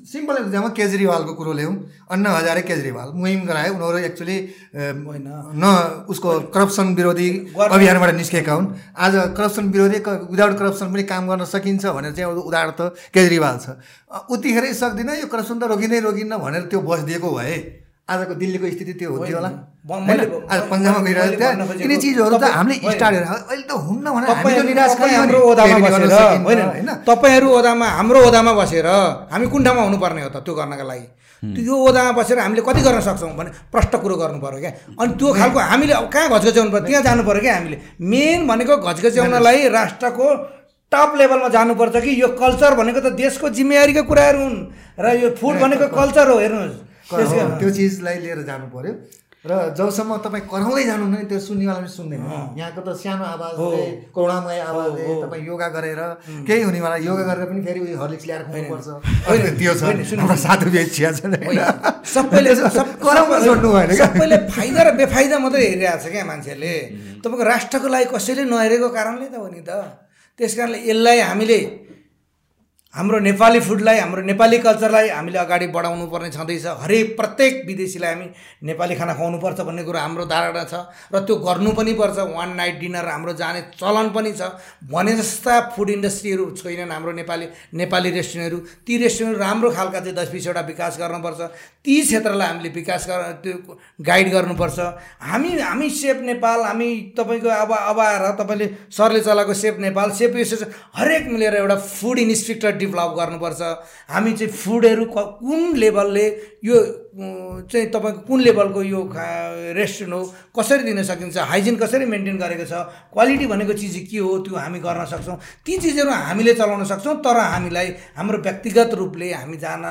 D: सिम्पल एक्जाम्पल केजरीवालको कुरो ल्याउँ। अन्ना हजारे केजरीवाल मुहिम गरायो उनीहरू एक्चुली
C: होइन।
D: न उसको करप्सन विरोधी अभियानबाट निस्केका हुन्। आज करप्सन विरोधी विदाउट करप्सन पनि काम गर्न सकिन्छ भनेर चाहिँ उदाहरण त केजरीवाल छ। उतिखेरै सक्दिनँ यो करप्सन त रोकिँदै रोकिन्न भनेर त्यो बसिदिएको भए। आजको दिल्लीको स्थिति त्यो हुन्थ्यो होला। आज पन्जाबमा गइरहेको थियो यिनी चिजहरू त हामीले
C: होइन।
D: स्टार्ट गरेर अहिले त हुन्न भने हामी त
C: तपाईँहरू। ओदामा हाम्रो ओदामा बसेर हामी कुन ठाउँमा हुनुपर्ने हो त त्यो गर्नका लागि। त्यो यो ओदामा बसेर हामीले कति गर्न सक्छौँ भने प्रष्ट कुरो गर्नु पऱ्यो क्या। अनि त्यो खालको हामीले अब कहाँ घचघच्याउनु पऱ्यो त्यहाँ जानु पऱ्यो क्या हामीले। मेन भनेको घचघच्याउनलाई राष्ट्रको टप लेभलमा जानुपर्छ कि यो कल्चर भनेको त देशको जिम्मेवारीको कुराहरू हुन्। र यो फुड भनेको कल्चर हो हेर्नुहोस्।
D: हो,
C: त्यसको
D: त्यो चिजलाई लिएर जानु पर्यो। र जबसम्म तपाईँ कराउँदै जानुहुन्न नि त्यो सुन्नेवाला पनि सुन्दैन। यहाँको त सानो आवाजले करुणामय आवाजले तपाईँ योगा गरेर केही हुनेवाला योगा गरेर पनि फेरि उयो हर्लिक्स ल्याएर खुवाउनुपर्छ। होइन। त्यो छ। हाम्रो बेचिया छ?
C: सबैले
D: त्यसो कराउन छोड्नु भएन
C: सबैले फाइदा र बेफाइदा मात्रै हेरिरहेको छ क्या मान्छेहरूले। तपाईँको राष्ट्रको लागि कसैले नहेरेको कारणले त हो नि त। त्यस कारणले यसलाई हामीले हाम्रो नेपाली फुडलाई हाम्रो नेपाली कल्चरलाई हामीले अगाडि बढाउनु पर्ने छँदैछ। हरेक प्रत्येक विदेशीलाई हामी नेपाली खाना खुवाउनुपर्छ भन्ने कुरो हाम्रो धारणा छ र त्यो गर्नु पनि पर्छ। वान नाइट डिनर हाम्रो जाने चलन पनि छ। भने जस्ता फुड इन्डस्ट्रीहरू छैनन् हाम्रो नेपाली नेपाली रेस्टुरेन्टहरू ती रेस्टुरेन्ट राम्रो खालका चाहिँ दस बिसवटा विकास गर्नुपर्छ। ती क्षेत्रलाई हामीले विकास गर त्यो गाइड गर्नुपर्छ। हामी हामी सेफ नेपाल हामी तपाईँको अब अब आएर तपाईँले सरले चलाएको सेफ नेपाल सेफ एसोसिएसन हरेक मिलेर एउटा फुड डेभलप गर्नुपर्छ। हामी चाहिँ फुडहरू कुन लेभलले यो चाहिँ तपाईँको कुन लेभलको यो रेस्टुरेन्ट हो कसरी दिन सकिन्छ हाइजिन कसरी मेन्टेन गरेको छ क्वालिटी भनेको चिज के हो त्यो हामी गर्न सक्छौँ। ती चिजहरू हामीले चलाउन सक्छौँ तर हामीलाई हाम्रो व्यक्तिगत रूपले हामी जान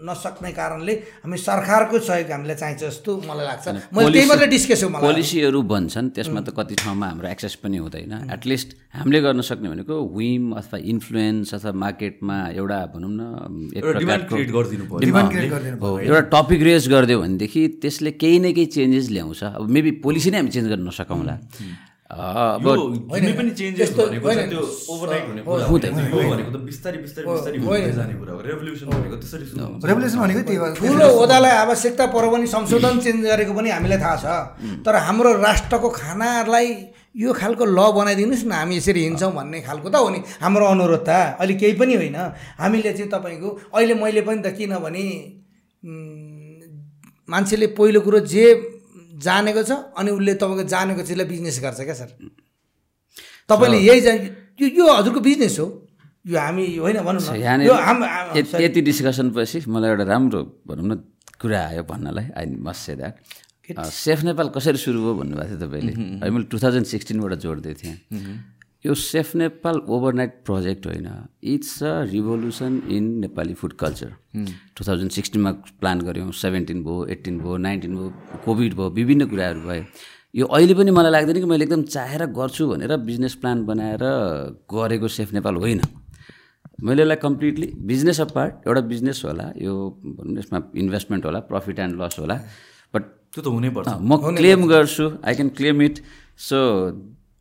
C: नसक्ने कारणले हामी सरकारको सहयोग हामीलाई चाहिन्छ जस्तो मलाई लाग्छ। मैले त्यही मात्रै डिस्कस हो
A: पोलिसीहरू भन्छन् त्यसमा त कति ठाउँमा हाम्रो एक्सेस पनि हुँदैन। एटलिस्ट हामीले गर्न सक्ने भनेको विम अथवा इन्फ्लुएन्स अथवा मार्केटमा एउटा भनौँ न एक प्रकारको एउटा टपिक रेज गरिदियो भनेदेखि त्यसले केही न केही चेन्जेस ल्याउँछ। अब मेबी पोलिसी नै हामी चेन्ज गर्न नसकौँला। अब
B: यो कुनै पनि चेन्जेस
C: त्यस्तो
B: भनेको
C: होइन।
B: चाहिँ त्यो ओभरनाइट हुने कुरा
A: हुँदैन।
B: होइन। यो भनेको त बिस्तारै बिस्तारै बिस्तारै हुँदै जाने कुरा हो। रेभोल्युसन भनेको त्यसरी सुरु हुन्छ।
D: रेभोल्युसन भनेको त्यही हो।
C: ठुलो ओदालाई आवश्यकता पर्यो भने संशोधन चेन्ज गरेको पनि हामीलाई थाहा छ। तर हाम्रो राष्ट्रको खानालाई यो खालको ल बनाइदिनुहोस् न हामी यसरी हिँड्छौँ भन्ने खालको त हो नि। हाम्रो अनुरोध त अहिले केही पनि होइन। हामीले चाहिँ तपाईँको अहिले मैले पनि त किनभने मान्छेले पहिलो कुरो जे जानेको छ अनि उसले तपाईँको जानेको चिजलाई बिजनेस गर्छ क्या सर? तपाईँले यही जान यो यो हजुरको बिजनेस हो। यो हामी होइन भनौँ न। यो
A: यति डिस्कसन पछि मलाई एउटा राम्रो भनौँ न कुरा आयो भन्नलाई। I must say that. Chef Nepal कसरी सुरु भयो भन्नुभएको थियो तपाईँले? है मैले टु थाउजन्ड सिक्सटिनबाट जोड्दै थिएँ। यो सेफ नेपाल ओभरनाइट प्रोजेक्ट होइन। It's a revolution in Nepali food culture. Two thousand सिक्सटिनमा plan गऱ्यौँ सेभेन्टिन भयो एट्टिन भयो नाइन्टिन भयो कोभिड भयो विभिन्न कुराहरू भयो यो अहिले पनि मलाई लाग्दैन कि मैले एकदम चाहेर गर्छु भनेर बिजनेस प्लान बनाएर गरेको सेफ नेपाल होइन। मैले यसलाई कम्प्लिटली बिजनेस अफ पार्ट एउटा बिजनेस होला यो भनौँ न यसमा इन्भेस्टमेन्ट होला प्रफिट एन्ड लस होला। बट
B: त्यो त हुनैपर्छ।
A: म क्लेम गर्छु I can claim it. So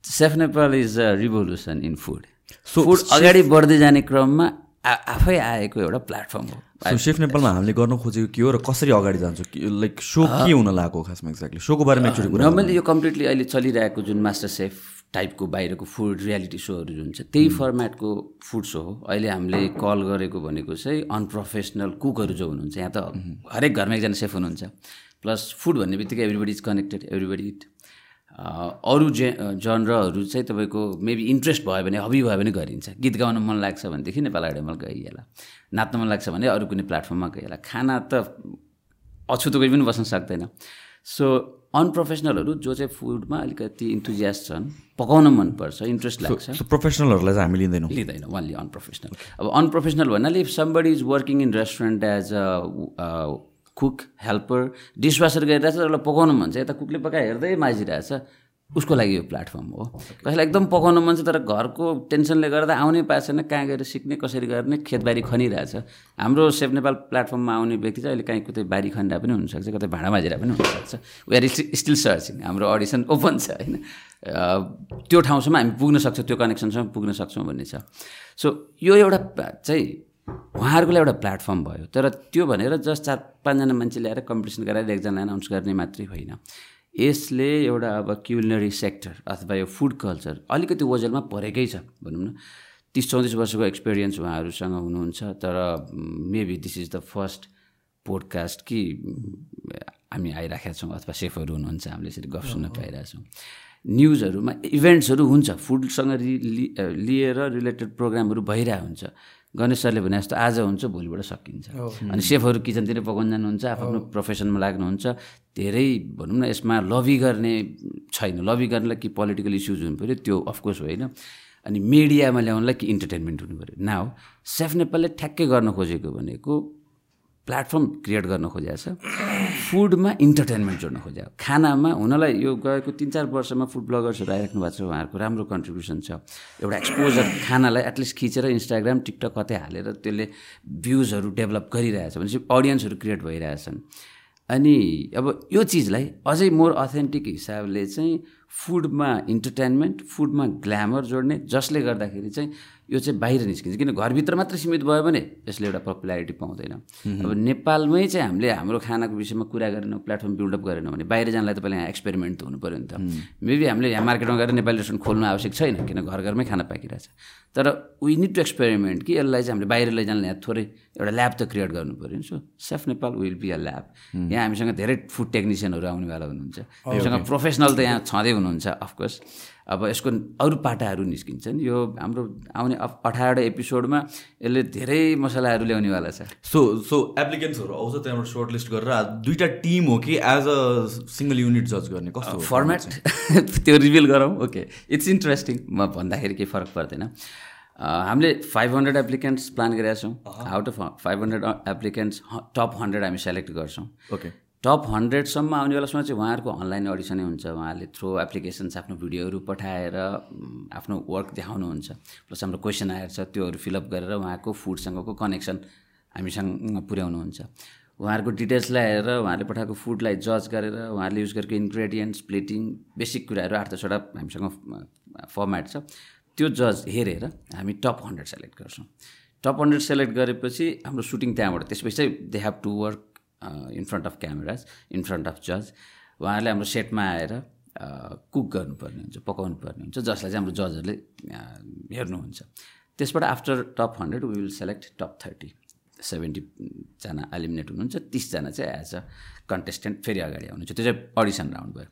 A: Chef Nepal is a revolution in food food अगाडि बढ्दै जाने क्रममा आफै आएको एउटा प्लेटफर्म हो।
B: सो सेफ नेपालमा हामीले गर्न खोजेको के हो र कसरी अगाडि जान्छ? लाइक सो के हुन लागेको खासमा एक्ज्याक्टली सोको बारेमा एकचोटि
A: नर्मली यो कम्प्लिटली अहिले चलिरहेको जुन मास्टर सेफ टाइपको बाहिरको फुड रियालिटी सोहरू जुन छ त्यही फर्मेटको फुड सो हो। अहिले हामीले कल गरेको भनेको चाहिँ अनप्रोफेसनल कुकहरू जो हुनुहुन्छ यहाँ त हरेक घरमा एकजना सेफ हुनुहुन्छ। प्लस फुड भन्ने बित्तिकै everybody is connected everybody it अरू जे जनरहरू चाहिँ तपाईँको मेबी इन्ट्रेस्ट भयो भने हबी भयो भने गरिन्छ। गीत गाउन मन लाग्छ भनेदेखि नेपाल आइडलमा गइहाल्ला नाच्न मन लाग्छ भने अरू कुनै प्लेटफर्ममा गइहाल्ला खाना त अछुतो कोही पनि बस्न सक्दैन। सो अनप्रोफेसनलहरू जो चाहिँ फुडमा अलिकति इन्थुजियास्ट छन् पकाउन मनपर्छ इन्ट्रेस्ट लाग्छ।
B: प्रोफेसनलहरूलाई चाहिँ हामी लिँदैनौँ।
A: लिँदैन वानली अनप्रोफेसनल अब अनप्रोफेसनल भन्नाले if somebody is working in restaurant as a cook helper dishwasher गरिरहेछ तर उसलाई पकाउनु मन छ। यता कुकले पकाए हेर्दै माझिरहेछ उसको लागि यो प्लेटफर्म हो। कसैलाई एकदम पकाउनु मन छ तर घरको टेन्सनले गर्दा आउनै पाएको छैन। कहाँ गएर सिक्ने कसरी गर्ने खेतबारी खनिरहेछ। हाम्रो सेफ नेपाल प्लेटफर्ममा आउने व्यक्ति चाहिँ अहिले कहीँ कतै बारी खनिरहेको पनि हुनसक्छ कतै भाँडा माझिरहेको पनि हुनसक्छ। वी आर स्टिल सर्चिङ हाम्रो अडिसन ओपन छ होइन। त्यो ठाउँसम्म हामी पुग्न सक्छौँ त्यो कनेक्सनसम्म पुग्न सक्छौँ भन्ने छ। सो यो एउटा चाहिँ उहाँहरूको लागि एउटा प्लेटफर्म भयो। तर त्यो भनेर जस्ट चार पाँचजना मान्छे ल्याएर कम्पिटिसन गराएर एकजना एनाउन्स गर्ने मात्रै होइन। यसले एउटा अब क्युलिनरी सेक्टर अथवा यो फुड कल्चर अलिकति ओझेलमा परेकै छ भनौँ न। तिस चौतिस वर्षको एक्सपिरियन्स उहाँहरूसँग हुनुहुन्छ तर maybe this is the first podcast कि हामी आइराखेका छौँ अथवा सेफहरू हुनुहुन्छ हामीले यसरी गफ सुन्न पाइरहेछौँ न्युजहरूमा इभेन्ट्सहरू हुन्छ फुडसँग लिएर रिलेटेड प्रोग्रामहरू भइरहेको हुन्छ। गणेश सरले भने जस्तो आज हुन्छ भोलिबाट सकिन्छ। अनि सेफहरू किचनतिर पकाउन जानुहुन्छ आफ्नो प्रोफेसनमा लाग्नुहुन्छ। धेरै भनौँ न यसमा लबी गर्ने छैन। लबी गर्नलाई कि पोलिटिकल इस्युज हुनु पऱ्यो त्यो अफकोर्स होइन। अनि मिडियामा ल्याउनलाई कि इन्टरटेनमेन्ट हुनु पऱ्यो। नाउ सेफ नेपालले ठ्याक्कै गर्न खोजेको भनेको प्लेटफर्म क्रिएट गर्न खोजेको छ। फुडमा इन्टरटेनमेन्ट जोड्न खोजेको खानामा हुनलाई यो गएको तिन चार वर्षमा फुड ब्लगर्सहरू आइराख्नु भएको छ उहाँहरूको राम्रो कन्ट्रिब्युसन छ। एउटा एक्सपोजर खानालाई एटलिस्ट खिचेर इन्स्टाग्राम टिकटक कतै हालेर त्यसले भ्युजहरू डेभलप गरिरहेछ भनेपछि अडियन्सहरू क्रिएट भइरहेछन् अनि अब यो चिजलाई अझै मोर अथेन्टिक हिसाबले चाहिँ फुडमा इन्टरटेनमेन्ट फुडमा ग्ल्यामर जोड्ने जसले गर्दाखेरि चाहिँ यो चाहिँ बाहिर निस्किन्छ। किन घरभित्र मात्र सीमित भयो भने यसले एउटा पपुलारिटी पाउँदैन। अब नेपालमै चाहिँ हामीले हाम्रो खानाको विषयमा कुरा गरेनौँ प्लेटफर्म बिल्डअप गरेनौँ भने बाहिर जानलाई त पहिला यहाँ एक्सपेरिमेन्ट त हुनु पऱ्यो नि त। मेबी हामीले यहाँ मार्केटमा गएर नेपाली रेस्टुरेन्ट खोल्नु आवश्यक छैन किन घर घरमै खाना पाकिरहेछ। तर वी निड टु एक्सपेरिमेन्ट कि यसलाई चाहिँ हामीले बाहिर लैजानलाई यहाँ थोरै एउटा ल्याब त क्रिएट गर्नु पऱ्यो नि so Chef Nepal will be a lab यहाँ हामीसँग धेरै फुड टेक्निसियनहरू आउनेवाला हुनुहुन्छ। हामीसँग प्रोफेसनल त यहाँ छँदै हुनुहुन्छ अफकोर्स अब यसको अरू पाटाहरू निस्किन्छन्। यो हाम्रो आउने अठारवटा एपिसोडमा यसले धेरै मसलाहरू ल्याउनेवाला छ।
B: सो सो एप्लिकेन्ट्सहरू आउँछ त्यहाँबाट सर्ट लिस्ट गरेर दुईवटा टिम हो कि एज अ सिङ्गल युनिट जज गर्ने कस्तो हो?
A: फर्मेट त्यो रिभिल गरौँ? ओके इट्स इन्ट्रेस्टिङ म भन्दाखेरि केही फरक पर्दैन। हामीले फाइभ हन्ड्रेड एप्लिकेन्ट्स प्लान गरेका छौँ। Out of five hundred applicants top hundred हामी सेलेक्ट गर्छौँ।
B: ओके
A: टप हन्ड्रेडसम्म आउने बेलासम्म चाहिँ उहाँहरूको अनलाइन अडिसनै हुन्छ। उहाँहरूले थ्रु एप्लिकेसन्स आफ्नो भिडियोहरू पठाएर आफ्नो वर्क देखाउनुहुन्छ। प्लस हाम्रो क्वेसन आएर छ त्योहरू फिलअप गरेर उहाँको फुडसँगको कनेक्सन हामीसँग पुर्याउनुहुन्छ। उहाँहरूको डिटेल्स ल्याएर उहाँहरूले पठाएको फुडलाई जज गरेर उहाँहरूले युज गरेको इन्ग्रेडियन्ट्स प्लेटिङ बेसिक कुराहरू आठ दसवटा हामीसँग फर्मेट छ। त्यो जज हेरेर हामी टप हन्ड्रेड सेलेक्ट गर्छौँ। टप हन्ड्रेड सेलेक्ट गरेपछि हाम्रो सुटिङ त्यहाँबाट त्यसपछि चाहिँ they have to work in front of cameras in front of जज उहाँहरूले हाम्रो सेटमा आएर कुक गर्नुपर्ने हुन्छ पकाउनु पर्ने हुन्छ जसलाई चाहिँ हाम्रो जजहरूले हेर्नुहुन्छ। त्यसबाट after top hundred we will select top thirty सेभेन्टीजना eliminate हुनुहुन्छ तिसजना चाहिँ एज अ कन्टेस्टेन्ट फेरि अगाडि आउनुहुन्छ। त्यो चाहिँ अडिसन राउन्ड भयो।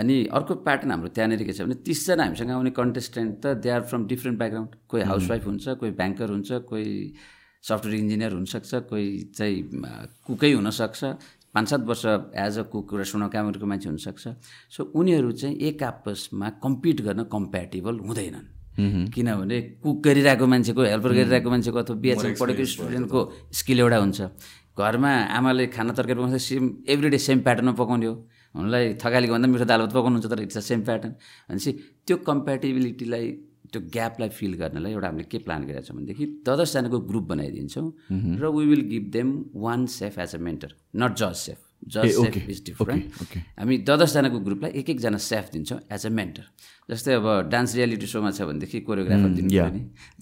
A: अनि अर्को प्याटर्न हाम्रो त्यहाँनिर के छ भने तिसजना हामीसँग आउने कन्टेस्टेन्ट त they are from different background कोही हाउसवाइफ हुन्छ कोही ब्याङ्कर हुन्छ कोही सफ्टवेयर इन्जिनियर हुनसक्छ कोही चाहिँ कुकै हुनसक्छ पाँच सात वर्ष एज अ कुक रेस्टुरेन्ट क्यामेराको मान्छे हुनसक्छ। सो उनीहरू चाहिँ एक आपसमा कम्पिट गर्न कम्प्याटेबल हुँदैनन्। किनभने कुक गरिरहेको मान्छेको हेल्पर गरिरहेको मान्छेको अथवा बिएचएम पढेको स्टुडेन्टको स्किल एउटा हुन्छ। घरमा आमाले खाना तरकारी पकाउँछ सेम एभ्री डे सेम प्याटर्नमा पकाउने हो। हुनलाई थकालीको भन्दा मिठो दाल भात पकाउनुहुन्छ तर इट्स अ सेम प्याटर्न भनेपछि त्यो कम्प्याटेबिलिटीलाई त्यो ग्यापलाई फिल गर्नलाई एउटा हामीले के प्लान गरेको छौँ भनेदेखि दस दसजनाको ग्रुप बनाइदिन्छौँ र we will give them one safe as a mentor not जज सेफ जज सेफ इज डिफरेन्ट हामी दस दसजनाको ग्रुपलाई एक एकजना सेफ दिन्छौँ एज अ मेन्टर जस्तै अब डान्स रियालिटी सोमा छ भनेदेखि कोरियोग्राफर दिनु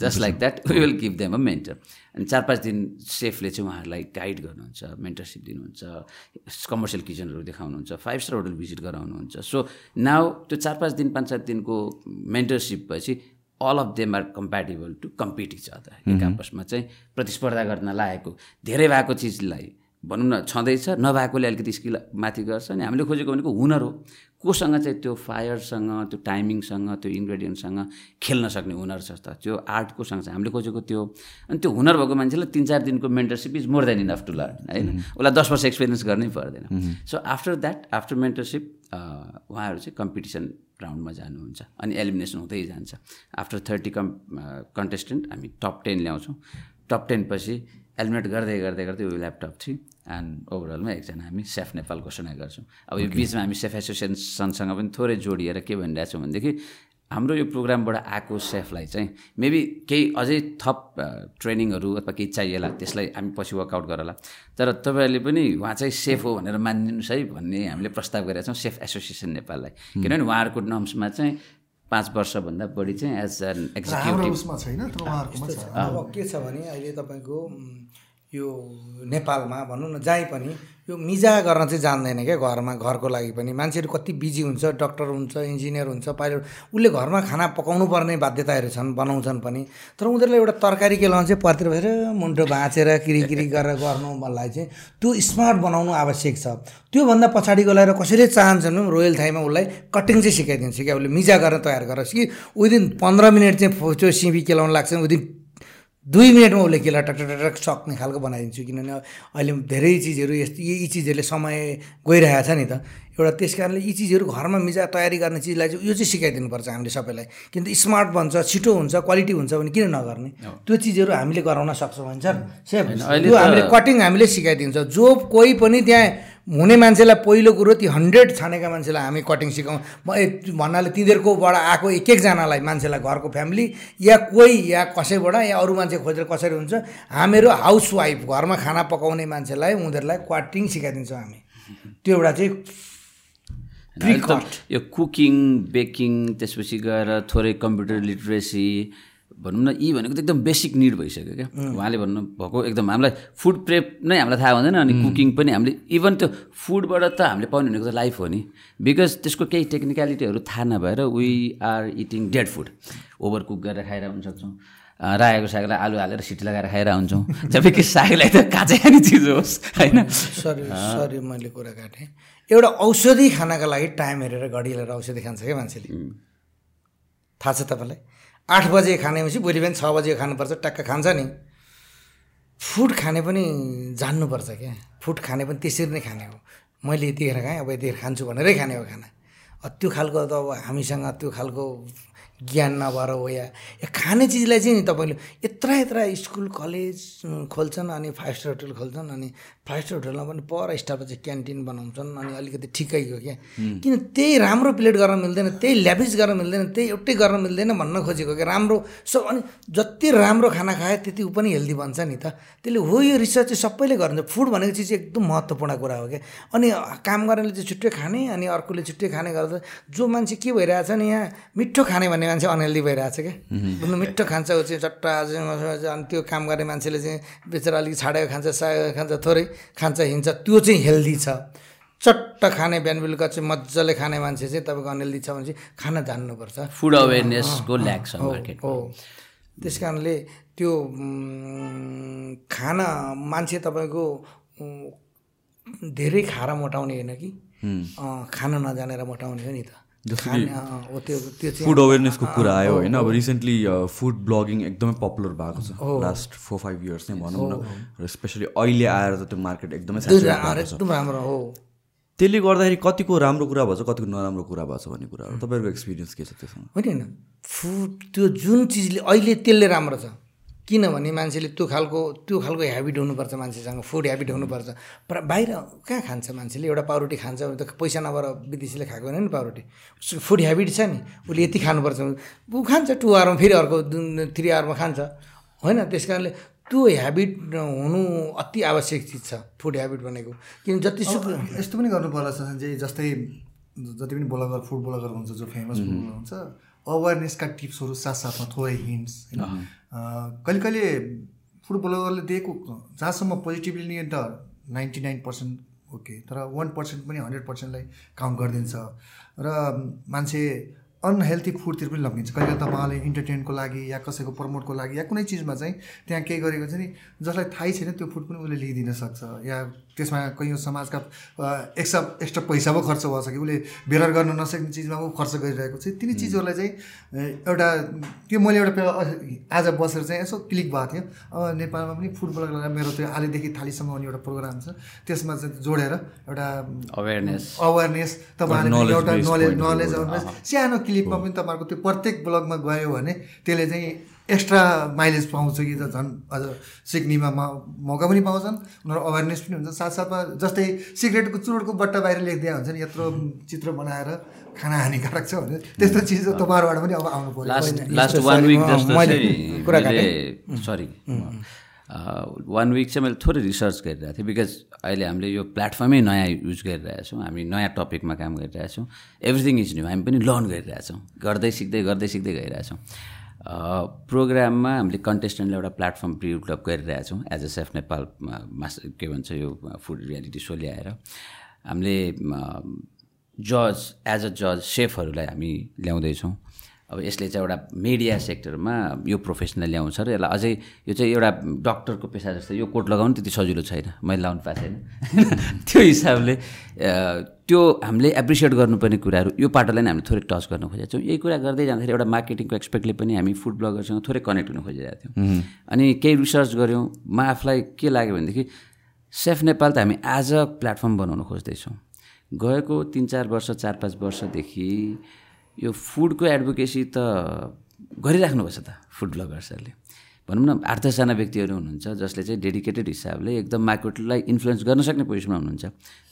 A: just like that we will give them a mentor अनि चार पाँच दिन सेफले चाहिँ उहाँहरूलाई गाइड गर्नुहुन्छ मेन्टरसिप दिनुहुन्छ कमर्सियल किचनहरू देखाउनुहुन्छ फाइभ स्टार होटल भिजिट गराउनुहुन्छ। सो नाउ त्यो चार पाँच दिन पाँच सात दिनको मेन्टरसिप भएपछि all of them are compatible to compete each other एक आपसमा चाहिँ प्रतिस्पर्धा गर्न लागेको धेरै भएको चिजलाई भनौँ न छँदैछ नभएकोले अलिकति स्किल माथि गर्छ अनि हामीले खोजेको भनेको हुनर हो। कोसँग चाहिँ त्यो फायरसँग त्यो टाइमिङसँग त्यो इन्ग्रेडियन्टसँग खेल्न सक्ने हुनर छ त? त्यो आर्ट कोसँग चाहिँ हामीले खोजेको त्यो अनि त्यो हुनर भएको मान्छेलाई तिन चार दिनको mentorship is more than enough to learn होइन? उसलाई दस वर्ष एक्सपिरियन्स गर्नै पर्दैन। So after that after mentorship उहाँहरू चाहिँ कम्पिटिसन राउन्डमा जानुहुन्छ अनि एलिमिनेसन हुँदै जान्छ। आफ्टर थर्टी कम् कन्टेस्टेन्ट हामी टप टेन ल्याउँछौँ। टप टेन पछि एलिमिनेट गर्दै गर्दै गर्दै उयो ल्यापटप थियो। एन्ड ओभरअलमा एकजना हामी सेफ नेपाल घोषणा गर्छौँ। अब यो बिचमा हामी सेफ एसोसिएसनसँग पनि थोरै जोडिएर के भनिरहेछौँ भनेदेखि हाम्रो यो प्रोग्रामबाट आएको सेफलाई चाहिँ मेबी केही अझै थप ट्रेनिङहरू अथवा केही चाहिएला त्यसलाई हामी पछि वर्कआउट गरला। तर तपाईँहरूले पनि उहाँ चाहिँ सेफ हो भनेर मानिदिनुहोस् है भन्ने हामीले प्रस्ताव गरेका छौँ सेफ एसोसिएसन नेपाललाई। किनभने उहाँहरूको नर्म्समा चाहिँ पाँच वर्षभन्दा बढी चाहिँ एज एन एक्जिक्युटिभ
C: के छ भने अहिले तपाईँको यो नेपालमा भनौँ न जहीँ पनि यो मिजा गर्न चाहिँ जान्दैन क्या घरमा घरको लागि पनि। मान्छेहरू कति बिजी हुन्छ डक्टर हुन्छ इन्जिनियर हुन्छ पाइलट उसले घरमा खाना पकाउनु पर्ने बाध्यताहरू छन् बनाउँछन् पनि। तर उनीहरूलाई एउटा तरकारी के लाउँछ परतिर भएर मुन्टो भाँचेर किरिकिरी गरेर गर्नु मलाई चाहिँ त्यो स्मार्ट बनाउनु आवश्यक छ। त्योभन्दा पछाडि गएर कसैले चाहन्छन् रोयल थाईमा उसलाई कटिङ चाहिँ सिकाइदिन्छ क्या उसले मिजा गर्न तयार गरोस् कि विदिन पन्ध्र मिनट चाहिँ त्यो सिबी केलाउनु लाग्छ विदिन दुई मिनटमा उसले केला टक टक सक्ने खालको बनाइदिन्छु। किनभने अहिले धेरै चिजहरू यस्तो यी चिजहरूले समय गइरहेको छ नि त। एउटा त्यस कारणले यी चिजहरू घरमा मिजा तयारी गर्ने चिजलाई चाहिँ यो चाहिँ सिकाइदिनुपर्छ हामीले सबैलाई। किन स्मार्ट बन्छ छिटो हुन्छ क्वालिटी हुन्छ भने किन नगर्ने? त्यो चिजहरू हामीले गराउन सक्छौँ भने सर सेफ। त्यो हामीले कटिङ हामीले सिकाइदिन्छ। जो कोही पनि त्यहाँ हुने मान्छेलाई पहिलो कुरो ती हन्ड्रेड छानेका मान्छेलाई हामी कटिङ सिकाउँ। भन्नाले तिनीहरूकोबाट आएको एक एकजनालाई मान्छेलाई घरको फ्यामिली या कोही या कसैबाट या अरू मान्छे खोजेर कसरी हुन्छ हामीहरू हाउसवाइफ घरमा खाना पकाउने मान्छेलाई उनीहरूलाई क्वाटिङ सिकाइदिन्छौँ हामी। त्यो एउटा चाहिँ
A: यो कुकिङ बेकिङ त्यसपछि गएर थोरै कम्प्युटर लिटरेसी भनौँ न यी भनेको त एकदम बेसिक निड भइसक्यो क्या। उहाँले भन्नुभएको एकदम हामीलाई फुड प्रेप नै हामीलाई थाहा हुँदैन अनि कुकिङ पनि हामीले इभन त्यो फुडबाट त हामीले पाउने भनेको त लाइफ हो नि। बिकज त्यसको केही टेक्निकलिटीहरू थाहा नभएर we are eating dead food overcook गरेर खाएर हुन सक्छौँ रायोको सागलाई आलु हालेर सिटी लगाएर खाएर हुन्छौँ। जबकि सागलाई त काँचै खाने चिज होस् होइन?
C: सरी सरी मैले कुरा काटेँ। एउटा औषधि खानाको लागि टाइम हेरेर घडी हेरेर औषधि खान्छ क्या मान्छेले। थाहा छ तपाईँलाई? आठ बजे खाने भनेपछि भोलि बिहान छ बजे खानुपर्छ टक्क खान्छ नि। फुड खाने पनि जान्नुपर्छ क्या। फुड खाने पनि त्यसरी नै खाने हो। मैले यतिखेर खाएँ अब यतिखेर खान्छु भनेरै खाने हो खाना। त्यो खालको त अब हामीसँग त्यो खालको ज्ञान नभएर हो या खाने चिजलाई चाहिँ नि तपाईँले यत्र यत्र स्कुल कलेज खोल्छन् अनि फाइभ स्टार होटल खोल्छन् अनि फाइभ स्टार होटलमा पनि पर स्टाफमा चाहिँ क्यान्टिन बनाउँछन् अनि अलिकति ठिकैको क्या। किन त्यही राम्रो प्लेट गर्न मिल्दैन त्यही ल्याभिस गर्न मिल्दैन त्यही एउटै गर्न मिल्दैन भन्न खोजेको क्या। राम्रो सब अनि जति राम्रो खाना खायो त्यति ऊ पनि हेल्दी बन्छ नि त। त्यसले हो यो रिसर्च चाहिँ सबैले गरिन्छ फुड भनेको चिज एकदम महत्त्वपूर्ण कुरा हो क्या। अनि काम गर्नेले चाहिँ छुट्टै खाने अनि अर्कोले छुट्टै खाने गर्दा जो मान्छे के भइरहेछ नि यहाँ मिठो खाने भन्ने मान्छे अनहेल्दी भइरहेछ क्या। बुझ्नु मिठो खान्छ ऊ चाहिँ चट्टा अनि त्यो काम गर्ने मान्छेले चाहिँ बेचेर अलिक छाडेको खान्छ साग खान्छ थोरै। खान्छ हिँड्छ। त्यो चाहिँ हेल्दी छ। चट्ट खाने बिहान बेलुका चाहिँ मजाले खाने मान्छे चाहिँ तपाईँको अनहेल्दी छ भने चाहिँ खाना जान्नुपर्छ।
A: फुड अवेरनेसको ल्याक छ मार्केट
C: हो। त्यस कारणले त्यो खाना मान्छे तपाईँको धेरै खाएर मोटाउने होइन कि? खान नजानेर मोटाउने हो नि त। हो त्यो चाहिँ
B: फुड अवेरनेसको कुरा आयो होइन। अब रिसेन्टली फुड ब्लगिङ एकदमै पपुलर भएको छ। लास्ट फोर फाइभ इयर्स नै भनौँ न। र स्पेसली अहिले आएर त त्यो मार्केट एकदमै
C: राम्रो हो।
B: त्यसले गर्दाखेरि कतिको राम्रो कुरा भएको छ कतिको नराम्रो कुरा भएको छ भन्ने कुराहरू। तपाईँहरूको एक्सपिरियन्स के छ
C: होइन होइन। फुड त्यो जुन चिजले अहिले त्यसले राम्रो छ। किनभने मान्छेले त्यो खालको त्यो खालको ह्याबिट हुनुपर्छ मान्छेसँग फुड ह्याबिट हुनुपर्छ। प्र बाहिर कहाँ खान्छ मान्छेले? एउटा पाउरोटी खान्छ भने त पैसा नभएर विदेशीले खाएको होइन नि पाउरोटी। उसको फुड ह्याबिट छ नि उसले यति खानुपर्छ। ऊ खान्छ टु आवरमा फेरि अर्को थ्री आवरमा खान्छ। होइन त्यस कारणले त्यो ह्याबिट हुनु अति आवश्यक चिज छ फुड ह्याबिट भनेको। किन जतिसुकै
D: अब यस्तो पनि गर्नु पर्ला जस्तै जति पनि ब्लगर फुड ब्लगर हुन्छ जो फेमस ब्लगर हुन्छ अवेरनेसका टिप्सहरू साथसाथमा थोरै हिन्ट्स होइन कहिले कहिले फुड ब्लगरले दिएको जहाँसम्म पोजिटिभली नि त नाइन्टी नाइन पर्सेन्ट ओके तर वान पर्सेन्ट पनि हन्ड्रेड पर्सेन्टलाई काउन्ट गरिदिन्छ। र मान्छे अनहेल्थी फुडतिर पनि लगिन्छ कहिले तपाईँले इन्टरटेनको लागि या कसैको प्रमोटको लागि या कुनै चिजमा चाहिँ त्यहाँ केही गरेको छ नि जसलाई थाहै छैन त्यो फुड पनि उसले लिइदिन सक्छ। या त्यसमा कैयौँ समाजका एक्स्ट्रा एक्स्ट्रा पैसा पो खर्च भएको छ कि उसले बेरर गर्न नसक्ने चिजमा पो खर्च गरिरहेको छ। तिनी चिजहरूलाई चाहिँ एउटा त्यो मैले एउटा आज बसेर चाहिँ यसो क्लिक भएको थियो। अब नेपालमा पनि फुड ब्लगरलाई मेरो त्यो आलेदेखि थालीसम्म हुने एउटा प्रोग्राम छ। त्यसमा चाहिँ जोडेर एउटा
A: अवेरनेस
D: अवेरनेस तपाईँहरूले एउटा नलेज नलेज। अवेरनेस सानो क्लिपमा पनि तपाईँहरूको त्यो प्रत्येक ब्लगमा गयो भने त्यसले चाहिँ एक्स्ट्रा माइलेज पाउँछ कि त झन् अझ सिक्नेमा मौका पनि पाउँछन्। उनीहरू अवेरनेस पनि हुन्छ साथसाथमा जस्तै सिगरेटको चुरोटको बट्टा बाहिर लेखिदिया हुन्छ नि यत्रो चित्र बनाएर खाना हानिकारक छ भने त्यस्तो चिज तपाईँहरूबाट पनि अब आउनु पऱ्यो।
A: वान विक चाहिँ मैले थोरै रिसर्च गरिरहेको थिएँ बिकज अहिले हामीले यो प्लेटफर्मै नयाँ युज गरिरहेछौँ हामी नयाँ टपिकमा काम गरिरहेछौँ एभ्रिथिङ इज न्यू हामी पनि लर्न गरिरहेछौँ गर्दै सिक्दै गर्दै सिक्दै गइरहेछौँ प्रोग्राममा हामीले कन्टेस्टेन्टले एउटा प्लेटफर्म डेभलप गरिरहेछौँ एज अ सेफ नेपालमा मास के भन्छ यो फुड रियालिटी सो ल्याएर। हामीले जज एज अ जज सेफहरूलाई हामी ल्याउँदैछौँ। अब यसले चाहिँ एउटा मिडिया सेक्टरमा यो प्रोफेसनल ल्याउँछ र यसलाई अझै यो चाहिँ एउटा डक्टरको पेसा जस्तो यो कोट लगाउनु त्यति सजिलो छैन। मैले लाउनु पाएको छैन। त्यो हिसाबले त्यो हामीले एप्रिसिएट गर्नुपर्ने कुराहरू यो पाटोलाई नै हामीले थोरै टच गर्न खोजेको छौँ। यही कुरा गर्दै जाँदाखेरि एउटा मार्केटिङको एक्सपेक्टले पनि हामी फुड ब्लगरसँग थोरै कनेक्ट हुन खोजिरहेको थियौँ। अनि केही रिसर्च गऱ्यौँ। म आफूलाई के लाग्यो भनेदेखि सेफ नेपाल त हामी एज अ प्लेटफर्म बनाउन खोज्दैछौँ। गएको तिन चार वर्ष चार पाँच वर्षदेखि यो फुडको एडभोकेसी त गरिराख्नुभएको छ त फुड ब्लगर्सहरूले। भनौँ न आठ दसजना व्यक्तिहरू हुनुहुन्छ जसले चाहिँ डेडिकेटेड हिसाबले एकदम मार्केटलाई इन्फ्लुएन्स गर्न सक्ने पोजिसनमा हुनुहुन्छ।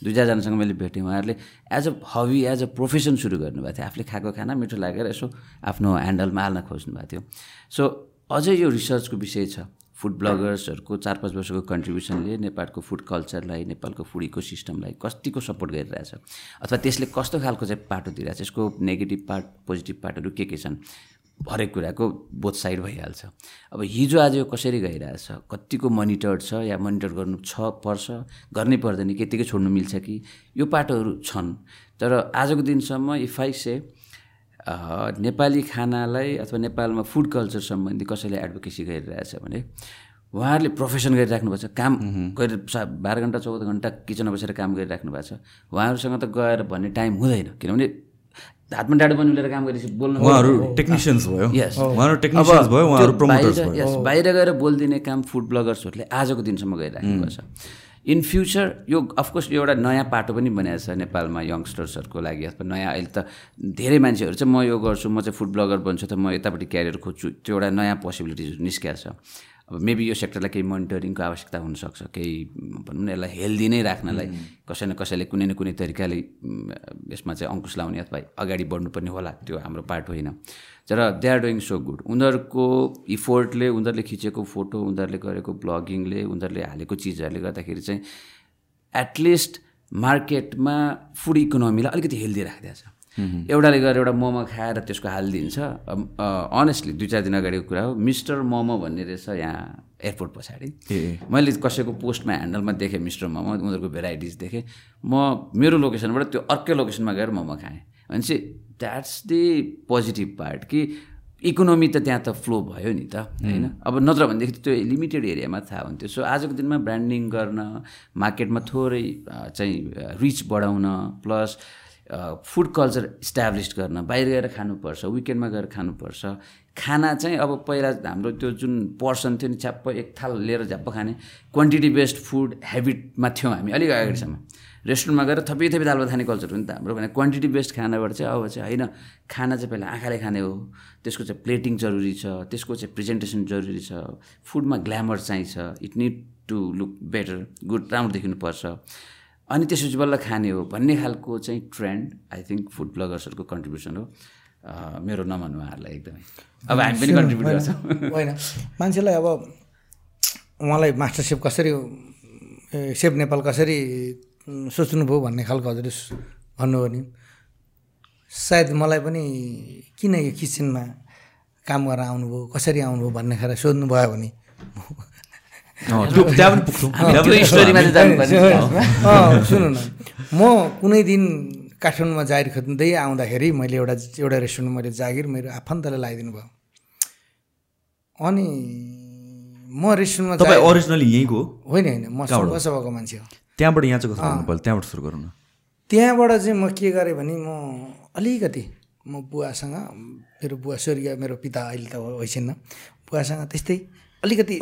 A: दुई चारजनासँग मैले भेटेँ उहाँहरूले as a hobby as a profession सुरु गर्नुभएको थियो। आफूले खाएको खाना मिठो लागेर यसो आफ्नो ह्यान्डलमा हाल्न खोज्नु भएको थियो। सो अझै यो रिसर्चको विषय छ। फुड ब्लगर्सहरूको चार पाँच वर्षको कन्ट्रिब्युसनले नेपालको फुड कल्चरलाई नेपालको फुड इको सिस्टमलाई कतिको सपोर्ट गरिरहेछ। अथवा त्यसले कस्तो खालको चाहिँ पाटो दिइरहेछ यसको नेगेटिभ पार्ट पोजिटिभ पार्टहरू के के छन्? हरेक कुराको बोथ साइड भइहाल्छ। अब हिजो आज यो कसरी गइरहेछ? कतिको मोनिटर्ड छ या मोनिटर गर्नु छ पर्छ? गर्नै पर्दैन कि यत्तिकै छोड्नु मिल्छ कि? यो पाटोहरू छन्। तर आजको दिनसम्म इफ आई से नेपाली खानालाई अथवा नेपालमा फुड कल्चर सम्बन्धी कसैले एडभोकेसी गरिरहेछ भने उहाँहरूले प्रोफेसन गरिराख्नु भएको छ काम गरि सा- बाह्र घन्टा चौध घन्टा किचनमा बसेर काम गरिराख्नु भएको छ। उहाँहरूसँग त गएर भन्ने टाइम हुँदैन किनभने हातमा डाडो पनि काम गरेपछि बोल्नु
B: उहाँहरू टेक्निसियन्स भयो। भयो
A: बाहिर- गएर बोलिदिने काम फुड ब्लगर्सहरूले आजको दिनसम्म गरिराख्नु भएको छ। इन फ्युचर यो अफकोर्स यो एउटा नयाँ पाटो पनि बनाएको छ नेपालमा यङ्स्टर्सहरूको लागि। अथवा नयाँ अहिले त धेरै मान्छेहरू चाहिँ म यो गर्छु म चाहिँ फुड ब्लगर बन्छु त म यतापट्टि क्यारियर खोज्छु। त्यो एउटा नयाँ पोसिबिलिटिज निस्किएको छ। अब मेबी यो सेक्टरलाई केही मोनिटरिङको आवश्यकता हुनसक्छ केही भनौँ न यसलाई हेल्दी नै राख्नलाई कसै न कसैले कुनै न कुनै तरिकाले यसमा चाहिँ अङ्कुश लाउने अथवा अगाडि बढ्नुपर्ने होला त्यो हाम्रो पार्ट होइन। तर they are doing so good उनीहरूको इफोर्टले उनीहरूले खिचेको फोटो उनीहरूले गरेको ब्लगिङले उनीहरूले हालेको चिजहरूले गर्दाखेरि चाहिँ एटलिस्ट मार्केटमा फुड इकोनोमीलाई अलिकति हेल्दी राखिदिएको छ एउटाले गएर एउटा मोमो खाएर त्यसको हालिदिन्छ अनेस्टली दुई चार दिन अगाडिको कुरा हो मिस्टर मोमो भन्ने रहेछ यहाँ एयरपोर्ट पछाडि। मैले कसैको पोस्टमा ह्यान्डलमा देखेँ मिस्टर मोमो उनीहरूको भेराइटिज देखेँ। म मेरो लोकेसनबाट त्यो अर्कै लोकेसनमा गएर मोमो खाएँ। भनेपछि द्याट्स दि पोजिटिभ पार्ट कि इकोनोमी त त्यहाँ त फ्लो भयो नि त होइन? अब नत्र भनेदेखि त्यो लिमिटेड एरियामा थाहा हुन्थ्यो। सो आजको दिनमा ब्रान्डिङ गर्न मार्केटमा थोरै चाहिँ रिच बढाउन प्लस फुड कल्चर इस्टाब्लिस गर्न बाहिर गएर खानुपर्छ विकेन्डमा गएर खानुपर्छ। खाना चाहिँ अब पहिला हाम्रो त्यो जुन पर्सन थियो नि छ्याप्प एक थाल लिएर झ्याप्प खाने क्वान्टिटी बेस्ड फुड हेबिटमा थियौँ हामी अलिक अगाडिसम्म। रेस्टुरेन्टमा गएर थपी थपी दाल खाने कल्चर हो नि त हाम्रो भने क्वान्टिटी बेस्ड खानाबाट चाहिँ अब चाहिँ होइन खाना चाहिँ पहिला आँखाले खाने हो। त्यसको चाहिँ प्लेटिङ जरुरी छ त्यसको चाहिँ प्रेजेन्टेसन जरुरी छ। फुडमा ग्ल्यामर चाहिन्छ। It need to look better good राम्रो देखिनुपर्छ। अनि त्यसपछि बल्ल खाने हो भन्ने खालको चाहिँ ट्रेन्ड आई थिङ्क फुड ब्लगर्सहरूको कन्ट्रिब्युसन हो। मेरो नमान्नु उहाँहरूलाई एकदमै। अब हामी पनि कन्ट्रिब्युट गर्छौँ।
C: होइन मान्छेलाई अब उहाँलाई मास्टर सेफ कसरी सेफ नेपाल कसरी सोच्नुभयो भन्ने खालको हजुरले भन्नुभयो नि। सायद मलाई पनि किन यो किचनमा काम गर्न आउनुभयो कसरी आउनुभयो भन्ने खाएर सोध्नुभयो भने।
B: अँ, त्यो त्यहाँ पनि पुग्छौँ
C: सुन्नु न। म कुनै दिन काठमाडौँमा जागिर खोज्दै आउँदाखेरि मैले एउटा एउटा रेस्टुरेन्टमा मैले जागिर मेरो आफन्तले लगाइदिनु भयो। अनि म रेस्टुरेन्टमा
B: तपाईँ ओरिजिनली यहीँको?
C: होइन होइन। म सभाको मान्छे हो।
B: त्यहाँबाट यहाँ चाहिँ त्यहाँबाट सुरु गरौँ न।
C: त्यहाँबाट चाहिँ म के गरेँ भने म अलिकति म बुवासँग मेरो बुवा स्वर्गीय मेरो पिता अहिले त होइछिन्न बुवासँग त्यस्तै अलिकति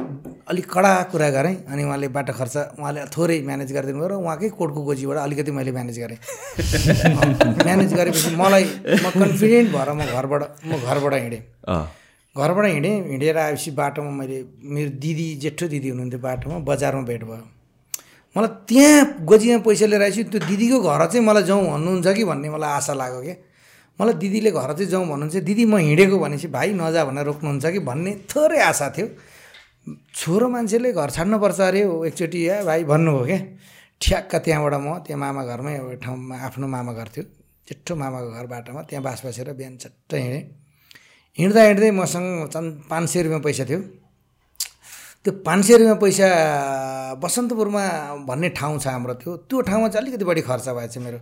C: अलिक कडा कुरा गरेँ अनि उहाँले बाटो खर्च उहाँले थोरै म्यानेज गरिदिनु भयो र उहाँकै कोटको गोजीबाट अलिकति मैले म्यानेज गरेँ। म्यानेज गरेपछि मलाई म कन्फिडेन्ट भएर म घरबाट म घरबाट हिँडेँ। घरबाट हिँडेँ हिँडेर आएपछि बाटोमा मैले मेरो दिदी जेठो दिदी हुनुहुन्थ्यो बाटोमा बजारमा भेट भयो। मलाई त्यहाँ गोजीमा पैसा लिएर आएपछि त्यो दिदीको घर चाहिँ मलाई जाउँ भन्नुहुन्छ कि भन्ने मलाई आशा लाग्यो क्या। मलाई दिदीले घर चाहिँ जाउँ भन्नुहुन्छ दिदी म हिँडेको भनेपछि भाइ नजा भनेर रोक्नुहुन्छ कि? भन्ने थोरै आशा थियो। छोरो मान्छेले घर छाड्नुपर्छ अरे एकचोटि या भाइ भन्नुभयो क्या। ठ्याक्क त्यहाँबाट म त्यहाँ मामा घरमै एउटा ठाउँमा आफ्नो मामा घर थियो। जेठो मामाको घर बाटोमा त्यहाँ बास बसेर बिहान चट्ट हिँडेँ। हिँड्दा हिँड्दै मसँग चन् पाँच सय रुपियाँ पैसा थियो। त्यो पाँच सय रुपियाँ पैसा बसन्तपुरमा भन्ने ठाउँ छ हाम्रो त्यो त्यो ठाउँमा चाहिँ अलिकति बढी खर्च भएछ मेरो।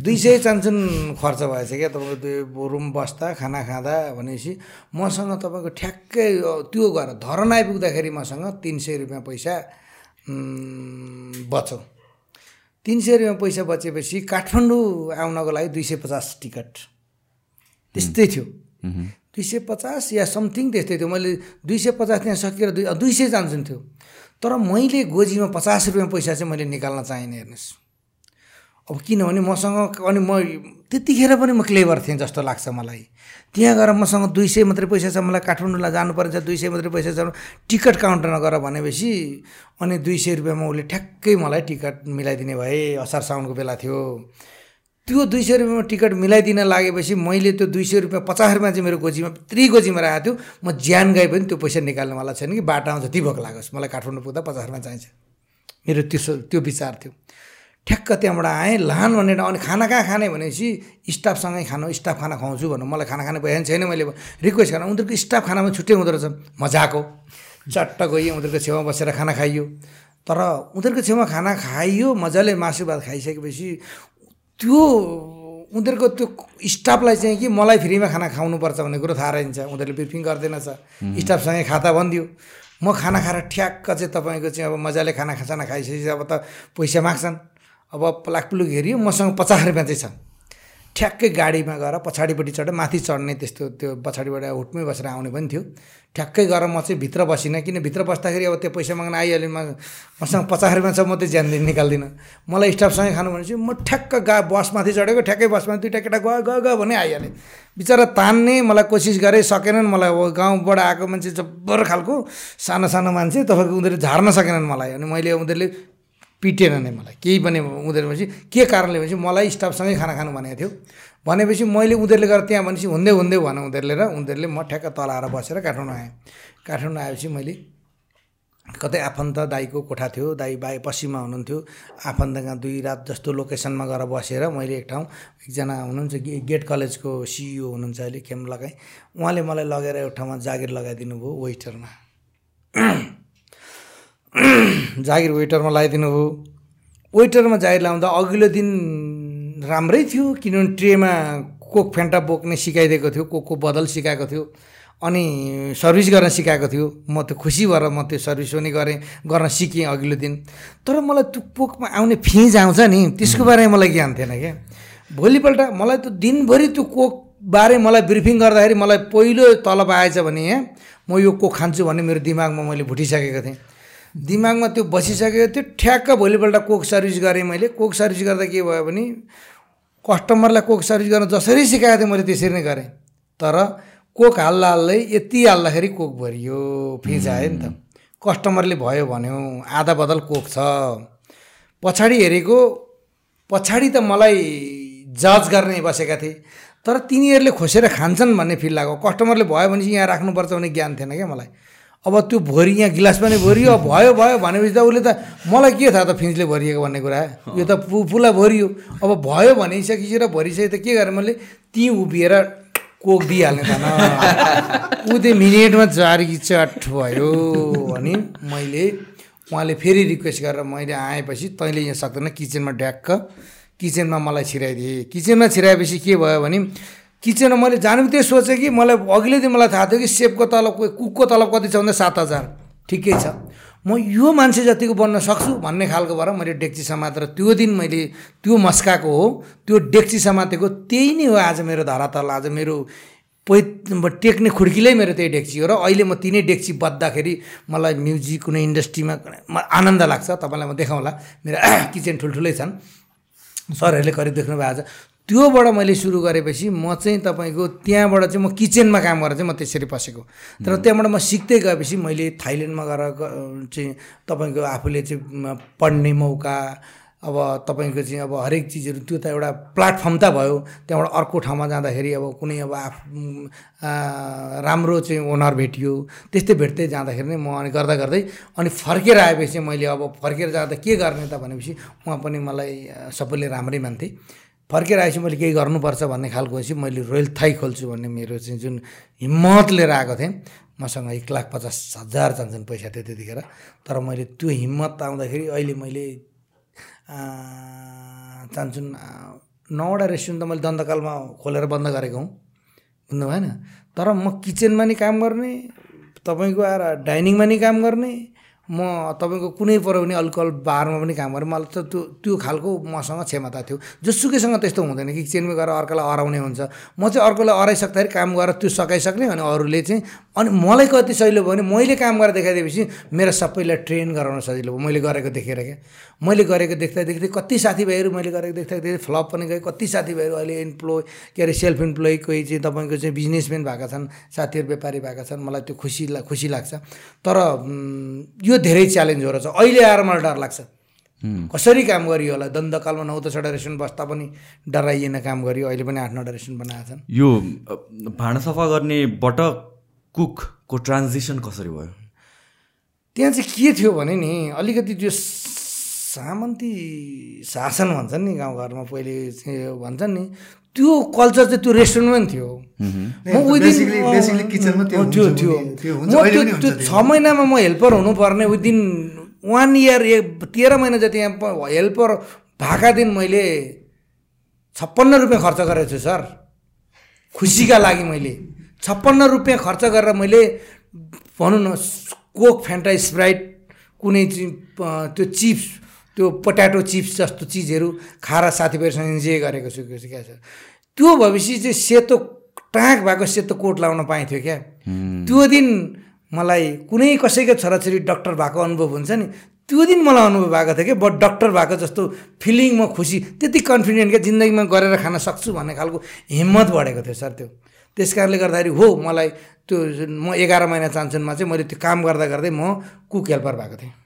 C: दुई सय चान्चुन खर्च भएछ क्या तपाईँको त्यो रुम बस्दा खाना खाँदा भनेपछि मसँग तपाईँको ठ्याक्कै त्यो गएर धरन आइपुग्दाखेरि मसँग तिन सय रुपियाँ पैसा बच्यो। तिन सय रुपियाँ पैसा बचेपछि काठमाडौँ आउनको लागि दुई सय पचास टिकट। त्यस्तै थियो। दुई सय पचास या समथिङ त्यस्तै थियो। मैले दुई सय पचास त्यहाँ सकिएर दुई दुई सय चान्सुन थियो तर मैले गोजीमा पचास रुपियाँ पैसा चाहिँ मैले निकाल्न चाहिनँ हेर्नुहोस्। अब किनभने मसँग अनि म त्यतिखेर पनि म क्लेभर थिएँ जस्तो लाग्छ मलाई। त्यहाँ गएर मसँग दुई सय मात्रै पैसा छ मलाई काठमाडौँलाई जानुपर्छ दुई सय मात्रै पैसा छ टिकट काउन्टरमा गएर भनेपछि अनि दुई सय रुपियाँमा उसले ठ्याक्कै मलाई टिकट मिलाइदिने भए असार साउनको बेला थियो। त्यो दुई सय रुपियाँमा टिकट मिलाइदिन लागेपछि मैले त्यो दुई सय रुपियाँ पचास रुपियाँ चाहिँ मेरो गोजीमा त्री गोजीमा राखेको थियो। म ज्यान गए पनि त्यो पैसा निकाल्नेवाला छैन कि बाटामा जति भोक लागोस् मलाई काठमाडौँ पुग्दा पचास रुपियाँ चाहिन्छ। मेरो त्यो त्यो विचार थियो। ठ्याक्क त्यहाँबाट आएँ लान भनेर अनि खाना कहाँ खाने भनेपछि स्टाफसँगै खानु स्टाफ खाना खुवाउँछु भन्नु। मलाई खाना खाने भएन छैन मैले। रिक्वेस्ट गरेँ उनीहरूको स्टाफ खानामा छुट्टै हुँदो रहेछ। मजाको। चट्ट गएँ उनीहरूको छेउमा बसेर खाना खाइयो। तर उनीहरूको छेउमा खाना खाइयो मजाले मासु भात खाइसकेपछि त्यो उनीहरूको त्यो स्टाफलाई चाहिँ कि मलाई फ्रीमा खाना खाउनुपर्छ भन्ने कुरो थाहा रहन्छ। उनीहरूले ब्रिफिङ गर्दैनछ। स्टाफसँगै खाता भनिदियो म खाना खाएर ठ्याक्क चाहिँ तपाईँको चाहिँ अब मजाले खाना खाना खाइसकेपछि अब त पैसा माग्छन्। अब प्लाकप्लुक हेऱ्यो मसँग पचास रुपियाँ चाहिँ छ। ठ्याक्कै गाडीमा गएर पछाडिपट्टि चढेर माथि चढ्ने त्यस्तो त्यो पछाडिबाट हुटमै बसेर आउने पनि थियो। ठ्याक्कै गएर म चाहिँ भित्र बसिनँ किन भित्र बस्दाखेरि अब त्यो पैसा माग्न आइहाल्यो मसँग पचास रुपियाँ छ म त्यो ज्यान दिन निकाल्दिनँ। मलाई स्टाफसँगै खानु भनेपछि म ठ्याक्क गा बसमाथि चढेको ठ्याक्कै बसमा दुइटा केटा गयो गयो गयो भने आइहालेँ। बिचरा तान्ने मलाई कोसिस गरेँ सकेनन् मलाई अब गाउँबाट आएको मान्छे जब्बर खालको सानो सानो मान्छे तपाईँको उनीहरूले झार्न सकेनन् मलाई। अनि मैले उनीहरूले पिटेन नै मलाई। केही पनि उनीहरू भनेपछि के कारणले भनेपछि मलाई स्टाफसँगै खाना खानु भनेको थियो। भनेपछि मैले उनीहरूले गरेर त्यहाँ भनेपछि हुँदै हुँदै भन उनीहरूले र उनीहरूले म ठ्याक्क तल आएर बसेर काठमाडौँ आएँ। काठमाडौँ आएपछि मैले कतै आफन्त दाईको कोठा थियो दाई बाई पश्चिममा हुनुहुन्थ्यो। आफन्तका दुई रात जस्तो लोकेसनमा गएर बसेर मैले एक ठाउँ एकजना हुनुहुन्छ गे गेट कलेजको सिइओ हुनुहुन्छ अहिले खेम लगाएँ। उहाँले मलाई लगेर एउटा ठाउँमा जागिर लगाइदिनु भयो वेटरमा। जागिर वेटरमा लगाइदिनु भयो। वेटरमा जागिर लाउँदा अघिल्लो दिन राम्रै थियो किनभने ट्रेमा कोक फेन्टा बोक्ने सिकाइदिएको थियो कोकको बदल सिकाएको थियो अनि सर्भिस गर्न सिकाएको थियो। म त्यो खुसी भएर म त्यो सर्भिस पनि गरेँ गर्न सिकेँ अघिल्लो दिन। तर मलाई त्यो कोकमा आउने फिज आउँछ नि त्यसको बारेमा मलाई ज्ञान थिएन क्या। भोलिपल्ट मलाई त दिनभरि त्यो कोक बारे मलाई ब्रिफिङ गर्दाखेरि मलाई पहिलो तलब आएछ भने यहाँ म यो कोक खान्छु भन्ने मेरो दिमागमा मैले भुटिसकेको थिएँ। दिमागमा त्यो बसिसकेको थियो ठ्याक्क भोलिपल्ट कोक सर्भिस गरेँ मैले। कोक सर्भिस गर्दा के भयो भने कस्टमरलाई कोक सर्भिस गर्न जसरी सिकाएको थिएँ मैले त्यसरी नै गरेँ। तर कोक हाल्दा हाल्दै यति हाल्दाखेरि कोक भरियो फिज आयो नि त। कस्टमरले भयो भन्यो आधा बदल कोक छ। पछाडि हेरेको पछाडि त मलाई जज गर्ने बसेका थिए। तर तिनीहरूले खोसेर खान्छन् भन्ने फिल लाग्यो कस्टमरले भयो भने चाहिँ यहाँ राख्नुपर्छ भन्ने ज्ञान थिएन क्या मलाई। अब त्यो भरि यहाँ गिलास पनि भरियो। भयो भयो भनेपछि त उसले त मलाई के थाहा त फिन्सले भरिएको भन्ने कुरा? यो त पु पुला भरियो। अब भयो भनिसकेपछि र भरिसके त के गरेँ मैले? ती उभिएर कोक दिइहाल्ने त ऊ त्यो मिनेटमा जारी चट भयो भने मैले उहाँले फेरि रिक्वेस्ट गरेर मैले आएपछि तैँले यहाँ सक्दैन किचनमा ड्याक्क। किचनमा मलाई छिराइदिएँ। किचनमा छिराएपछि के भयो भने किचनमा मैले जानु त्यही सोचेँ कि मलाई अघिल्लो दिन मलाई थाहा थियो कि सेपको तलब कुकको तलब कति छ भन्दा सात हजार। ठिकै छ। म यो मान्छे जतिको बन्न सक्छु भन्ने खालको भएर मैले डेक्ची समातेर त्यो दिन मैले त्यो मस्काएको हो त्यो डेक्ची समातेको त्यही नै हो आज मेरो धरातल आज मेरो पै टेक्ने खुड्कीलै मेरो त्यही डेक्ची हो। र अहिले म तिनै डेक्ची बद्दाखेरि मलाई म्युजिक कुनै इन्डस्ट्रीमा आनन्द लाग्छ। तपाईँलाई म देखाउँला। मेरो किचन ठुल्ठुलै छन्। सरहरूले करिब देख्नु भएको छ त्योबाट मैले सुरु गरेपछि म चाहिँ तपाईँको त्यहाँबाट चाहिँ म किचनमा काम गरेर चाहिँ म त्यसरी पसेको। तर त्यहाँबाट म सिक्दै गएपछि मैले थाइल्यान्डमा गएर चाहिँ तपाईँको आफूले चाहिँ पढ्ने मौका अब तपाईँको चाहिँ अब हरेक चिजहरू त्यो त एउटा प्लेटफर्म त भयो। त्यहाँबाट अर्को ठाउँमा जाँदाखेरि अब कुनै अब आफ राम्रो चाहिँ ओनर भेटियो। त्यस्तै भेट्दै जाँदाखेरि नै म अनि गर्दा गर्दै अनि फर्केर आएपछि मैले अब फर्केर जाँदा के गर्ने त भनेपछि उहाँ पनि मलाई सबैले राम्रै मान्थे। फर्केर आएपछि मैले केही गर्नुपर्छ भन्ने खालको चाहिँ मैले रोयल थाई खोल्छु भन्ने मेरो चाहिँ जुन हिम्मत लिएर आएको थिएँ मसँग एक लाख पचास हजार जान्छन् पैसा थियो त्यतिखेर। तर मैले त्यो हिम्मत आउँदाखेरि अहिले मैले चाहन्छन् नौवटा रेस्टुरेन्ट त मैले दन्तकालमा खोलेर बन्द गरेको हुँ। बुझ्नु भएन तर म किचनमा नि काम गर्ने तपाईँको आएर डाइनिङमा नि काम गर्ने म तपाईँको कुनै पऱ्यो भने अल्कोहल बारमा पनि काम गरेँ। मलाई त त्यो त्यो खालको मसँग क्षमता थियो। जोसुकैसँग त्यस्तो हुँदैन कि किचनमा गएर अर्कालाई अराउने हुन्छ। म चाहिँ अर्कोलाई अराइसक्दाखेरि काम गरेर त्यो सकाइसक्ने अनि अरूले चाहिँ अनि मलाई कति सजिलो भयो भने मैले काम गरेर देखाइदिएपछि मेरो सबैलाई ट्रेन गराउन सजिलो भयो। मैले गरेको देखेर क्या। मैले गरेको देख्दा देख्दै कति साथीभाइहरू मैले गरेको देख्दा देख्दै फ्लप पनि गएँ। कति साथीभाइहरू अहिले इम्प्लोइ के अरे सेल्फ इम्प्लोइ कोही चाहिँ तपाईँको चाहिँ बिजनेसम्यान भएका छन् साथीहरू व्यापारी भएका छन्। मलाई त्यो खुसी खुसी लाग्छ। तर यो धेरै च्यालेन्ज हो रहेछ अहिले आएर मलाई डर लाग्छ। कसरी काम गरियो होला? दन्तकालमा नौ दसवटा रेस्टुरेन्ट बस्दा पनि डराइएन काम गरियो। अहिले पनि आठ नौवटा रेस्टुरेन्ट बनाएका छन्।
B: यो भाँडा सफा गर्नेबाट कुकको ट्रान्जिसन कसरी भयो?
C: त्यहाँ चाहिँ के थियो भने नि अलिकति त्यो सामन्ती शासन भन्छन् नि गाउँघरमा पहिले चाहिँ भन्छन् नि। त्यो कल्चर चाहिँ त्यो रेस्टुरेन्टमा नि थियो म त्यो थियो म त्यो छ महिनामा म हेल्पर हुनुपर्ने। विदिन वान इयर एक तेह्र महिना जति यहाँ हेल्पर भएका दिन मैले छप्पन्न रुपियाँ खर्च गरेको छु सर। खुसीका लागि मैले। छप्पन्न रुपियाँ खर्च गरेर मैले भनौँ न कोक फ्यान्टा स्प्राइट कुनै त्यो चिप्स त्यो पोट्याटो चिप्स जस्तो चिजहरू खाएर साथीभाइहरूसँग इन्जोय गरेको छु क्या छ? त्यो भएपछि चाहिँ सेतो टाँक भएको सेतो कोट लाउन पाइन्थ्यो क्या। त्यो दिन मलाई कुनै कसैको छोराछोरी डक्टर भएको अनुभव हुन्छ नि त्यो दिन मलाई अनुभव भएको थियो कि बट डक्टर भएको जस्तो फिलिङ म खुसी त्यति कन्फिडेन्ट क्या जिन्दगीमा गरेर खान सक्छु भन्ने खालको हिम्मत बढेको थियो सर त्यो। त्यस कारणले गर्दाखेरि हो मलाई त्यो म एघार महिना चान्सुनमा चाहिँ मैले त्यो काम गर्दा गर्दै म कुक हेल्पर भएको थिएँ।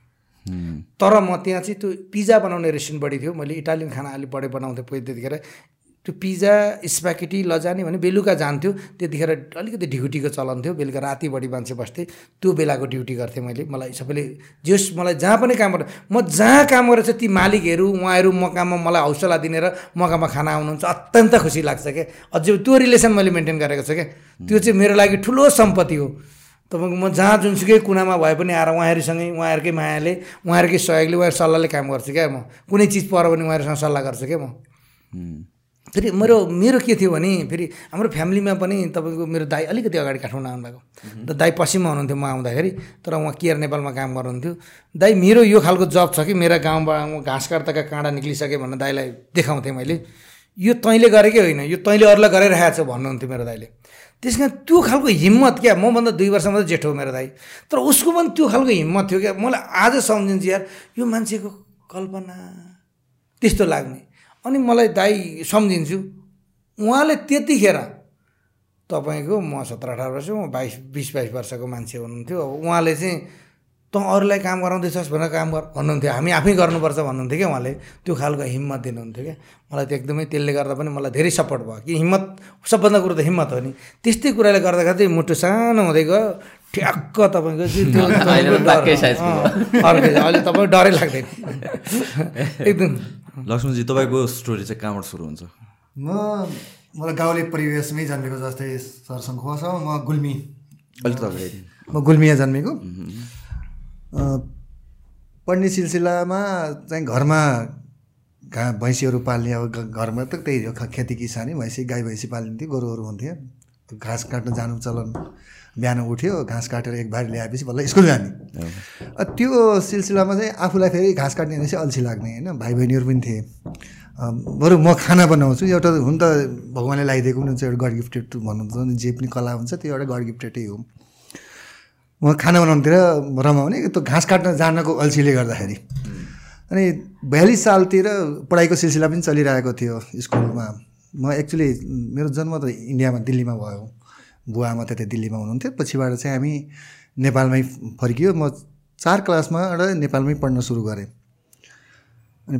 C: तर म त्यहाँ चाहिँ त्यो पिज्जा बनाउने रेस्टुरेन्ट बढी थियो। मैले इटालियन खाना अलिक बढी बनाउँथेँ पहिला त्यतिखेर। त्यो पिज्जा स्प्याकेटी लजाने भने बेलुका जान्थ्यो। त्यतिखेर अलिकति ड्युटीको चलन थियो। बेलुका राति बढी मान्छे बस्थेँ। त्यो बेलाको ड्युटी गर्थेँ मैले। मलाई सबैले जस मलाई जहाँ पनि काम गरेँ म जहाँ काम गरेर ती मालिकहरू उहाँहरू मकाममा मलाई हौसला दिने र मकामा खाना आउनुहुन्छ। अत्यन्त खुसी लाग्छ क्या। अझै त्यो रिलेसन मैले मेन्टेन गरेको छु क्या। त्यो चाहिँ मेरो लागि ठुलो सम्पत्ति हो। तपाईँको म जहाँ जुनसुकै कुनामा भए पनि आएर उहाँहरूसँगै उहाँहरूकै मायाले उहाँहरूकै सहयोगले उहाँहरू सल्लाहले काम गर्छु क्या म। कुनै चिज पऱ्यो भने उहाँहरूसँग सल्लाह गर्छु क्या म। फेरि मेरो मेरो के थियो भने फेरि हाम्रो फ्यामिलीमा पनि तपाईँको मेरो दाई अलिकति अगाडि काठमाडौँ आउनुभएको। त दाई पश्चिममा हुनुहुन्थ्यो म आउँदाखेरि तर उहाँ केयर नेपालमा काम गर्नुहुन्थ्यो। दाई मेरो यो खालको जब छ कि मेरा गाउँबाट घाँस काट्दाका काँडा निक्लिसक्यो भनेर दाईलाई देखाउँथेँ मैले। यो तैँले गरेकै होइन यो तैँले अरूलाई गरिरहेको छ भन्नुहुन्थ्यो मेरो दाइले त्यस कारण त्यो खालको हिम्मत क्या? मभन्दा दुई वर्ष मात्रै जेठो मेरो दाइ तर उसको पनि त्यो खालको हिम्मत थियो क्या? मलाई आज सम्झिन्छु यार यो मान्छेको कल्पना। त्यस्तो लाग्ने। अनि मलाई दाई सम्झिन्छु। उहाँले त्यतिखेर तपाईँको म सत्र अठार वर्ष म बाइस बिस बाइस वर्षको मान्छे हुनुहुन्थ्यो। अब उहाँले चाहिँ तँ अरूलाई काम गराउँदैछस् भनेर काम गर भन्नुहुन्थ्यो। हामी आफै गर्नुपर्छ भन्नुहुन्थ्यो क्या उहाँले। त्यो खालको हिम्मत दिनुहुन्थ्यो क्या। मलाई त एकदमै त्यसले गर्दा पनि मलाई धेरै सपोर्ट भयो कि हिम्मत सबभन्दा कुरो त हिम्मत हो नि। त्यस्तै कुराले गर्दाखेरि चाहिँ मुटु सानो हुँदै गयो। ठ्याक्क तपाईँको अहिले तपाईँको डरै लाग्दैन। एकदम।
B: लक्ष्मणजी तपाईँको स्टोरी चाहिँ कहाँबाट सुरु हुन्छ?
D: म मलाई गाउँले परिवेशमै जन्मेको जस्तै सरसँग छ म गुल्मी।
B: अलिक तपाईँ
D: म गुल्मिया जन्मेको। पढ्ने सिलसिलामा चाहिँ घरमा घा भैँसीहरू पाल्ने अब घरमा त त्यही हो खेती किसानी भैँसी गाई भैँसी पालिन्थ्यो गोरुहरू हुन्थ्यो। घाँस काट्न जानु चलन बिहान उठ्यो घाँस काटेर एक बारी ल्याएपछि बल्ल स्कुल जाने। त्यो सिलसिलामा चाहिँ आफूलाई फेरि घाँस काट्ने चाहिँ अल्छी लाग्ने होइन? भाइ बहिनीहरू पनि थिए। बरु म खाना बनाउँछु एउटा हुन त भगवान्ले लगाइदिएको पनि हुन्छ एउटा गड गिफ्टेड भन्नुहुन्छ जे पनि कला हुन्छ त्यो एउटा गड गिफ्टेडै हो। म खाना बनाउनुतिर रमाउने त्यो घाँस काट्न जानको अल्छीले गर्दाखेरि। अनि बयालिस सालतिर पढाइको सिलसिला पनि चलिरहेको थियो स्कुलमा। म एक्चुली मेरो जन्म त इन्डियामा दिल्लीमा भयो। बुवा आमा त्यतै दिल्लीमा हुनुहुन्थ्यो। पछिबाट चाहिँ हामी नेपालमै फर्कियो। म चार क्लासमा एउटा नेपालमै पढ्न सुरु गरेँ। अनि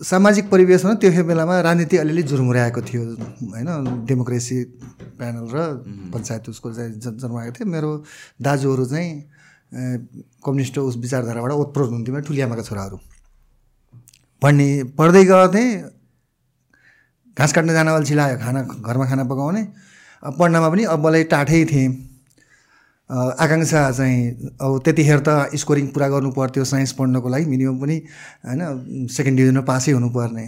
D: सामाजिक परिवेशमा त्यो बेलामा राजनीति अलिअलि जुर्मुराएको थियो होइन? डेमोक्रेसी प्यानल र पञ्चायत उसको चाहिँ जन्माएको थियो। मेरो दाजुहरू चाहिँ कम्युनिस्ट उस विचारधाराबाट ओतप्रोत हुन्थ्यो ठुलियामाका छोराहरू। पढ्ने पढ्दै थिएँ घाँस काट्न जान अल्छी लाग्यो खाना घरमा खाना पकाउने। पढ्नमा पनि अब्बलै टाठै थिएँ। आकाङ्क्षा चाहिँ अब त्यतिखेर त स्कोरिङ पुरा गर्नु पर्थ्यो साइन्स पढ्नको लागि मिनिमम पनि होइन सेकेन्ड डिभिजनमा पासै हुनुपर्ने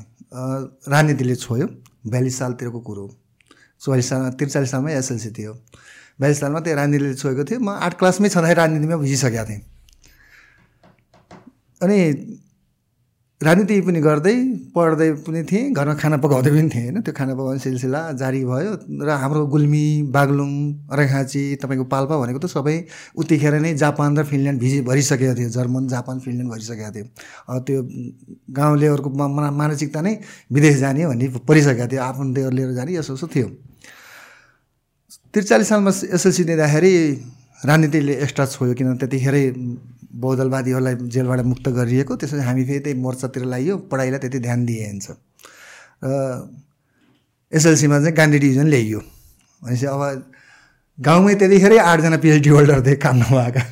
D: राजनीतिले छोयो बयालिस सालतिरको कुरो चौवालिस सालमा त्रिचालिस सालमै एसएलसी थियो। बयालिस सालमा त्यो राजनीतिले छोएको थियो। म आठ क्लासमै छँदाखेरि राजनीतिमा बुझिसकेको थिएँ। अनि राजनीति पनि गर्दै पढ्दै पनि थिएँ घरमा खाना पकाउँदै पनि थिएँ होइन? त्यो खाना पकाउने सिलसिला जारी भयो र हाम्रो गुल्मी बागलुङ अरेखाँची तपाईँको पाल्पा भनेको त सबै उतिखेर नै जापान र फिनल्यान्ड भिजिट भरिसकेको थियो जर्मन जापान फिनल्यान्ड भरिसकेको थियो। त्यो गाउँलेहरूको मानसिकता नै विदेश जाने भन्ने परिसकेको थियो आफन्तीहरू लिएर जाने यसो यसो थियो। त्रिचालिस सालमा एसएलसी दिँदाखेरि राजनीतिले एक्स्ट्रा छोयो किन त्यतिखेरै बहुदलवादीहरूलाई जेलबाट मुक्त गरिएको त्यसपछि हामी फेरि त्यही मोर्चातिर लगाइयो पढाइलाई त्यति ध्यान दिइन्छ र एसएलसीमा चाहिँ गान्धी डिभिजन ल्याइयो। भनेपछि अब गाउँमै त्यतिखेरै आठजना पिएचडी होल्डर थिए काम नभएका।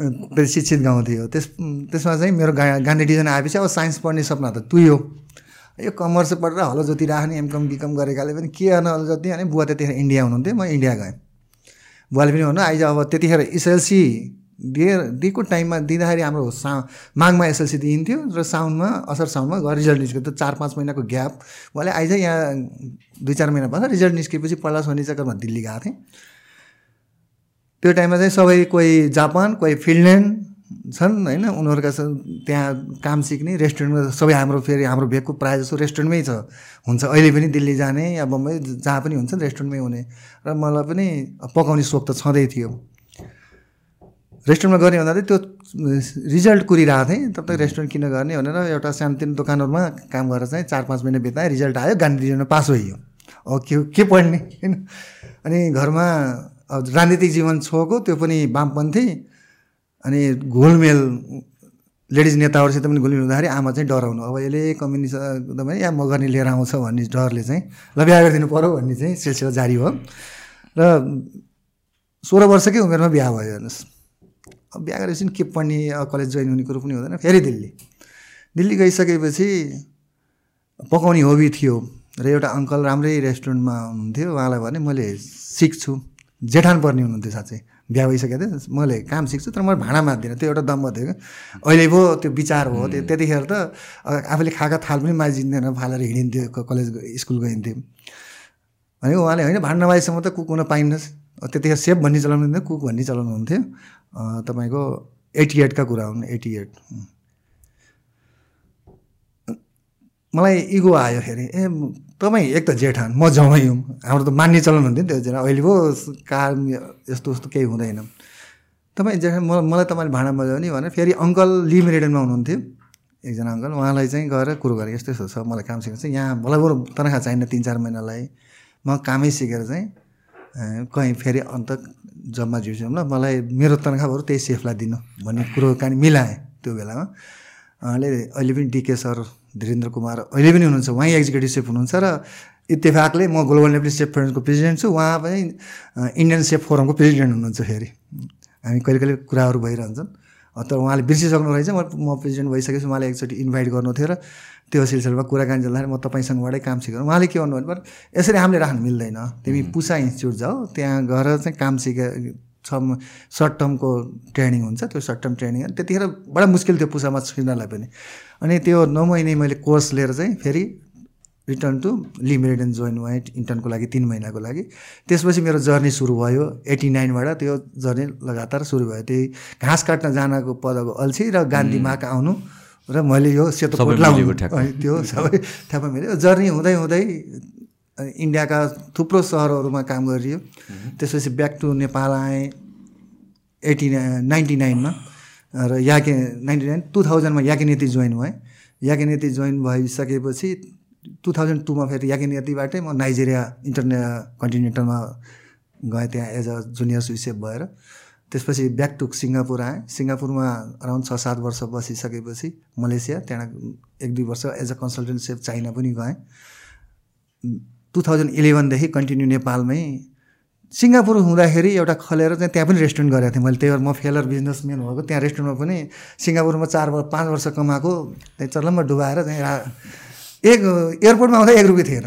D: त्यो शिक्षित गाउँ थियो। त्यस त्यसमा चाहिँ मेरो गा गान्धी डिभिजन आएपछि अब साइन्स पढ्ने सपना त तुयो। यो कमर्स पढेर हलो जोति राख्ने एमकम बिकम गरेकाले पनि के गर्न हलो जोति अनि बुवा त्यतिखेर इन्डिया हुनुहुन्थ्यो म इन्डिया गएँ। बुवाले पनि भन्नु आइज अब त्यतिखेर एसएलसी दिए दिएको टाइममा दिँदाखेरि हाम्रो सा माघमा एसएलसी दिइन्थ्यो र साउनमा असार साउनमा गएर रिजल्ट निस्क्यो। त चार पाँच महिनाको ग्याप। उहाँले आइज यहाँ दुई चार महिना भयो रिजल्ट निस्केपछि पहिला शनि चक्करमा दिल्ली गएको थिएँ। त्यो टाइममा चाहिँ सबै कोही जापान कोही फिनल्यान्ड छन् होइन? उनीहरूका त्यहाँ काम सिक्ने रेस्टुरेन्टमा सबै हाम्रो फेरि हाम्रो भेगको प्रायः जस्तो रेस्टुरेन्टमै छ। हुन्छ अहिले पनि दिल्ली जाने या बम्बई जहाँ पनि हुन्छ रेस्टुरेन्टमै हुने। र मलाई पनि पकाउने सोख त छँदै थियो। रेस्टुरेन्टमा गर्ने भन्दा चाहिँ त्यो रिजल्ट कुरिरहेको थिएँ तब तक रेस्टुरेन्ट किन गर्ने भनेर एउटा सानोतिनो दोकानहरूमा काम गरेर चाहिँ चार पाँच महिना बिताएँ रिजल्ट आयो गान्धी डिभिजनमा पास भइयो। अब के के पढ्ने? होइन? अनि घरमा अब राजनीतिक जीवन छोएको त्यो पनि वामपन्थी अनि घोलमेल लेडिज नेताहरूसित पनि घुलमिल हुँदाखेरि आमा चाहिँ डराउनु। अब यसले कम्युनिस्ट एकदमै या म गर्ने लिएर आउँछ भन्ने डरले चाहिँ ल बिहा गरिदिनु पऱ्यो भन्ने चाहिँ सिलसिला जारी भयो र सोह्र वर्षकै उमेरमा बिहा भयो हेर्नुहोस्। बिहा गरेपछि के पढ्ने कलेज जोइन हुने कुरो पनि हुँदैन। फेरि दिल्ली। दिल्ली गइसकेपछि पकाउने हबी थियो र एउटा अङ्कल राम्रै रेस्टुरेन्टमा हुनुहुन्थ्यो। उहाँलाई भने मैले सिक्छु। जेठान पर्ने हुनुहुन्थ्यो साँच्चै। बिहा भइसकेको थियो। मैले काम सिक्छु तर मैले भाँडा माझ्दिनँ त्यो एउटा दम्ब थियो। क्या अहिले पो त्यो विचार हो। त्यो त्यतिखेर त आफूले खाएका थाल पनि माझिँदैन फालेर हिँडिन्थ्यो कलेज स्कुल गइन्थ्यो। अनि उहाँले होइन भाँडा नमाइसम्म त कुक हुन पाइनुहोस् त्यतिखेर सेफ भन्ने चलाउनु हुन्थ्यो कुक भन्ने चलाउनु हुन्थ्यो तपाईँको एटी एटका कुरा हुन् एटी एट मलाई इगो आयो फेरि ए तपाईँ एक त जेठान म जमाइ हुँ। हाम्रो त मान्ने चलन हुन्थ्यो नि त्यो जेठा अहिले पो कार यस्तो उस्तो केही हुँदैन। तपाईँ जेठान म मलाई तपाईँले भाँडा बजायो नि भनेर फेरि अङ्कल लिमिटेडमा हुनुहुन्थ्यो। एकजना अङ्कल उहाँलाई चाहिँ गएर कुरो गरेँ यस्तो यस्तो छ मलाई काम सिकेको छ। यहाँ मलाई बरु तनखा चाहिन्न तिन चार महिनालाई। म कामै सिकेर चाहिँ कहीँ फेरि अन्त जम्मा ल मलाई मेरो तनखा बरु त्यही सेफलाई दिनु भन्ने कुरो कहानी मिलाएँ त्यो बेलामा। उहाँले अहिले पनि डिके सर धीरेन्द्र कुमार अहिले पनि हुनुहुन्छ उहाँ एक्जिक्युटिभ सेफ हुनुहुन्छ र इत्तेफाकले म ग्लोबल नेप्ली सेफ फ्रेन्डको प्रेसिडेन्ट छु उहाँ पनि इन्डियन सेफ फोरमको प्रेसिडेन्ट हुनुहुन्छ फेरि। हामी कहिले कहिले कुराहरू भइरहन्छन्। तर उहाँले बिर्सिसक्नु रहेछ म म प्रेसिडेन्ट भइसकेपछि उहाँले एकचोटि इन्भाइट गर्नु थियो र त्यो सिलसिलामा कुराकानी चल्दाखेरि म तपाईँसँगबाटै काम सिकेर उहाँले के भन्नुभयो भने यसरी हामीले राख्नु मिल्दैन। तिमी पुसा इन्स्टिच्युट जाऊ। त्यहाँ गएर चाहिँ काम सिके छ सर्ट टर्मको ट्रेनिङ हुन्छ। त्यो सर्ट टर्म ट्रेनिङ त्यतिखेर बडा मुस्किल थियो पुसामा छिर्नलाई पनि। अनि त्यो नौ महिने मैले कोर्स लिएर चाहिँ फेरि return to limited and join white इन्टर्नको लागि तिन महिनाको लागि त्यसपछि मेरो जर्नी सुरु भयो एट्टी नाइनबाट त्यो जर्नी लगातार सुरु भयो त्यही घाँस काट्न जानको पदको अल्छी र गान्धीमाक आउनु र मैले यो सेतो कोट लाउनु त्यो सबै ठ्याप्प मेरो जर्नी हुँदै हुँदै इन्डियाका थुप्रो सहरहरूमा काम गरियो त्यसपछि ब्याक टु नेपाल आएँ एटी नाइन्टी नाइनमा र याके ninety nine two थाउजन्डमा Yak and Yeti join भएँ याकिनेती जोइन भइसकेपछि टु थाउजन्ड टूमा फेरि याकिनेतीबाटै म नाइजेरिया इन्टरने कन्टिनेन्टलमा गएँ त्यहाँ एज अ जुनियर सुइसेप भएर। त्यसपछि ब्याक टु सिङ्गापुर आएँ। सिङ्गापुरमा अराउन्ड छ सात वर्ष बसिसकेपछि मलेसिया त्यहाँ एक दुई वर्ष as a consultant chef China पनि गएँ। टु थाउजन्ड इलेभेनदेखि कन्टिन्यू नेपालमै सिङ्गापुर हुँदाखेरि एउटा खलेर चाहिँ त्यहाँ पनि रेस्टुरेन्ट गरेको थिएँ। मैले त्यही भएर म फेलर बिजनेसम्यान भएको। त्यहाँ रेस्टुरेन्टमा पनि सिङ्गापुरमा चार वर्ष पाँच वर्ष कमाएको। त्यहाँ चल्लमा डुबाएर चाहिँ एक एयरपोर्टमा आउँदा एक रुपियाँ थिएन।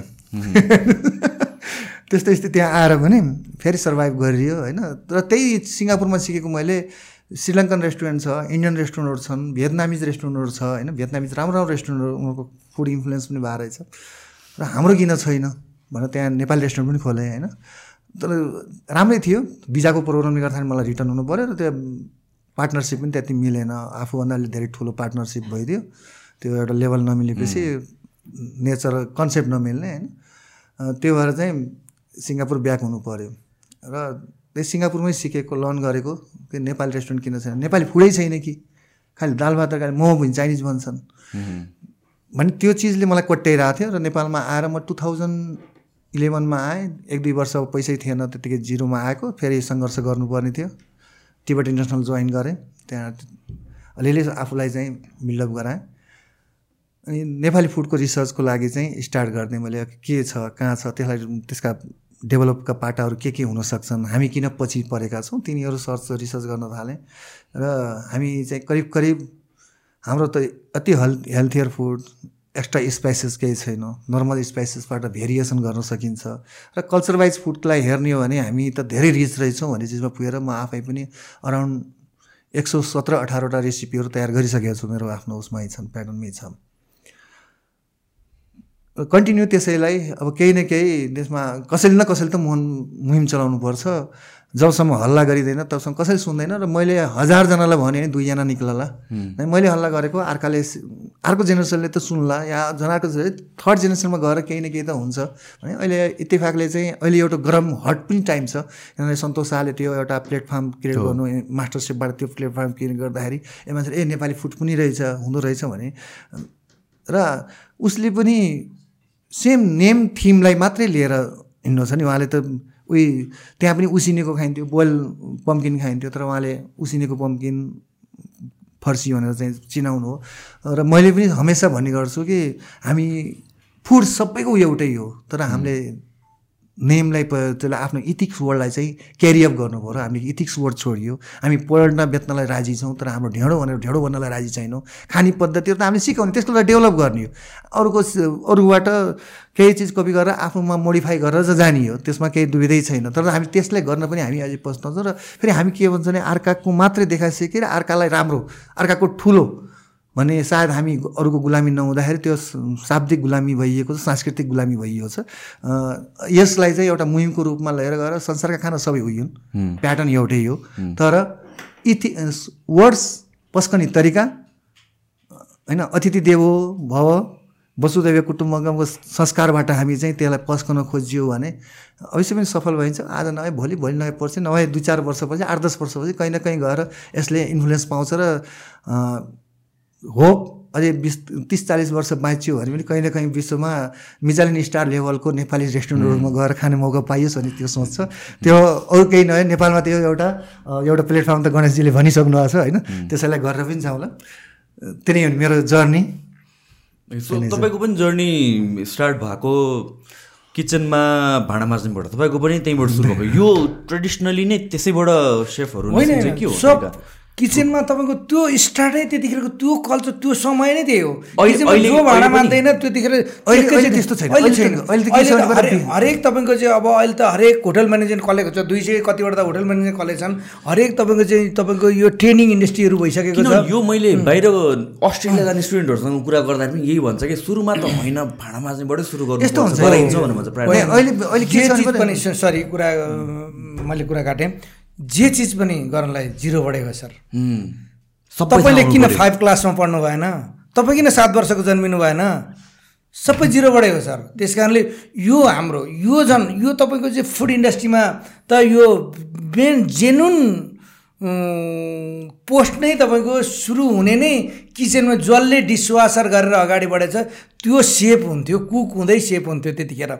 D: त्यस्तो स्थिति त्यहाँ आएर पनि फेरि सर्भाइभ गरियो होइन? र त्यही सिङ्गापुरमा सिकेको मैले श्रीलङ्कन रेस्टुरेन्ट छ इन्डियन रेस्टुरेन्टहरू छन् भियतनामिज रेस्टुरेन्टहरू छ होइन? भियतनामिज राम्रो राम्रो रेस्टुरेन्टहरू उनीहरूको फुड इन्फ्लुएन्स पनि भएर रहेछ र हाम्रो किन छैन भनेर त्यहाँ नेपाली रेस्टुरेन्ट पनि खोलेँ होइन? तर राम्रै थियो। भिजाको प्रोग्रामले गर्दाखेरि मलाई रिटर्न हुनु पऱ्यो र त्यो पार्टनरसिप पनि त्यति मिलेन। आफूभन्दा धेरै ठुलो पार्टनरसिप भइदियो। त्यो एउटा लेभल नमिलेपछि नेचर कन्सेप्ट नमिल्ने होइन? त्यो भएर चाहिँ सिङ्गापुर ब्याक हुनु पऱ्यो र त्यही सिङ्गापुरमै सिकेको लर्न गरेको कि नेपाली रेस्टुरेन्ट किन छैन? नेपाली फुडै छैन कि? खालि दाल भात तरकारी मोमो पनि चाइनिज भन्छन्। भने त्यो चिजले मलाई कोट्याइरहेको थियो र नेपालमा आएर म टु थाउजन्ड इलेभेनमा आएँ। एक दुई वर्ष पैसै थिएन त्यतिकै जिरोमा आएको। फेरि सङ्घर्ष गर्नुपर्ने थियो। टिबेट इन्टरनेसनल जोइन गरेँ। त्यहाँ अलिअलि आफूलाई चाहिँ बिल्डअप गराएँ। अनि नेपाली फुडको रिसर्चको लागि चाहिँ स्टार्ट गर्ने मैले के छ कहाँ छ त्यसलाई त्यसका डेभलपका पाटाहरू के के हुन सक्छन् हामी किन पछि परेका छौँ तिनीहरू सर्च रिसर्च गर्न थालेँ। र हामी चाहिँ करिब करिब हाम्रो त अति health healthier food extra spices केही छैन। नर्मल स्पाइसेसबाट भेरिएसन गर्न सकिन्छ। र कल्चर वाइज फुडलाई हेर्ने हो भने हामी त धेरै रिच रहेछौँ भन्ने चिजमा पुगेर म आफै पनि अराउन्ड एक सौ सत्र अठारवटा रेसिपीहरू तयार गरिसकेको छु मेरो आफ्नो उसमै छन् प्याटर्नमै छ कन्टिन्यू त्यसैलाई अब केही न केही त्यसमा कसैले न कसैले त मुहिम मुहिम चलाउनु पर्छ। जबसम्म हल्ला गरिँदैन तबसम्म कसैले सुन्दैन र मैले हजारजनालाई भने दुईजना निक्लला। मैले हल्ला गरेको अर्काले अर्को जेनेरेसनले त सुन्ला या जनाको थर्ड जेनेरेसनमा गएर केही न केही त हुन्छ। भने अहिले इत्तेफाकले चाहिँ अहिले एउटा गरम हट पनि टाइम छ। किनभने सन्तोष शाहले त्यो एउटा प्लेटफर्म क्रिएट गर्नु मास्टरसेपबाट त्यो प्लेटफर्म क्रिएट गर्दाखेरि ए मान्छेले ए नेपाली फुड पनि रहेछ हुँदो रहेछ भने। र उसले पनि सेम नेम थिमलाई मात्रै लिएर हिँड्नु छ नि उहाँले त उही त्यहाँ पनि उसिनेको खाइन्थ्यो बोइल पम्किन खाइन्थ्यो तर उहाँले उसिनेको पम्किन फर्सी भनेर चाहिँ चिनाउनु हो। र मैले पनि हमेसा भन्ने गर्छु कि हामी फुड सबैको एउटै हो तर हामीले नेमलाई त्यसलाई आफ्नो इथिक्स वर्डलाई चाहिँ क्यारिअप गर्नुभयो र हामीले इथिक्स वर्ड छोडियो। हामी पढ्न बेच्नलाई राजी छौँ तर हाम्रो ढेँडो भनेर ढेँडो भन्नलाई राजी छैनौँ। खाने पद्धतिहरू त हामीले सिकाउने। त्यसको लागि डेभलप गर्ने हो। अरूको अरूबाट केही चिज कपी गरेर आफूमा मोडिफाई गरेर चाहिँ जाने हो त्यसमा केही दुविधै छैन। तर हामी त्यसलाई गर्न पनि हामी अझै पछ्ताउँछौँ र फेरि हामी के भन्छ भने अर्काको मात्रै देखाइसकेर अर्कालाई राम्रो अर्काको ठुलो भने सायद हामी अरूको गुलामी नहुँदाखेरि त्यो शाब्दिक गुलामी भइएको छ सांस्कृतिक गुलामी भइएको छ। यसलाई चाहिँ एउटा मुहिमको रूपमा लिएर गएर संसारका खाना सबै हुन् प्याटर्न एउटै हो। तर इथि वर्ड्स पस्कने तरिका होइन अतिथि देवो भव वसुदेव कुटुम्बको संस्कारबाट हामी चाहिँ त्यसलाई पस्कन खोजियो भने अवश्य पनि सफल भइन्छ। आज नभए भोलि भोलि नभए पर्छ नभए दुई चार वर्षपछि आठ दस वर्षपछि कहीँ न कहीँ गएर यसले इन्फ्लुएन्स पाउँछ र होप अझै बिस तिस चालिस वर्ष बाँच्यो भने पनि कहीँ न कहीँ विश्वमा मिजालिन स्टार लेभलको नेपाली रेस्टुरेन्टहरूमा गएर खाने मौका पाइयोस् भने त्यो सोच छ। त्यो अरू केही नभए नेपालमा त्यो एउटा एउटा प्लेटफर्म त गणेशजीले भनिसक्नु भएको छ होइन। त्यसैलाई गरेर पनि जाउँला त्यही हो मेरो जर्नी।
B: तपाईँको पनि जर्नी स्टार्ट भएको किचनमा भाँडा माझ्नुबाट तपाईँको पनि त्यहीँबाट सुरु भएको। यो ट्रेडिसनली नै त्यसैबाट सेफहरू के हो
C: किचनमा तपाईँको त्यो स्टार्टै त्यतिखेरको त्यो कल्चर त्यो समय नै त्यही हो। जो भाँडा मान्दैन त्यतिखेर
D: त्यस्तो छैन।
C: हरेक तपाईँको चाहिँ अब अहिले त हरेक होटल म्यानेजमेन्ट कलेज छ। दुई सय कतिवटा त होटल म्यानेजमेन्ट कलेज छन्। हरेक तपाईँको चाहिँ तपाईँको यो ट्रेनिङ इन्डस्ट्रीहरू भइसकेको छ।
B: यो मैले बाहिर अस्ट्रेलिया जाने स्टुडेन्टहरूसँग कुरा गर्दा पनि यही भन्छ कि सुरुमा त होइन भाँडा माझ्नेबाटै सुरु गर्नु यस्तो हुन्छ।
C: अहिले सरी कुरा मैले कुरा काटेँ। जे चिज पनि गर्नलाई जिरो बढेको सर। तपाईँले किन फाइभ क्लासमा पढ्नु भएन? तपाईँ किन सात वर्षको जन्मिनु भएन? सबै जिरो बढेको सर। त्यस कारणले यो हाम्रो यो झन् यो तपाईँको चाहिँ फुड इन्डस्ट्रीमा त यो मेन जेनुन पोस्ट नै तपाईँको सुरु हुने नै किचनमा जसले डिसवासर गरेर अगाडि बढेछ त्यो सेप हुन्थ्यो कुक हुँदै सेप हुन्थ्यो त्यतिखेर।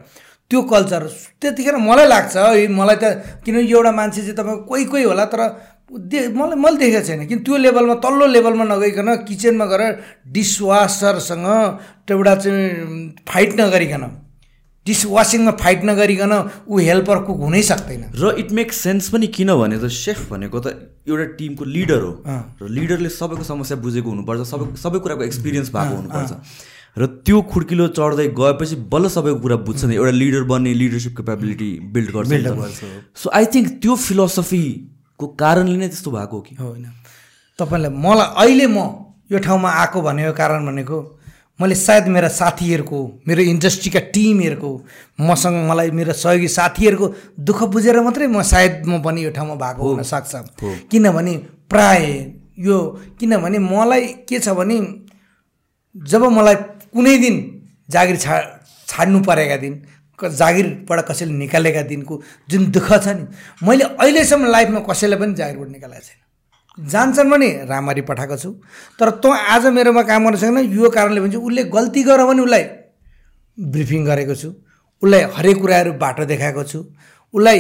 C: त्यो कल्चर। त्यतिखेर मलाई लाग्छ मलाई त किन एउटा मान्छे चाहिँ तपाईँको कोही कोही होला तर दे मलाई मैले देखेको छैन। किन त्यो लेभलमा तल्लो लेभलमा नगइकन किचनमा गएर डिसवासरसँग एउटा चाहिँ फाइट नगरिकन डिसवासिङमा फाइट नगरिकन ऊ हेल्पर कुक हुनै सक्दैन।
B: र इट मेक्स सेन्स पनि किन भने त सेफ भनेको त एउटा टिमको लिडर हो। र लिडरले सबैको समस्या बुझेको हुनुपर्छ सबै सबै कुराको एक्सपिरियन्स भएको हुनुपर्छ। र त्यो खुड्किलो चढ्दै गएपछि बल्ल सबैको कुरा बुझ्छ नि एउटा लिडर बन्ने लिडरसिप क्यापेबिलिटी बिल्ड गर्छ सो आई थिङ्क त्यो फिलोसफीको कारणले नै त्यस्तो भएको हो कि?
C: होइन। तपाईँलाई मलाई अहिले म यो ठाउँमा आएको भनेको कारण भनेको मैले सायद मेरा साथीहरूको मेरो इन्डस्ट्रीका टिमहरूको मसँग मलाई मेरो सहयोगी साथीहरूको दुःख बुझेर मात्रै म सायद म पनि यो ठाउँमा भएको हुनसक्छ किनभने प्राय यो किनभने मलाई के छ भने जब मलाई कुनै दिन जागिर छा छाड्नु परेका दिन जागिरबाट कसैले निकालेका दिनको जुन दुःख छ नि मैले अहिलेसम्म लाइफमा कसैलाई पनि जागिरबाट निकालेको छैन। जान्छन् भने राम्ररी पठाएको छु तर तँ आज मेरोमा काम गर्न छैन यो कारणले भन्छ उसले गल्ती गर भने उसलाई ब्रिफिङ गरेको छु उसलाई हरेक कुराहरू बाटो देखाएको छु उसलाई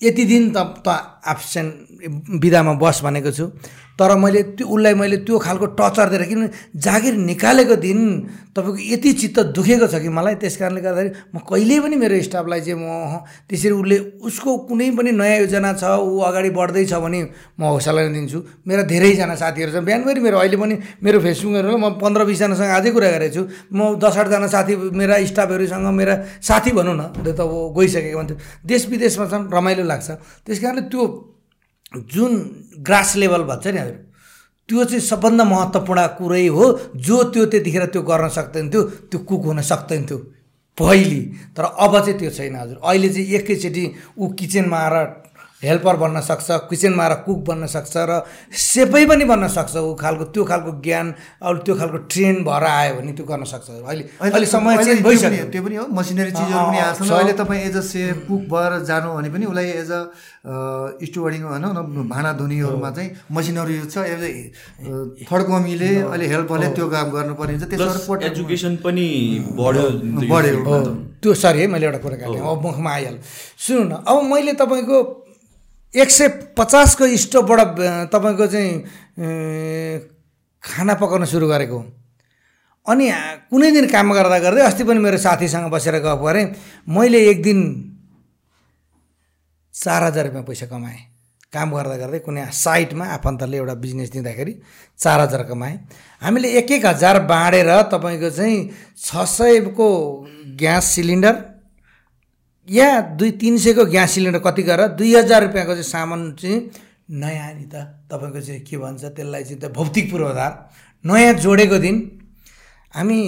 C: यति दिन त त एब्सेन्ट बिदामा बस भनेको छु। तर मैले त्यो उसलाई मैले त्यो खालको टचर दिएर किन जागिर निकालेको दिन तपाईँको यति चित्त दुखेको छ कि मलाई? त्यस कारणले गर्दाखेरि म कहिल्यै पनि मेरो स्टाफलाई चाहिँ म त्यसरी उसले उसको कुनै पनि नयाँ योजना छ ऊ अगाडि बढ्दैछ भने म हौसला दिन्छु। मेरा धेरैजना साथीहरू छन्। बिहानभरि मेरो अहिले पनि मेरो फेसबुकहरू म पन्ध्र बिसजनासँग आजै कुरा गरेको छु। म दस आठजना साथी मेरा स्टाफहरूसँग मेरा साथी भनौँ न त अब गइसकेको भन्थ्यो। देश विदेशमा छन् रमाइलो लाग्छ। त्यस कारणले त्यो जुन ग्रास लेभल भन्छ नि हजुर त्यो चाहिँ सबभन्दा महत्त्वपूर्ण कुरै हो। जो त्यो त्यतिखेर त्यो गर्न सक्दैन थियो त्यो कुक हुन सक्दैन थियो। पहिले। तर अब चाहिँ त्यो छैन हजुर। अहिले चाहिँ एकैचोटि ऊ किचनमा आएर हेल्पर बन्न सक्छ किचनमा आएर कुक बन्न सक्छ र सेपै पनि बन्न सक्छ। ऊ खालको त्यो खालको ज्ञान अब त्यो खालको ट्रेन भएर आयो भने त्यो गर्न सक्छ। अहिले अहिले समय चेन्ज भइसक्यो।
D: त्यो पनि हो। मसिनरी चिजहरू पनि आएको छ। अहिले तपाईँ एज अ सेफ कुक भएर जानु भने पनि उसलाई एज अ स्टुवर्डिङ भनौँ न भाँडा धुनीहरूमा चाहिँ मसिनहरू युज छ थर्ड कमीले अहिले हेल्परले त्यो काम गर्नुपर्ने हुन्छ। त्यसमा
B: एजुकेसन पनि बढ्यो
C: बढ्यो। त्यो सरी है मैले एउटा कुरा काटेँ। अब मुखमा आइहाल्यो। सुन्नु न अब मैले तपाईँको एक सय पचासको स्टोभबाट तपाईँको चाहिँ खाना पकाउन सुरु गरेको अनि कुनै दिन काम गर्दा गर्दै अस्ति पनि मेरो साथीसँग बसेर गफ गरेँ। मैले एक दिन चार हजार रुपियाँ पैसा कमाएँ। काम गर्दा गर्दै कुनै साइटमा आफन्तले एउटा बिजनेस दिँदाखेरि चार हजार कमाएँ। हामीले एक एक हजार बाँडेर तपाईँको चाहिँ छ सयको ग्यास सिलिन्डर या दुई तिन सयको ग्यास सिलिन्डर कति गरेर दुई हजार रुपियाँको चाहिँ सामान चाहिँ नयाँ नि त तपाईँको चाहिँ के भन्छ त्यसलाई चाहिँ त भौतिक पूर्वाधार। नयाँ जोडेको दिन हामी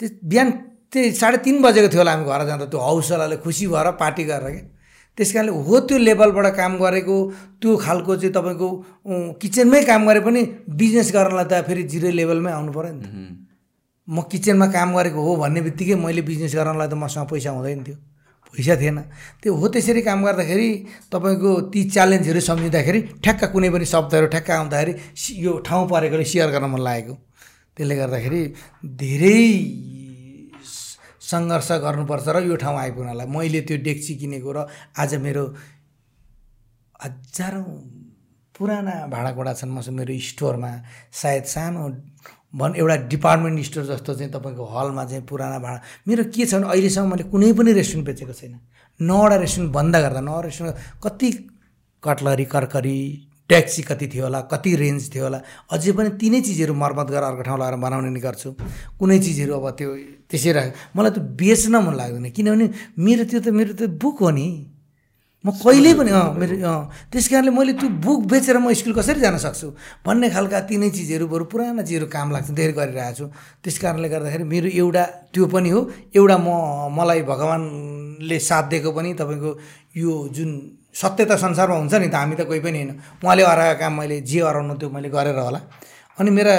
C: त्यो बिहान त्यही साढे तिन बजेको थियो होला हामी घर जाँदा। त्यो हौसलाले खुसी भएर पार्टी गरेर क्या। त्यस कारणले हो त्यो लेभलबाट काम गरेको त्यो खालको चाहिँ तपाईँको किचनमै काम गरे पनि बिजनेस गर्नलाई त फेरि जिरो लेभलमै आउनु पऱ्यो नि त। म किचनमा काम गरेको हो भन्ने बित्तिकै मैले बिजनेस गर्नलाई त मसँग पैसा हुँदैन थियो। पैसा थिएन। त्यो हो त्यसरी काम गर्दाखेरि तपाईँको ती च्यालेन्जहरू सम्झिँदाखेरि ठ्याक्क कुनै पनि शब्दहरू ठ्याक्क आउँदाखेरि यो ठाउँ परेकोले सेयर गर्न मन लागेको। त्यसले गर्दाखेरि धेरै सङ्घर्ष गर्नुपर्छ र यो ठाउँ आइपुग्नलाई। मैले त्यो डेक्ची किनेको र आज मेरो हजारौँ पुराना भाँडाकुँडा छन् मसँग मेरो स्टोरमा। सायद सानो भन् एउटा डिपार्टमेन्ट स्टोर जस्तो चाहिँ तपाईँको हलमा चाहिँ पुराना भाँडा। मेरो के छ भने अहिलेसम्म मैले कुनै पनि रेस्टुरेन्ट बेचेको छैन। नौवटा रेस्टुरेन्ट बन्द गर्दा नौवटा रेस्टुरेन्ट कति कटलरी कर्करी ट्याक्सी कति थियो होला कति रेन्ज थियो होला अझै पनि तिनै चिजहरू मर्मत गरेर अर्को ठाउँ लगाएर बनाउने नि गर्छु। कुनै चिजहरू अब त्यो त्यसै राख मलाई त बेच्न मन लाग्दैन। किनभने मेरो त्यो त मेरो त बुक हो नि। म कहिल्यै पनि अँ मेरो अँ त्यस कारणले मैले त्यो बुक बेचेर म स्कुल कसरी जान सक्छु? भन्ने खालका तिनै चिजहरू बरु पुराना चिजहरू काम लाग्छ धेरै गरिरहेको छु। त्यस कारणले गर्दाखेरि मेरो एउटा त्यो पनि हो। एउटा म मलाई भगवान्ले साथ दिएको पनि तपाईँको यो जुन सत्य त संसारमा हुन्छ नि त हामी त कोही पनि होइन। उहाँले हराएको काम मैले जे हराउनु त्यो मैले गरेर होला। अनि मेरा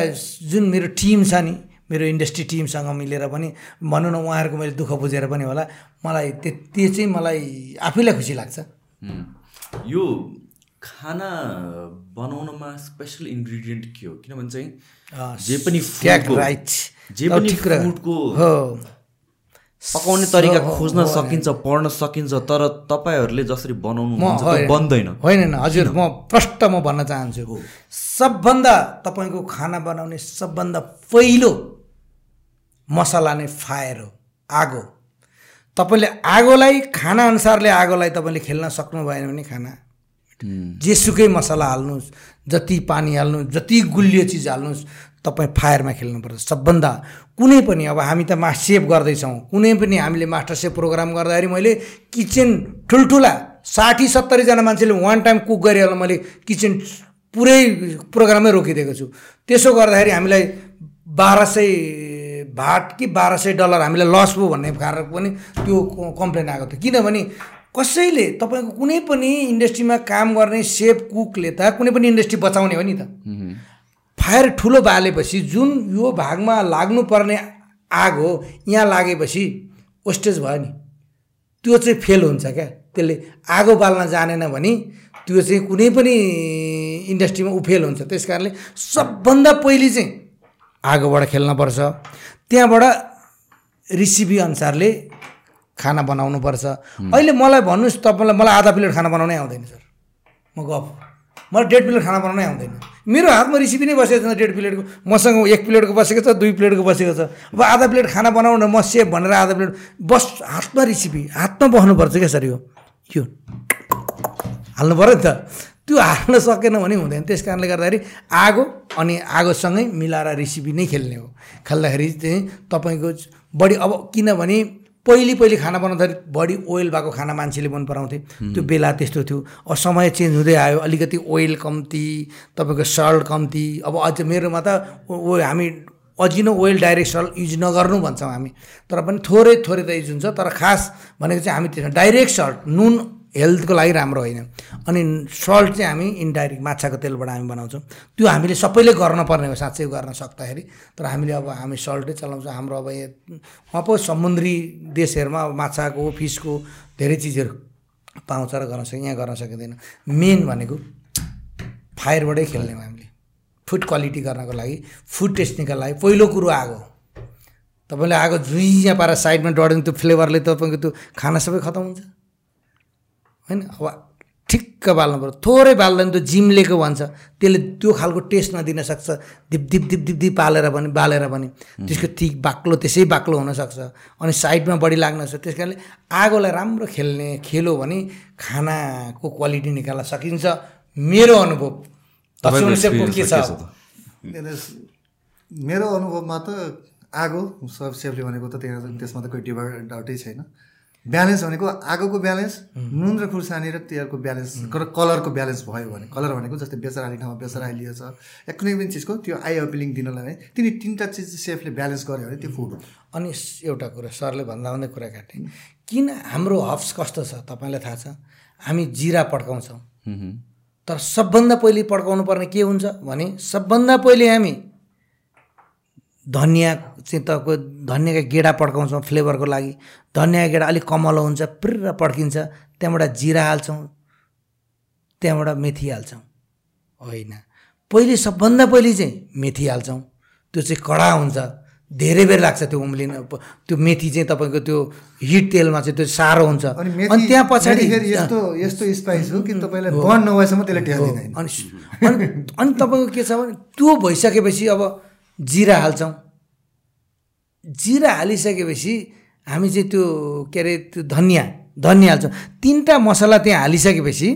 C: जुन मेरो टिम छ नि मेरो इन्डस्ट्री टिमसँग मिलेर पनि भनौँ न उहाँहरूको मैले दुःख बुझेर पनि होला मलाई त्यो चाहिँ मलाई आफैलाई खुसी लाग्छ।
B: यो खाना बनाउनमा स्पेसल इन्ग्रिडियन्ट के हो? किनभने चाहिँ जे पनि
C: राइट
B: जे पनि फुडको पकाउने तरिका खोज्न सकिन्छ पढ्न सकिन्छ तर तपाईँहरूले जसरी बनाउनु बन्दैन।
C: होइन हजुर म प्रष्ट म भन्न चाहन्छु। सबभन्दा तपाईँको खाना बनाउने सबभन्दा पहिलो मसला नै फायर हो आगो। तपाईँले आगोलाई खाना अनुसारले आगोलाई तपाईँले खेल्न सक्नु भएन भने खाना। जेसुकै मसला हाल्नुहोस् जति पानी हाल्नुहोस् जति गुलियो चिज हाल्नुहोस् तपाईँ फायरमा खेल्नुपर्छ सबभन्दा कुनै पनि अब हामी त मा सेभ गर्दैछौँ। कुनै पनि हामीले मास्टर सेफ प्रोग्राम गर्दाखेरि मैले किचन ठुल्ठुला साठी सत्तरीजना मान्छेले वान टाइम कुक गरिहाल्नु मैले किचन पुरै प्रोग्रामै रोकिदिएको छु। त्यसो गर्दाखेरि हामीलाई बाह्र सय भाट कि बाह्र सय डलर हामीलाई लस भयो भन्ने कारण पनि त्यो कम्प्लेन आएको थियो। किनभने कसैले तपाईँको कुनै पनि इन्डस्ट्रीमा काम गर्ने सेफ कुकले त कुनै पनि इन्डस्ट्री बचाउने हो नि त। फायर ठुलो बालेपछि जुन यो भागमा लाग्नुपर्ने आग हो यहाँ लागेपछि वेस्टेज भयो नि। त्यो चाहिँ फेल हुन्छ क्या। त्यसले आगो बाल्न जानेन भने त्यो चाहिँ कुनै पनि इन्डस्ट्रीमा ऊ फेल हुन्छ। त्यस कारणले सबभन्दा पहिले चाहिँ आगोबाट खेल्नुपर्छ त्यहाँबाट रेसिपी अनुसारले खाना बनाउनुपर्छ अहिले मलाई भन्नुहोस् तपाईँलाई मलाई आधा प्लेट खाना बनाउनै आउँदैन सर। म गफ। मलाई डेढ प्लेट खाना बनाउनै आउँदैन। मेरो हातमा रेसिपी नै बसेको छ डेढ प्लेटको मसँग एक प्लेटको बसेको छ दुई प्लेटको बसेको छ। अब आधा प्लेट खाना बनाउनु म सेफ भनेर आधा प्लेट बस हातमा रेसिपी हातमा बस्नुपर्छ क्या सर यो। यो। हाल्नु पऱ्यो नि त। त्यो हाल्न सकेन भने हुँदैन। त्यस कारणले गर्दाखेरि आगो अनि आगोसँगै मिलाएर रेसिपी नै खेल्ने हो। खेल्दाखेरि चाहिँ तपाईँको बढी अब किनभने पहिले पहिले खाना बनाउँदाखेरि बढी ओइल भएको खाना मान्छेले मन पराउँथे। त्यो बेला त्यस्तो थियो। अब समय चेन्ज हुँदै आयो। अलिकति ओइल कम्ती तपाईँको सल्ट कम्ती। अब अझ मेरोमा त ओ हामी अजिनो ओइल डाइरेक्ट सल्ट युज नगर्नु भन्छौँ हामी। तर पनि थोरै थोरै त युज हुन्छ। तर खास भनेको चाहिँ हामी त्यसमा डाइरेक्ट सल्ट नुन हेल्थको लागि राम्रो होइन। अनि सल्ट चाहिँ हामी इन्डाइरेक्ट माछाको तेलबाट हामी बनाउँछौँ। त्यो हामीले सबैले गर्नुपर्ने हो साँच्चै गर्न सक्दाखेरि। तर हामीले अब हामी सल्टै चलाउँछौँ। हाम्रो अब यहाँ पो समुद्री देशहरूमा माछाको फिसको धेरै चिजहरू पाउँछ र गर्न सकिन्छ यहाँ गर्न सकिँदैन। मेन भनेको फायरबाटै खेल्ने हो हामीले। फुड क्वालिटी गर्नको लागि फुड टेस्टिङको लागि। पहिलो कुरो आगो। तपाईँले आगो झुइँ पारेर साइडमा डढ्यो त्यो फ्लेभरले तपाईँको त्यो खाना सबै खतम हुन्छ। होइन? अब ठिक्क बाल्नु पऱ्यो थोरै बाल्दैन त्यो जिम्लेको भन्छ। त्यसले त्यो खालको टेस्ट नदिन सक्छ। दिप दिप दिप दिप दिप पालेर पनि बालेर पनि त्यसको थिक बाक्लो त्यसै बाक्लो हुनसक्छ अनि साइडमा बढी लाग्न सक्छ। त्यस कारणले आगोलाई राम्रो खेल्ने खेलो भने खानाको क्वालिटी निकाल्न सकिन्छ। मेरो अनुभव। के छ?
B: के छ त?
D: मेरो अनुभवमा त आगो सब सेफले भनेको त त्यहाँ त्यसमा त कोही डिभा डाउटै छैन। ब्यालेन्स भनेको आगोको ब्यालेन्स नुन र खुर्सानी र तेलको ब्यालेन्स कलरको ब्यालेन्स भयो भने कलर भनेको जस्तै बेसर हाल्ने ठाउँमा बेसर हालिएछ या कुनै पनि चिजको त्यो आई अपिलिङ दिनलाई है तिनी तिनवटा चिज सेफले ब्यालेन्स गर्यो भने त्यो फुड हो
C: अनि एउटा कुरा सरले भन्दा भन्दै कुरा काटेँ किन हाम्रो हब्स कस्तो छ तपाईँलाई थाहा छ? हामी जिरा पड्काउँछौँ। तर सबभन्दा पहिले पड्काउनु पर्ने के हुन्छ भने सबभन्दा पहिले हामी धनियाँ चाहिँ तपाईँको धनियाँका गेडा पड्काउँछौँ फ्लेभरको लागि। धनियाँ गेडा अलिक कमलो हुन्छ प्रिर पड्किन्छ। त्यहाँबाट जिरा हाल्छौँ त्यहाँबाट मेथी हाल्छौँ। होइन। पहिले सबभन्दा पहिले चाहिँ मेथी हाल्छौँ। त्यो चाहिँ कडा हुन्छ। धेरै बेर लाग्छ त्यो उम्लिन त्यो मेथी चाहिँ तपाईँको त्यो हिट तेलमा चाहिँ त्यो साह्रो हुन्छ।
D: अनि
C: त्यहाँ पछाडि
D: यस्तो यस्तो स्पाइस हो कि तपाईँलाई नभएसम्म त्यसले टेस्ट दिँदैन
C: अनि अनि अनि तपाईँको के छ भने त्यो भइसकेपछि अब जिरा हाल्छौँ। जिरा हालिसकेपछि हामी चाहिँ त्यो के अरे त्यो धनियाँ धनियाँ हाल्छौँ। तिनवटा मसला त्यहाँ हालिसकेपछि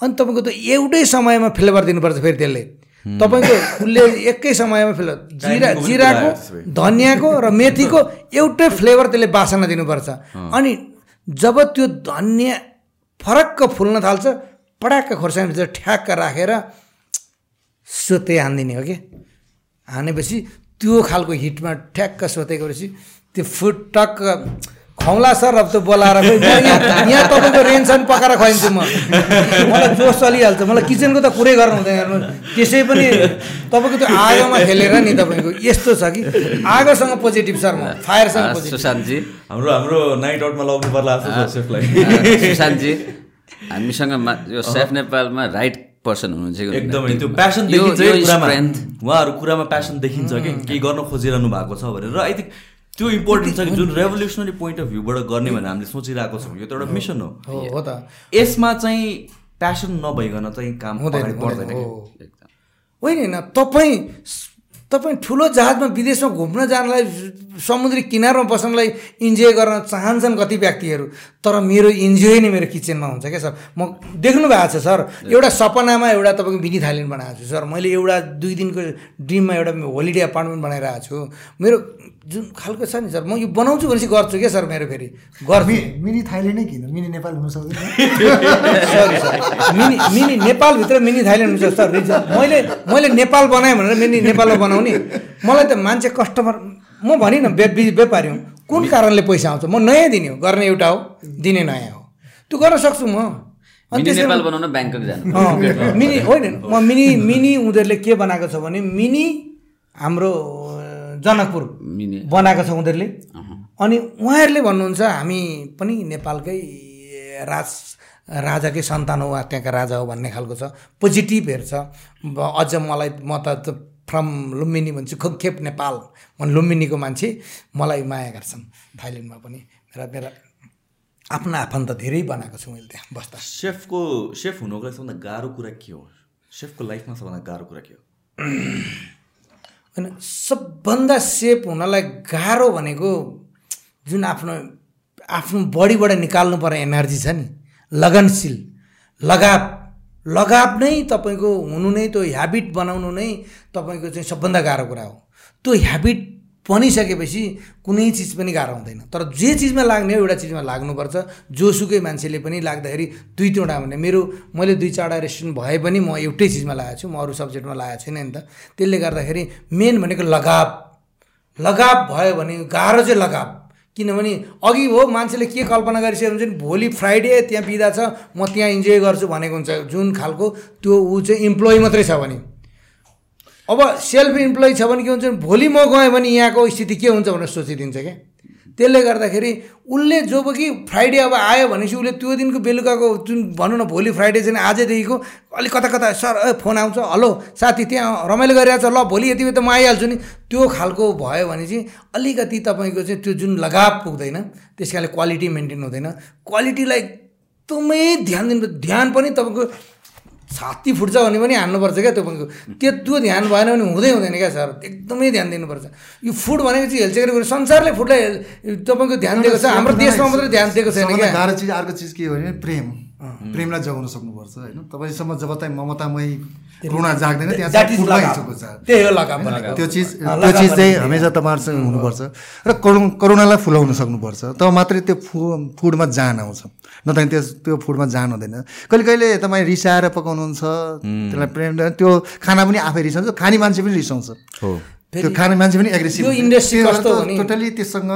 C: अनि तपाईँको त एउटै समयमा फ्लेभर दिनुपर्छ फेरि त्यसले। तपाईँको उसले एकै समयमा फ्लेभर जिरा जिराको धनियाँको र मेथीको एउटै फ्लेभर त्यसले बासना दिनुपर्छ। अनि जब त्यो धनियाँ फरक्क फुल्न थाल्छ पडाक्क खोर्सानीभित्र ठ्याक्क राखेर सोते हानिदिने हो कि? हानेपछि त्यो खालको हिटमा ठ्याक्क सोतेकोपछि त्यो फुड टक्क खुवाउला सर अब त्यो बोलाएर यहाँ तपाईँको रेन्सन पकाएर खुवाइन्छु म। मलाई जोस चलिहाल्छ। मलाई किचनको त कुरै गर्नु हुँदैन हेर्नु त्यसै पनि तपाईँको त्यो आगोमा खेलेर नि तपाईँको यस्तो छ कि। आगोसँग पोजिटिभ सर म। फायरसँग
A: सुशान्तजी।
B: हाम्रो हाम्रो नाइट आउटमा लाउनु पर्ला
A: सुशान्तजी। हामीसँग यो सेफ नेपालमा राइट पर्सन हुनुहुन्छ
B: एकदमै त्यो प्यासन देखिन्छ उहाँहरू कुरामा प्यासन देखिन्छ कि केही गर्न खोजिरहनु भएको छ भनेर। र आई थिङ्क त्यो इम्पोर्टेन्ट छ कि जुन रेभोल्युसनरी पोइन्ट अफ भ्यूबाट गर्ने भनेर हामीले सोचिरहेको छौँ। यो त एउटा मिसन हो।
C: हो हो त।
B: यसमा चाहिँ प्यासन नभइकन चाहिँ काम
C: हुँदैन
B: अगाडि बढ्दैन
C: हुँदैन,
B: कि।
C: हो। होइन होइन। तपाईँ तपाईँ ठुलो जहाजमा विदेशमा घुम्न जानलाई समुद्री किनारमा बस्नलाई इन्जोय गर्न चाहन्छन् कति व्यक्तिहरू तर मेरो इन्जोय नै मेरो किचनमा हुन्छ क्या सर। म देख्नु भएको छ सर। एउटा सपनामा एउटा तपाईँको मिनी थाइल्यान्ड बनाएको छु सर। मैले एउटा दुई दिनको ड्रिममा एउटा होलिडे अपार्टमेन्ट बनाइरहेको छु। मेरो जुन खालको छ नि सर म यो बनाउँछु भनेपछि गर्छु क्या सर मेरो फेरि। गर्छु।
D: मि- मिनी थाइल्यान्ड नै किन? मिनी नेपाल हुन सक्दैन।
C: सरी सरी मिनी मिनी नेपालभित्र मिनी थाइल्यान्ड हुन्छ सर। मैले मैले नेपाल बनाएँ भनेर मिनी नेपालमा बनाउने मलाई त मान्छे कस्टमर म भनिनँ व्यापारी हुँ। कुन कारणले पैसा आउँछ? म नयाँ दिने हो गर्ने एउटा हो दिने नयाँ हो। त्यो गर्न सक्छु म।
A: मिनी
C: होइन म मिनी मिनी उनीहरूले के बनाएको छ भने मिनी हाम्रो जनकपुर बनाएको छ उनीहरूले। अनि उहाँहरूले भन्नुहुन्छ हामी पनि नेपालकै राज राजाकै सन्तान हो वा त्यहाँका राजा हो भन्ने खालको छ। पोजिटिभ हेर्छ। अझ मलाई म त फ्रम लुम्बिनी भन्छु खोपखेप नेपाल म लुम्बिनीको मान्छे मलाई माया गर्छन्। थाइल्यान्डमा पनि मेरा मेरा आफ्ना आफन्त धेरै बनाएको छु मैले त्यहाँ बस्दा।
B: सेफको सेफ हुनुको लागि सबभन्दा गाह्रो कुरा के हो? सेफको लाइफमा सबभन्दा गाह्रो कुरा के हो?
C: होइन सबभन्दा सेफ हुनलाई गाह्रो भनेको जुन आफ्नो आफ्नो बडीबाट निकाल्नु पर्ने एनर्जी छ नि। लगनशील लगाव। लगाव नै तपाईँको हुनु नै त्यो ह्याबिट बनाउनु नै तपाईँको चाहिँ सबभन्दा गाह्रो कुरा हो। त्यो ह्याबिट बनिसकेपछि कुनै चिज पनि गाह्रो हुँदैन। तर जे चिजमा लाग्ने हो एउटा चिजमा लाग्नुपर्छ। जोसुकै मान्छेले पनि लाग्दाखेरि दुई तिनवटा भने मेरो मैले दुई चारवटा रेस्टुरेन्ट भए पनि म एउटै चिजमा लागेको छु म अरू सब्जेक्टमा लागेको छैन नि त। त्यसले गर्दाखेरि मेन भनेको लगाव। लगाव भयो भने गाह्रो चाहिँ लगाव। किनभने अघि हो मान्छेले के कल्पना गरिसकेको हुन्छ नि भोलि फ्राइडे त्यहाँ बिदा छ म त्यहाँ इन्जोय गर्छु भनेको हुन्छ जुन खालको त्यो ऊ चाहिँ इम्प्लोइ मात्रै छ भने। अब सेल्फ इम्प्लोइ छ भने के हुन्छ भने भोलि म गएँ भने यहाँको स्थिति के हुन्छ भनेर सोचिदिन्छ क्या। त्यसले गर्दाखेरि उसले जो कि फ्राइडे अब आयो भनेपछि उसले त्यो दिनको बेलुकाको जुन भनौँ न भोलि फ्राइडे चाहिँ आजदेखिको अलिक कता कता सर ए फोन आउँछ हलो साथी त्यहाँ रमाइलो गरिरहेको छ ल भोलि यति बेला त म आइहाल्छु नि। त्यो खालको भयो भने चाहिँ अलिकति तपाईँको चाहिँ त्यो जुन लगाव पुग्दैन त्यस कारणले क्वालिटी मेन्टेन हुँदैन। क्वालिटीलाई एकदमै ध्यान दिनु ध्यान पनि तपाईँको छाती फुट्छ भने पनि हान्नुपर्छ क्या त्यो त्यो ध्यान भएन भने हुँदै हुँदैन क्या सर। एकदमै ध्यान दिनुपर्छ। यो फुड भनेको चाहिँ हेल्थ चेक संसारले फुडलाई तपाईँको ध्यान दिएको छ। हाम्रो देशमा मात्रै ध्यान दिएको छैन क्या।
D: गाह्रो चिज अर्को चिज के हो भने प्रेम। प्रेमलाई जगाउन सक्नुपर्छ होइन? तपाईँसम्म जब तपाईँ ममतामय करुणा जाग्दैन त्यहाँ त्यो चिज त्यो चिज चाहिँ। हमेसा तपाईँहरूसँग हुनुपर्छ। र करु करुणालाई फुलाउन सक्नुपर्छ। तब मात्रै त्यो फु फुडमा जान आउँछ। नत्र त्यस त्यो फुडमा जान हुँदैन। कहिले कहिले तपाईँ रिसाएर पकाउनुहुन्छ त्यसलाई प्रेम त्यो खाना पनि आफै रिसाउँछ खाने मान्छे पनि रिसाउँछ। त्यो खाने मान्छे पनि एग्रेसिभ टोटली त्यससँग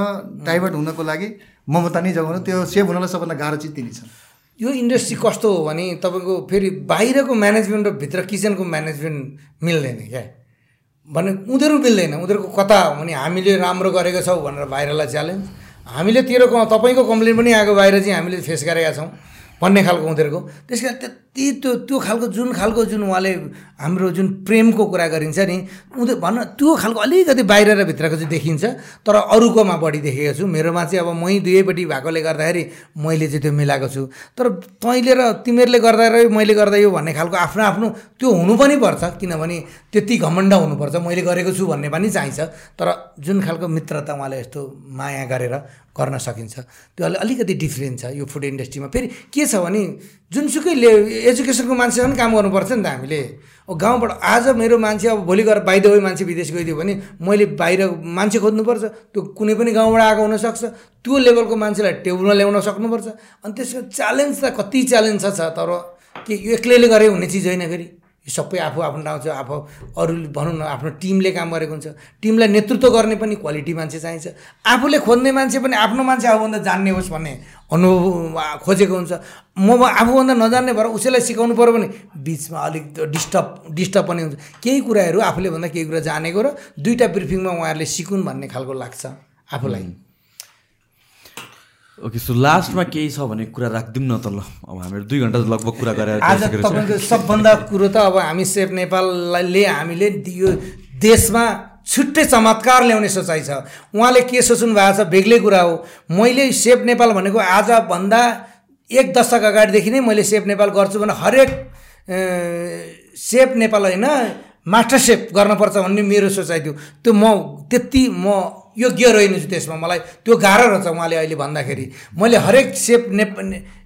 D: डाइभर्ट हुनको लागि ममता नै जगाउनु त्यो सेभ हुनलाई सबभन्दा गाह्रो चिज त्यही छ
C: यो इन्डस्ट्री कस्तो हो भने तपाईँको फेरि बाहिरको म्यानेजमेन्ट र भित्र किचनको म्यानेजमेन्ट मिल्दैन क्या। भने उनीहरू मिल्दैन। उनीहरूको कता हो भने हामीले राम्रो गरेको छौँ भनेर बाहिरलाई च्यालेन्ज हामीले तेरो तपाईँको कम्प्लेन पनि आएको बाहिर चाहिँ हामीले फेस गरेका छौँ भन्ने खालको उनीहरूको। त्यस कारण त्यति त्यो त्यो खालको जुन खालको जुन उहाँले हाम्रो जुन प्रेमको कुरा गरिन्छ नि उनीहरू भन्न त्यो खालको अलिकति बाहिर र भित्रको चाहिँ देखिन्छ तर अरूकोमा बढी देखेको छु। मेरोमा चाहिँ अब मै दुवैपट्टि भएकोले गर्दाखेरि मैले चाहिँ त्यो मिलाएको छु। तर तैँले र तिमीहरूले गर्दा र मैले गर्दा यो भन्ने खालको आफ्नो आफ्नो त्यो हुनु पनि पर्छ किनभने त्यति घमण्ड हुनुपर्छ मैले गरेको छु भन्ने पनि चाहिन्छ। तर जुन खालको मित्रता उहाँले यस्तो माया गरेर गर्न सकिन्छ त्यो अलि अलिकति डिफ्रेन्ट छ यो फुड इन्डस्ट्रीमा फेरि के छ भने जुनसुकै ले एजुकेसनको मान्छेसँग काम गर्नुपर्छ नि त हामीले। गाउँबाट आज मेरो मान्छे अब भोलि गएर बाहिर वै मान्छे विदेश गइदियो भने मैले बाहिर मान्छे खोज्नुपर्छ त्यो कुनै पनि गाउँबाट आएको हुनसक्छ त्यो लेभलको मान्छेलाई टेबलमा ल्याउन सक्नुपर्छ। अनि त्यसको च्यालेन्ज त कति च्यालेन्ज छ तर के यो एक्लैले गरे हुने चिज होइन फेरि। यो सबै आफू आफ्नो ठाउँ आफू अरू भनौँ न आफ्नो टिमले काम गरेको हुन्छ। टिमलाई नेतृत्व गर्ने पनि क्वालिटी मान्छे चाहिन्छ। आफूले खोज्ने मान्छे पनि आफ्नो मान्छे आफूभन्दा जान्ने होस् भन्ने अनुभव खोजेको हुन्छ। म आफूभन्दा नजान्ने भएर उसैलाई सिकाउनु पऱ्यो भने बिचमा अलिक डिस्टर्ब डिस्टर्ब पनि हुन्छ। केही कुराहरू आफूले भन्दा केही कुरा जानेको र दुईवटा ब्रिफिङमा उहाँहरूले सिकुन् भन्ने खालको लाग्छ आफूलाई।
B: ओके सो लास्टमा केही छ भने कुरा राखिदिउँ न त ल। अब हामीहरू दुई घन्टा लगभग कुरा गरेर
C: आज। तपाईँको सबभन्दा कुरो त अब हामी सेफ नेपालले हामीले यो देशमा छुट्टै चमत्कार ल्याउने सोचाइ छ। उहाँले के सोच्नु भएको छ बेग्लै कुरा हो। मैले सेफ नेपाल भनेको आजभन्दा एक दशक अगाडिदेखि नै मैले सेफ नेपाल गर्छु भने हरेक सेफ नेपाल होइन मास्टर सेफ गर्नुपर्छ भन्ने मेरो सोचाइ थियो। त्यो म त्यति म योग्य रहेनछु त्यसमा मलाई त्यो गाह्रो रहेछ उहाँले अहिले भन्दाखेरि। मैले हरेक नेप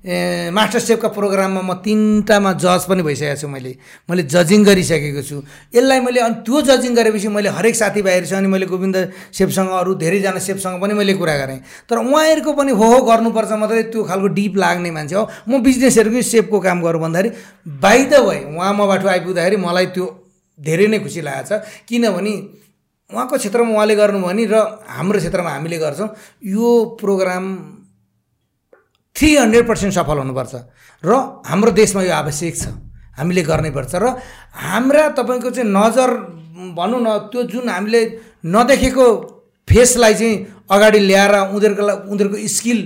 C: ए, मास्टर सेफका प्रोग्राममा म तिनवटामा जज पनि भइसकेको छु मैले। मैले जजिङ गरिसकेको छु। यसलाई मैले अनि त्यो जजिङ गरेपछि मैले हरेक साथीभाइहरूसँग अनि मैले गोविन्द सेफसँग अरू धेरैजना सेफसँग पनि मैले कुरा गरेँ। तर उहाँहरूको पनि हो हो गर्नुपर्छ मात्रै त्यो खालको डिप लाग्ने मान्छे हो। म बिजनेसहरूकै सेफको काम गरौँ भन्दाखेरि बाई द वे उहाँ मबाट आइपुग्दाखेरि मलाई त्यो धेरै नै खुसी लागेको छ। किनभने उहाँको क्षेत्रमा उहाँले गर्नुभयो नि र हाम्रो क्षेत्रमा हामीले गर्छौँ यो प्रोग्राम थ्री हन्ड्रेड पर्सेन्ट सफल हुनुपर्छ र हाम्रो देशमा यो आवश्यक छ हामीले गर्नैपर्छ र हाम्रा तपाईँको चाहिँ नजर भनौँ न त्यो जुन हामीले नदेखेको फेसलाई चाहिँ अगाडि ल्याएर उनीहरूको उनीहरूको स्किल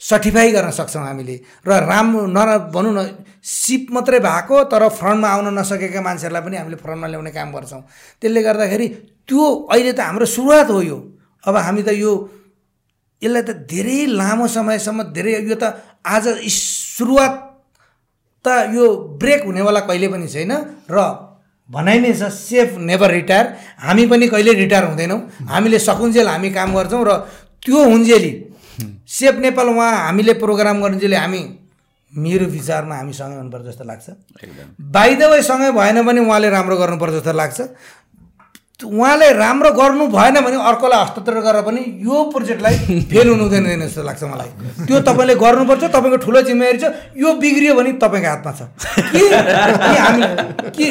C: सर्टिफाई गर्न सक्छौँ हामीले। र राम्रो न भनौँ न सिप मात्रै भएको तर फ्रन्टमा आउन नसकेका मान्छेहरूलाई पनि हामीले फ्रन्टमा ल्याउने काम गर्छौँ। त्यसले गर्दाखेरि त्यो अहिले त हाम्रो सुरुवात हो यो। अब हामी त यो यसलाई त धेरै लामो समयसम्म धेरै यो त आज सुरुवात त यो ब्रेक हुनेवाला कहिले पनि छैन। र भनाइ नै छ सेफ नेभर रिटायर। हामी पनि कहिले रिटायर हुँदैनौँ। हामीले सकुन्जेल हामी काम गर्छौँ र त्यो हुन्जेली सेफ नेपाल उहाँ हामीले प्रोग्राम गर्नुजेली हामी मेरो विचारमा हामी सँगै हुनुपर्छ जस्तो लाग्छ। बाई द वे सँगै भएन भने उहाँले राम्रो गर्नुपर्छ जस्तो लाग्छ। उहाँले राम्रो गर्नु भएन भने अर्कोलाई हस्तान्तरण गरेर पनि यो प्रोजेक्टलाई फेल हुनु हुँदैन जस्तो लाग्छ मलाई। त्यो तपाईँले गर्नुपर्छ तपाईँको ठुलो जिम्मेवारी छ यो बिग्रियो भने तपाईँको हातमा छ। कि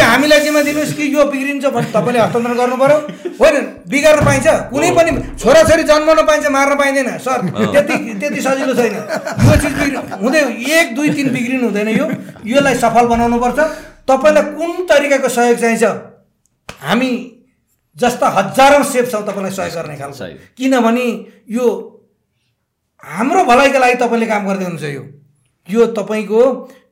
C: हामीलाई जिम्मा दिनुहोस् कि यो बिग्रिन्छ भने तपाईँले हस्तान्तरण गर्नु पऱ्यो होइन बिगार्न पाइन्छ। कुनै पनि छोराछोरी जन्माउन पाइन्छ मार्न पाइँदैन। सर त्यति त्यति सजिलो छैन। यो चिज बिग्रि हुँदै एक दुई तिन बिग्रिनु हुँदैन यो। यसलाई सफल बनाउनुपर्छ। तपाईँलाई कुन तरिकाको सहयोग चाहिन्छ? हामी जस्ता हजारौँ सेफ छौँ तपाईँलाई सहयोग गर्ने खालको। किनभने यो हाम्रो भलाइका लागि तपाईँले काम गर्दै हुनुहुन्छ यो। यो तपाईँको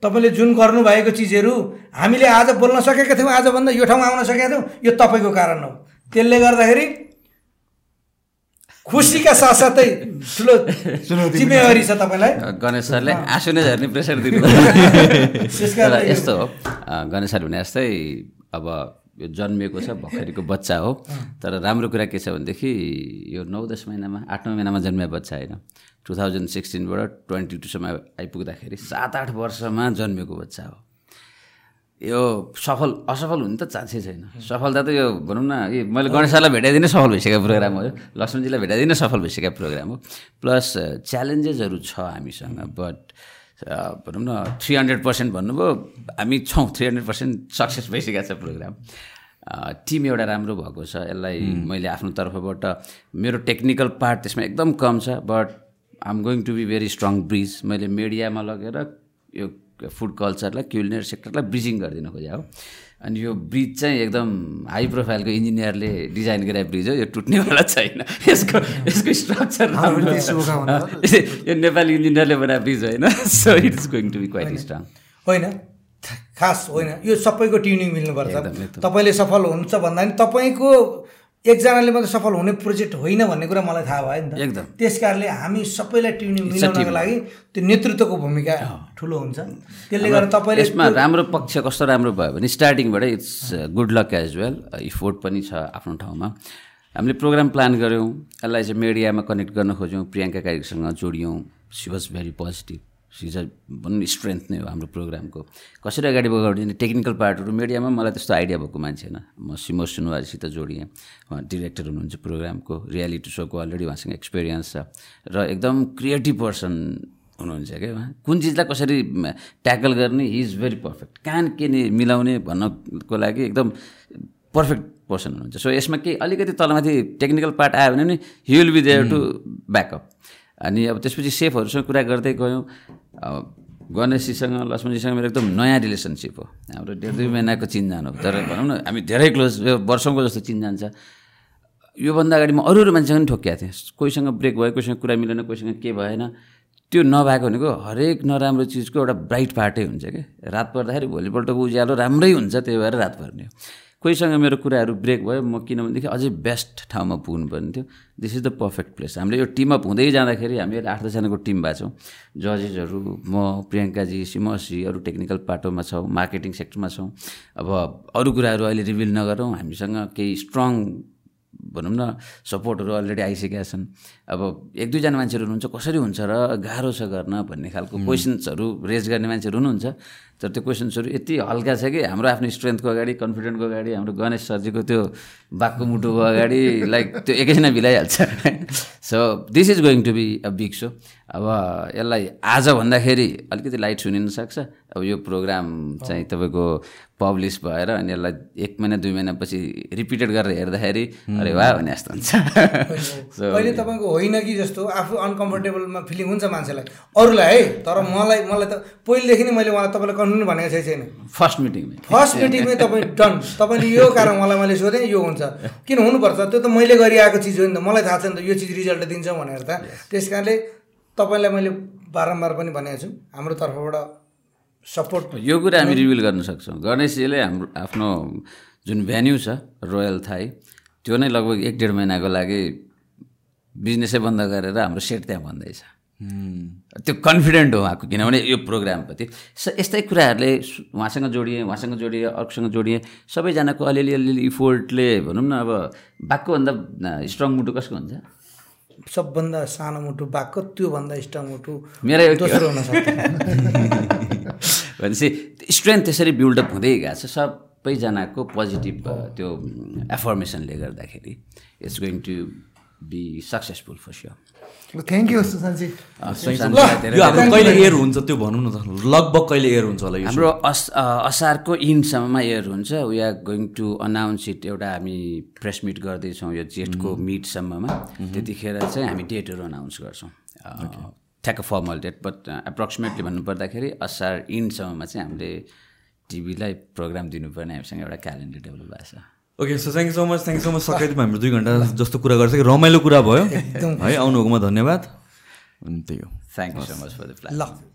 C: तपाईँले जुन गर्नुभएको चिजहरू हामीले आज बोल्न सकेका थियौँ आजभन्दा यो ठाउँमा आउन सकेका थियौँ यो तपाईँको कारण हो। त्यसले गर्दाखेरि खुसीका साथसाथै ठुलो जिम्मेवारी छ तपाईँलाई?
A: गणेश सरले आँसु नै झर्ने प्रेसर दिनु यस्तो हो गणेश सर भने जस्तै अब यो जन्मिएको छ भर्खरको बच्चा हो। तर राम्रो कुरा के छ भनेदेखि यो नौ दस महिनामा आठ नौ महिनामा जन्मिएको बच्चा होइन। टु थाउजन्ड सिक्सटिनबाट ट्वेन्टी टूसम्म आइपुग्दाखेरि सात आठ वर्षमा जन्मेको बच्चा हो। यो सफल असफल हुने त चान्सै छैन। सफलता त यो भनौँ न यो मैले गणेश सरलाई भेटाइदिनै सफल भइसकेको प्रोग्राम हो लक्ष्मणजीलाई भेटाइदिनै सफल भइसकेको प्रोग्राम हो। प्लस च्यालेन्जेसहरू छ हामीसँग बट भनौँ न थ्री हन्ड्रेड पर्सेन्ट भन्नुभयो हामी छौँ थ्री हन्ड्रेड पर्सेन्ट सक्सेस भइसकेको छ प्रोग्राम। टिम एउटा राम्रो भएको छ यसलाई मैले आफ्नो तर्फबाट मेरो टेक्निकल पार्ट त्यसमा एकदम कम छ but I'm going to be very strong bridge मैले मिडियामा लगेर यो फुड कल्चरलाई क्युलिनरी सेक्टरलाई ब्रिजिङ गरिदिन खोजेँ हो। अनि यो ब्रिज चाहिँ एकदम हाई प्रोफाइलको इन्जिनियरले डिजाइन गरेको ब्रिज हो यो टुट्नेवाला छैन। यसको यसको स्ट्रक्चर। यो नेपाली इन्जिनियरले बनाएको ब्रिज होइन। So it is going to be quite strong
C: होइन। खास होइन। यो सबैको ट्युनिङ मिल्नुपर्छ। तपाईँले सफल हुन्छ भन्दा पनि तपाईँको एकजनाले मात्रै सफल हुने प्रोजेक्ट होइन भन्ने कुरा मलाई थाहा भयो नि त।
A: एकदम।
C: त्यस कारणले हामी सबैलाई ट्युनिङ मिलाउनको लागि त्यो नेतृत्वको भूमिका ठुलो हुन्छ। त्यसले गर्दा तपाईँले
A: यसमा राम्रो पक्ष कस्तो राम्रो भयो भने स्टार्टिङबाट it's good luck as well effort पनि छ आफ्नो ठाउँमा। हामीले प्रोग्राम प्लान गऱ्यौँ। यसलाई चाहिँ मिडियामा कनेक्ट गर्न खोज्यौँ। प्रियङ्का कार्यसँग जोड्यौँ। सी वाज भेरी पोजिटिभ सिज भनौँ न स्ट्रेन्थ नै हो हाम्रो प्रोग्रामको कसरी अगाडि बगाउने टेक्निकल पार्टहरू मिडियामा मलाई त्यस्तो आइडिया भएको मान्छे होइन। म सिमोस सुनवाजीसित जोडिएँ। उहाँ डिरेक्टर हुनुहुन्छ प्रोग्रामको रियालिटी सोको अलरेडी उहाँसँग एक्सपिरियन्स छ। र एकदम क्रिएटिभ पर्सन हुनुहुन्छ क्या उहाँ। कुन चिजलाई कसरी ट्याकल गर्ने हि इज भेरी पर्फेक्ट कहाँ के नि मिलाउने भन्नको लागि एकदम पर्फेक्ट पर्सन हुनुहुन्छ। सो यसमा केही अलिकति तलमाथि टेक्निकल पार्ट आयो भने नि he will be there to back up अनि अब त्यसपछि सेफहरूसँग कुरा गर्दै गयौँ। गणेशजीसँग लक्ष्मणजीसँग मेरो एकदम नयाँ रिलेसनसिप हो। हाम्रो डेढ दुई महिनाको चिनजान हो। तर भनौँ न हामी धेरै क्लोज वर्षौँको जस्तो चिनजान छ। योभन्दा अगाडि म अरू अरू मान्छेसँग पनि ठोकिएको थिएँ। कोहीसँग ब्रेक भयो कोहीसँग कुरा मिलेन कोहीसँग के भएन। त्यो नभएको भनेको हरेक नराम्रो चिजको एउटा ब्राइट पार्टै हुन्छ कि? रात पर्दाखेरि भोलिपल्टको उज्यालो राम्रै हुन्छ त्यही भएर रात पर्ने कोहीसँग मेरो कुराहरू ब्रेक भयो म किनभनेदेखि अझै बेस्ट ठाउँमा पुग्नु पर्ने थियो। This is the perfect place हामीले यो टिमअप हुँदै जाँदाखेरि हामी अहिले आठ दसजनाको टिम भएको छौँ। जजेसहरू म प्रियङ्काजी सिमसजी अरू टेक्निकल पाटोमा छौँ मार्केटिङ सेक्टरमा छौँ। अब अरू कुराहरू अहिले रिभिल नगरौँ। हामीसँग केही स्ट्रङ भनौँ न सपोर्टहरू अलरेडी आइसकेका छन्। अब एक दुईजना मान्छेहरू हुनुहुन्छ कसरी हुन्छ र गाह्रो छ गर्न भन्ने खालको क्वेसन्सहरू रेज गर्ने मान्छेहरू हुनुहुन्छ। तर त्यो क्वेसन्सहरू यति हल्का छ कि हाम्रो आफ्नो स्ट्रेन्थको अगाडि कन्फिडेन्टको अगाडि हाम्रो गणेश सरजीको त्यो बाघको मुटुको अगाडि लाइक त्यो एकैछिनमा भिलाइहाल्छ so this is going to be a big so अब यसलाई आज भन्दाखेरि अलिकति लाइट सुनिन सक्छ। अब यो प्रोग्राम चाहिँ तपाईँको पब्लिस भएर अनि यसलाई एक महिना दुई महिनापछि रिपिटेड गरेर हेर्दाखेरि अरे वाह भने जस्तो हुन्छ।
C: अहिले तपाईँको होइन कि जस्तो आफू अनकम्फर्टेबलमा फिलिङ हुन्छ मान्छेलाई। अरूलाई है तर मलाई मलाई त पहिलेदेखि नै मैले उहाँलाई तपाईँलाई कन्फिडेन्ट भनेको छैन
A: फर्स्ट मिटिङमै
C: फर्स्ट मिटिङमै तपाईँ डन तपाईँले यो कारण मलाई मैले सोधेँ यो हुन्छ। किन हुनुपर्छ? त्यो त मैले गरिआएको चिज हो नि त। मलाई थाहा छ नि त यो चिज रिजल्ट दिन्छ भनेर त। त्यस कारणले तपाईँलाई मैले बारम्बार पनि भनेको छु। हाम्रो तर्फबाट सपोर्ट
A: यो कुरा हामी रिभिल गर्न सक्छौँ। गणेशजीले हाम्रो आफ्नो जुन भेन्यू छ रोयल थाई त्यो नै लगभग एक डेढ महिनाको लागि बिजनेसै बन्द गरेर हाम्रो सेट त्यहाँ भन्दैछ। त्यो कन्फिडेन्ट हो उहाँको किनभने यो प्रोग्रामप्रति स यस्तै कुराहरूले उहाँसँग जोडिएँ उहाँसँग जोडिएँ अर्कोसँग जोडिएँ सबैजनाको अलिअलि अलिअलि इफोर्टले भनौँ न अब बाघकोभन्दा स्ट्रङ मुटु कसको हुन्छ?
C: सबभन्दा सानो मुटु बाघको त्योभन्दा स्ट्रङ मुटु
A: मेरै?
C: दोस्रो हुन सक्छ।
A: भनेपछि स्ट्रेन्थ त्यसरी बिल्डअप हुँदै गएको छ। सबैजनाको पोजिटिभ त्यो एफर्मेसनले गर्दाखेरि it's going to be successful for sure.
D: Thank you सुशान्तजी
B: यो हाम्रो कहिले एयर हुन्छ त्यो भनौँ न त लगभग कहिले एयर हुन्छ होला यो
A: हाम्रो अस असारको इन्डसम्ममा एयर हुन्छ. We are going to announce it एउटा हामी प्रेस मिट गर्दैछौँ यो जेठको मिटसम्ममा त्यतिखेर चाहिँ हामी डेटहरू अनाउन्स गर्छौँ. ठ्याक्क फर्मल डेट बट एप्रोक्सिमेटली भन्नुपर्दाखेरि असार इन्डसम्ममा चाहिँ हामीले टिभीलाई प्रोग्राम दिनुपर्ने हामीसँग एउटा क्यालेन्डर डेभलप भएको छ।
B: Okay so thank you so much thank you so much सकाइदिमा हाम्रो दुई घन्टा जस्तो कुरा गर्छ कि रमाइलो कुरा भयो। है आउनुभएकोमा धन्यवाद। अनि त्यही हो
A: thank you so much for the plan
C: ल।